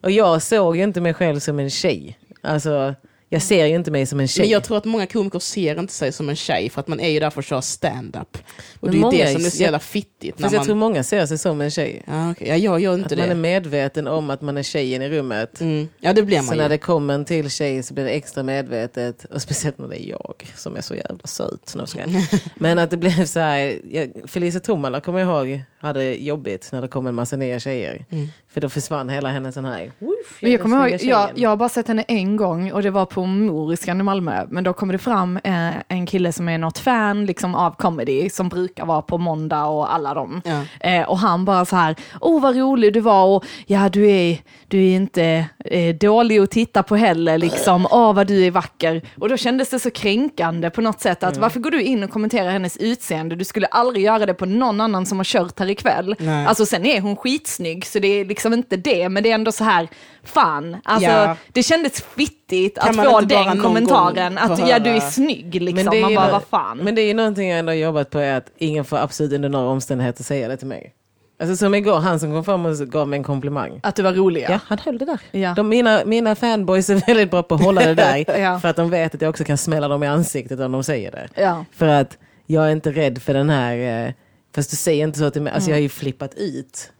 och jag såg ju inte mig själv som en tjej. Alltså, jag ser ju inte mig som en tjej. Men jag tror att många komiker ser inte sig som en tjej, för att man är ju där för att köra stand-up. Och Men det är ju det som är så jävla fittigt. När Fast jag man... tror många ser sig som en tjej. ja, okej. ja, jag gör inte Att man är det. medveten om att man är tjejen i rummet. Mm. Ja, det blir man Så ju. när det kommer en till tjej så blir det extra medvetet. Och speciellt när det är jag som är så jävla söt. Jag. Men att det blev så här. Jag, Felicia Tomala kommer jag ihåg hade jobbigt när det kom en massa nya tjejer. Mm. För då försvann hela hennes sån här. Men jag kommer ihåg, jag, jag har bara sett henne en gång och det var på Moriskan i Malmö, men då kommer det fram eh, en kille som är något fan liksom, av comedy, som brukar vara på måndag och alla dem. Ja. Eh, och han bara så här, åh vad rolig du var och ja du är, du är inte eh, dålig att titta på heller liksom, åh vad du är vacker. Och då kändes det så kränkande på något sätt att varför går du in och kommenterar hennes utseende? Du skulle aldrig göra det på någon annan som har kört här ikväll. Nej. Alltså sen är hon skitsnygg så det är liksom inte det, men det är ändå så här, fan, alltså Ja. det kändes fittigt Kan att få den kommentaren, att ja du är snygg liksom, det är man bara vad fan. Men det är ju någonting jag ändå har jobbat på är att ingen får absolut under några omständigheter säga det till mig. Alltså som igår, han som kom fram och gav mig en komplimang. Att du var rolig Ja, han höll det där. Ja. De, mina, mina fanboys är väldigt bra på att hålla det där. Ja. För att de vet att jag också kan smälla dem i ansiktet om de säger det. Ja. För att jag är inte rädd för den här, eh, fast du säger inte så till mig, alltså jag har ju flippat ut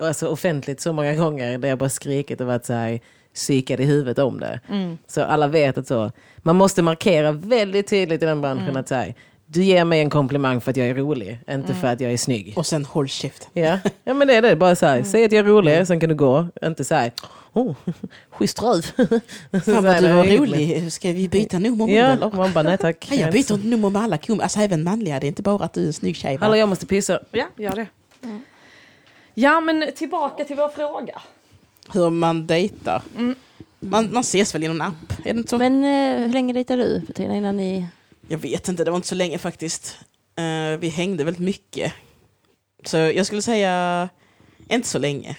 alltså offentligt så många gånger där jag bara skrikit och varit så här psykad i huvudet om det. Så alla vet att så, man måste markera väldigt tydligt i den branschen att så här, du ger mig en komplimang för att jag är rolig, inte för att jag är snygg. Och sen håll käften. Ja. ja, men det är det. Bara så här, säg att jag är rolig, sen kan du gå. Inte så här, oh, schysst röv. Fan vad du var rolig, ska vi byta nummer nu Ja, eller? man bara nej tack. Nej, jag byter nummer med alla kummer, alltså även manliga, det är inte bara att du är en snygg tjej. Hallå jag måste pissa. Ja, gör det. Ja, men tillbaka till vår fråga. Hur man dejtar. Man, man ses väl i någon app? Är det inte så? Men eh, hur länge dejtar du för tiden innan ni... Jag vet inte, det var inte så länge faktiskt. Eh, vi hängde väldigt mycket. Så jag skulle säga, inte så länge.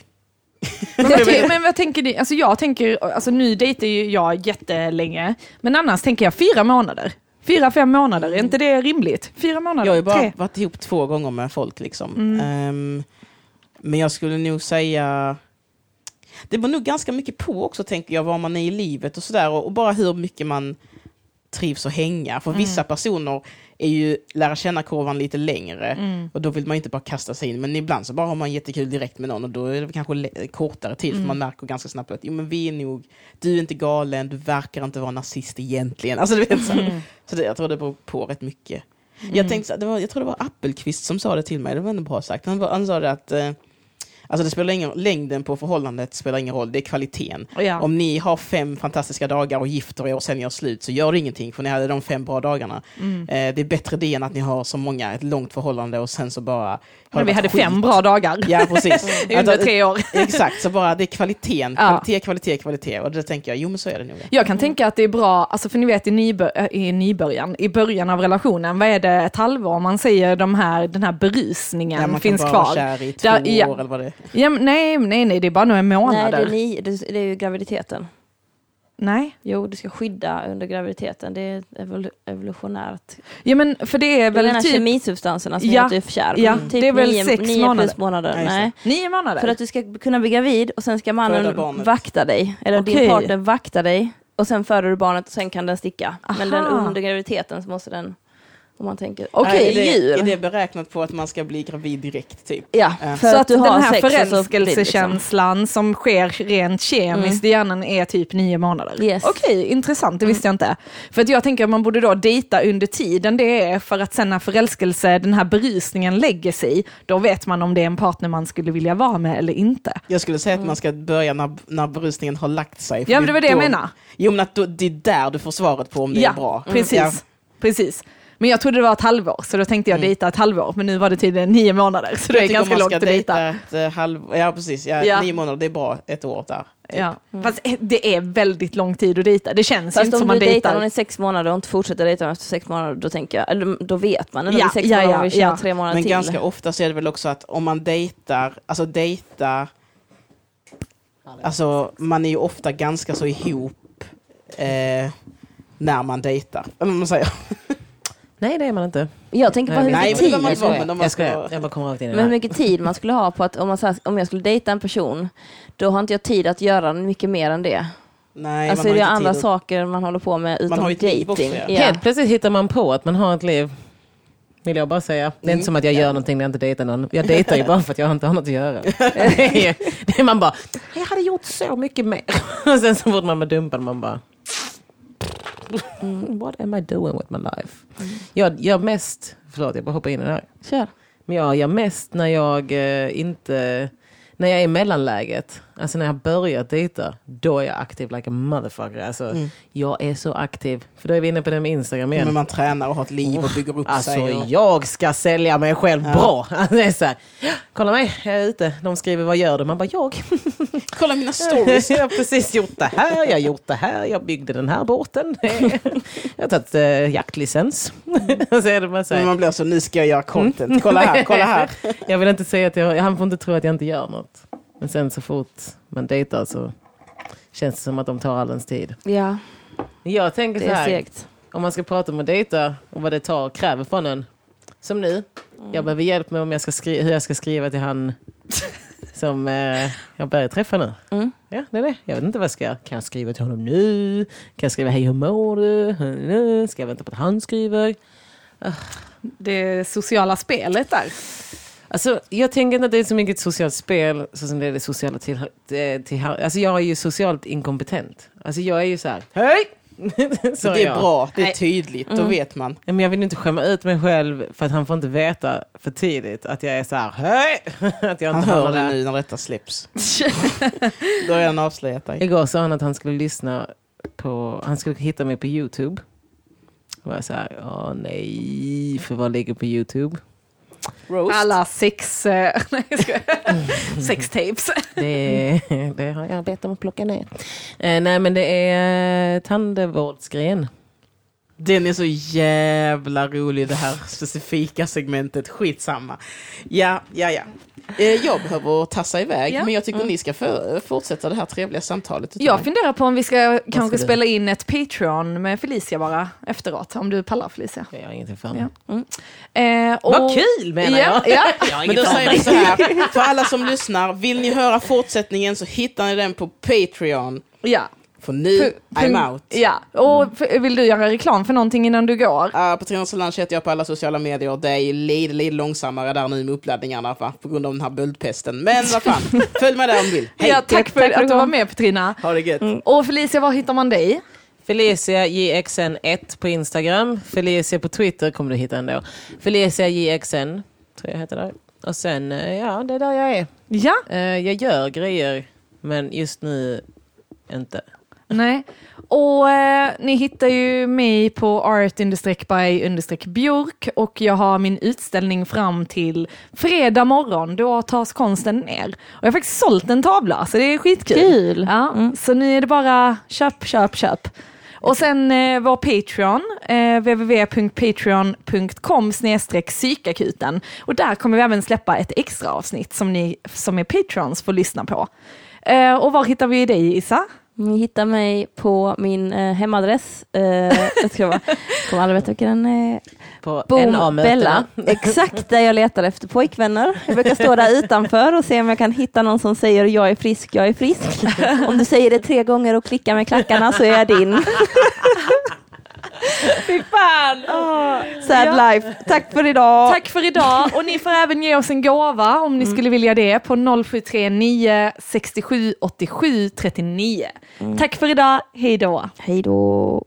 Men vad, ty- men vad tänker ni? Alltså jag tänker, alltså nu dejtar ju jag jättelänge, men annars tänker jag fyra månader. Fyra, fem månader, är inte det rimligt? Fyra månader? Jag har ju bara tre? varit ihop två gånger med folk liksom. Ehm, men jag skulle nog säga, det var nog ganska mycket på också tänker jag, var man är i livet och sådär. Och, och bara hur mycket man trivs att hänga. För vissa personer är ju lära känna kurvan lite längre och då vill man inte bara kasta sig in. Men ibland så bara har man jättekul direkt med någon och då är det kanske kortare tid för man märker ganska snabbt att jo, men vi är nog, du är inte galen, du verkar inte vara nazist egentligen. Alltså, du vet, så, så det, jag tror det beror på rätt mycket. Jag, tänkte, så här, det var, jag tror det var Appelqvist som sa det till mig, det var ändå bra sagt. Han, han sa det att eh, Alltså det spelar ingen, längden på förhållandet spelar ingen roll, det är kvaliteten. Ja. Om ni har fem fantastiska dagar och gifter er och sen gör slut så gör det ingenting för ni hade de fem bra dagarna. Mm. Eh, det är bättre det än att ni har så många, ett långt förhållande och sen så bara... Men vi hade skit. fem bra dagar Ja, precis. under Att- tre år. Exakt, så bara det är kvaliteten. Ja. Kvalitet, kvalitet, kvalitet. Och det tänker jag, jo men så är det nog. Jag kan tänka att det är bra, alltså för ni vet i, nybör, äh, i nybörjan, i början av relationen, vad är det, ett halvår, man säger de här, den här berusningen Ja, man finns kan bara kvar. vara kär i två Där- år ja. eller vad det är. Ja, nej, nej, nej, det är bara några Nej, månader. det är, ni, det, är ju graviditeten. nej. Jo, du ska skydda under graviditeten. Det är evol evolutionärt. Ja men för det är Du väl menar typ kemisubstanserna som Ja, gör att du är kär? ja, Typ det är väl nio, sex nio månader. plus månader. Det. Nej. nio månader. För att du ska kunna bli gravid och sen ska mannen vakta dig. Eller Okej. din partner vakta dig. Och sen föder du barnet och sen kan den sticka. Men den Aha. under graviditeten så måste den, om man tänker, Okej, det, djur. är det beräknat på att man ska bli gravid direkt typ? ja, Ja. för så att du har den här det liksom- förälskelsekänslan som sker rent kemiskt i hjärnan är typ nio månader. Yes. Okej, intressant, det visste jag inte. För att jag tänker att man borde då dejta under tiden det är för att sen när förälskelse, den här berusningen lägger sig, då vet man om det är en partner man skulle vilja vara med eller inte. Jag skulle säga att man ska börja när, när berusningen har lagt sig. Ja men det var det jag då- menade. Jo men att då, det är där du får svaret på om det ja, är bra. precis. Ja. precis. Men jag trodde det var ett halvår, så då tänkte jag dejta ett halvår, men nu var det tydligen nio månader, så det är Jag ganska långt att dejta. ett eh, halv... Ja precis, ja, Ja. nio månader det är bra, ett år där. Ja. Fast eh, det är väldigt lång tid att dejta, det känns Fast inte om som du man dejtar dejtar. någon i sex månader och inte fortsätter dejta efter sex månader, då tänker jag, eller då vet man. Eller Ja, sex ja, månader ja, om vi ja. tre månader Men till. ganska ofta så är det väl också att om man dejtar, alltså dejta, alltså man är ju ofta ganska så ihop eh, när man dejtar. Eller vad man säger. Nej det är man inte. Jag tänker på hur mycket tid, det man man Jag skojar. Jag bara kommer rakt in i men det hur mycket tid man skulle ha på att om, man, så här, om jag skulle dejta en person, då har inte jag tid att göra mycket mer än det. Nej, alltså man det har är inte andra att- saker man håller på med utom också, dating. ja. Ja. Helt plötsligt hittar man på att man har ett liv. Vill jag bara säga. Det är Mm. inte som att jag gör någonting när jag inte dejtar någon. Jag dejtar ju bara för att jag inte har något att göra. det är, det är man bara, jag hade gjort så mycket mer. Och sen så fort man blir dumpad man bara, mm, what am I doing with my life? Jag gör mest, förlåt jag bara hoppar in i det här. Kör. Men jag gör mest när jag eh, inte, när jag är i mellanläget. Alltså när jag börjat dejta, då är jag aktiv like a motherfucker. Alltså, Mm. Jag är så aktiv. För då är vi inne på det med Instagram igen. Men man tränar och har ett liv och bygger upp Alltså sig. Och... jag ska sälja mig själv Ja. bra. Alltså, det är så här, kolla mig, jag är ute. De skriver vad gör du? Man bara jag. Kolla mina stories. jag har precis gjort det här, jag har gjort det här, jag byggde den här båten. jag har tagit uh, jaktlicens. Så är det bara så Men här, man blir så, nu ska jag göra content. Kolla här, kolla här. jag vill inte säga att jag, han får inte tro att jag inte gör något. Men sen så fort man dejtar så känns det som att de tar all ens tid. Ja, Jag tänker så är här, segt. om man ska prata om att dejta och vad det tar kräver från en. Som nu. Jag behöver hjälp med om jag ska skri- hur jag ska skriva till han som eh, jag börjar träffa nu. Mm. Ja, det är det. Jag vet inte vad jag ska göra. Kan jag skriva till honom nu? Kan jag skriva hej hur mår du? Ska jag vänta på att han skriver? Det sociala spelet där. Alltså, jag tänker inte att det är så mycket ett socialt spel så som det är det sociala till, till, till Alltså jag är ju socialt inkompetent. Alltså jag är ju så här, hej! så det är jag. bra, det är tydligt, då Mm. vet man. Men jag vill inte skämma ut mig själv för att han får inte veta för tidigt att jag är så här, hej! att jag Han inte hör det nu när detta släpps. Då har han avslöjat dig. Igår sa han att han skulle lyssna på, han skulle hitta mig på Youtube. Och jag så här, åh nej, för vad ligger på Youtube? Roast. Alla sex, eh, nej, sex tapes. Det, det har jag bett om att plocka ner. Eh, nej men det är tandvårdsgren. Den är så jävla rolig det här specifika segmentet. Skitsamma. Ja, ja, ja. Eh, Jag behöver tassa iväg, Ja. men jag tycker ni ska för, fortsätta det här trevliga samtalet. Jag mig. funderar på om vi ska kanske du? spela in ett Patreon med Felicia bara efteråt, om du pallar Felicia. Jag har ingenting för Ja. honom. Eh, och, Vad kul menar ja, jag! Ja, jag har Men då säger vi så här, för alla som lyssnar, vill ni höra fortsättningen så hittar ni den på Patreon. ja. För nu, Pu- I'm out. Ja, och f- vill du göra reklam för någonting innan du går? Uh, på Trina Solange heter jag på alla sociala medier. Det är lite, lite långsammare där nu med uppladdningarna va? på grund av den här böldpesten. Men vad fan, följ med där om du vill. Hej, ja, tack för tack att du var med Petrina. ha det gött. Och Felicia, var hittar man dig? Felicia JXN1 på Instagram. Felicia på Twitter kommer du hitta ändå. Felicia JXN, tror jag heter där. Och sen, eh, ja det är där jag är. Ja, Eh, Jag gör grejer, men just nu inte. Nej. Och eh, ni hittar ju mig på art by björk och jag har min utställning fram till fredag morgon. Då tas konsten ner. Och jag har faktiskt sålt en tavla, så det är skitkul. Kul! Ja, Så nu är det bara köp, köp, köp. Och sen eh, vår Patreon, eh, www.patreon.com psykakuten. Och där kommer vi även släppa ett extra avsnitt som ni som är Patrons får lyssna på. Eh, och var hittar vi dig Issa? Ni hittar mig på min eh, hemadress. Eh, jag ska bara, kommer aldrig veta vilken den är. På. Bella. Exakt där jag letar efter pojkvänner. Jag brukar stå där utanför och se om jag kan hitta någon som säger jag är frisk, jag är frisk. Om du säger det tre gånger och klickar med klackarna så är jag din. Fy fan! Sad Ja. life. Tack för idag. Tack för idag och ni får även ge oss en gåva om ni skulle vilja det på 0739 67 87 39. Tack för idag, hej då! Hej då.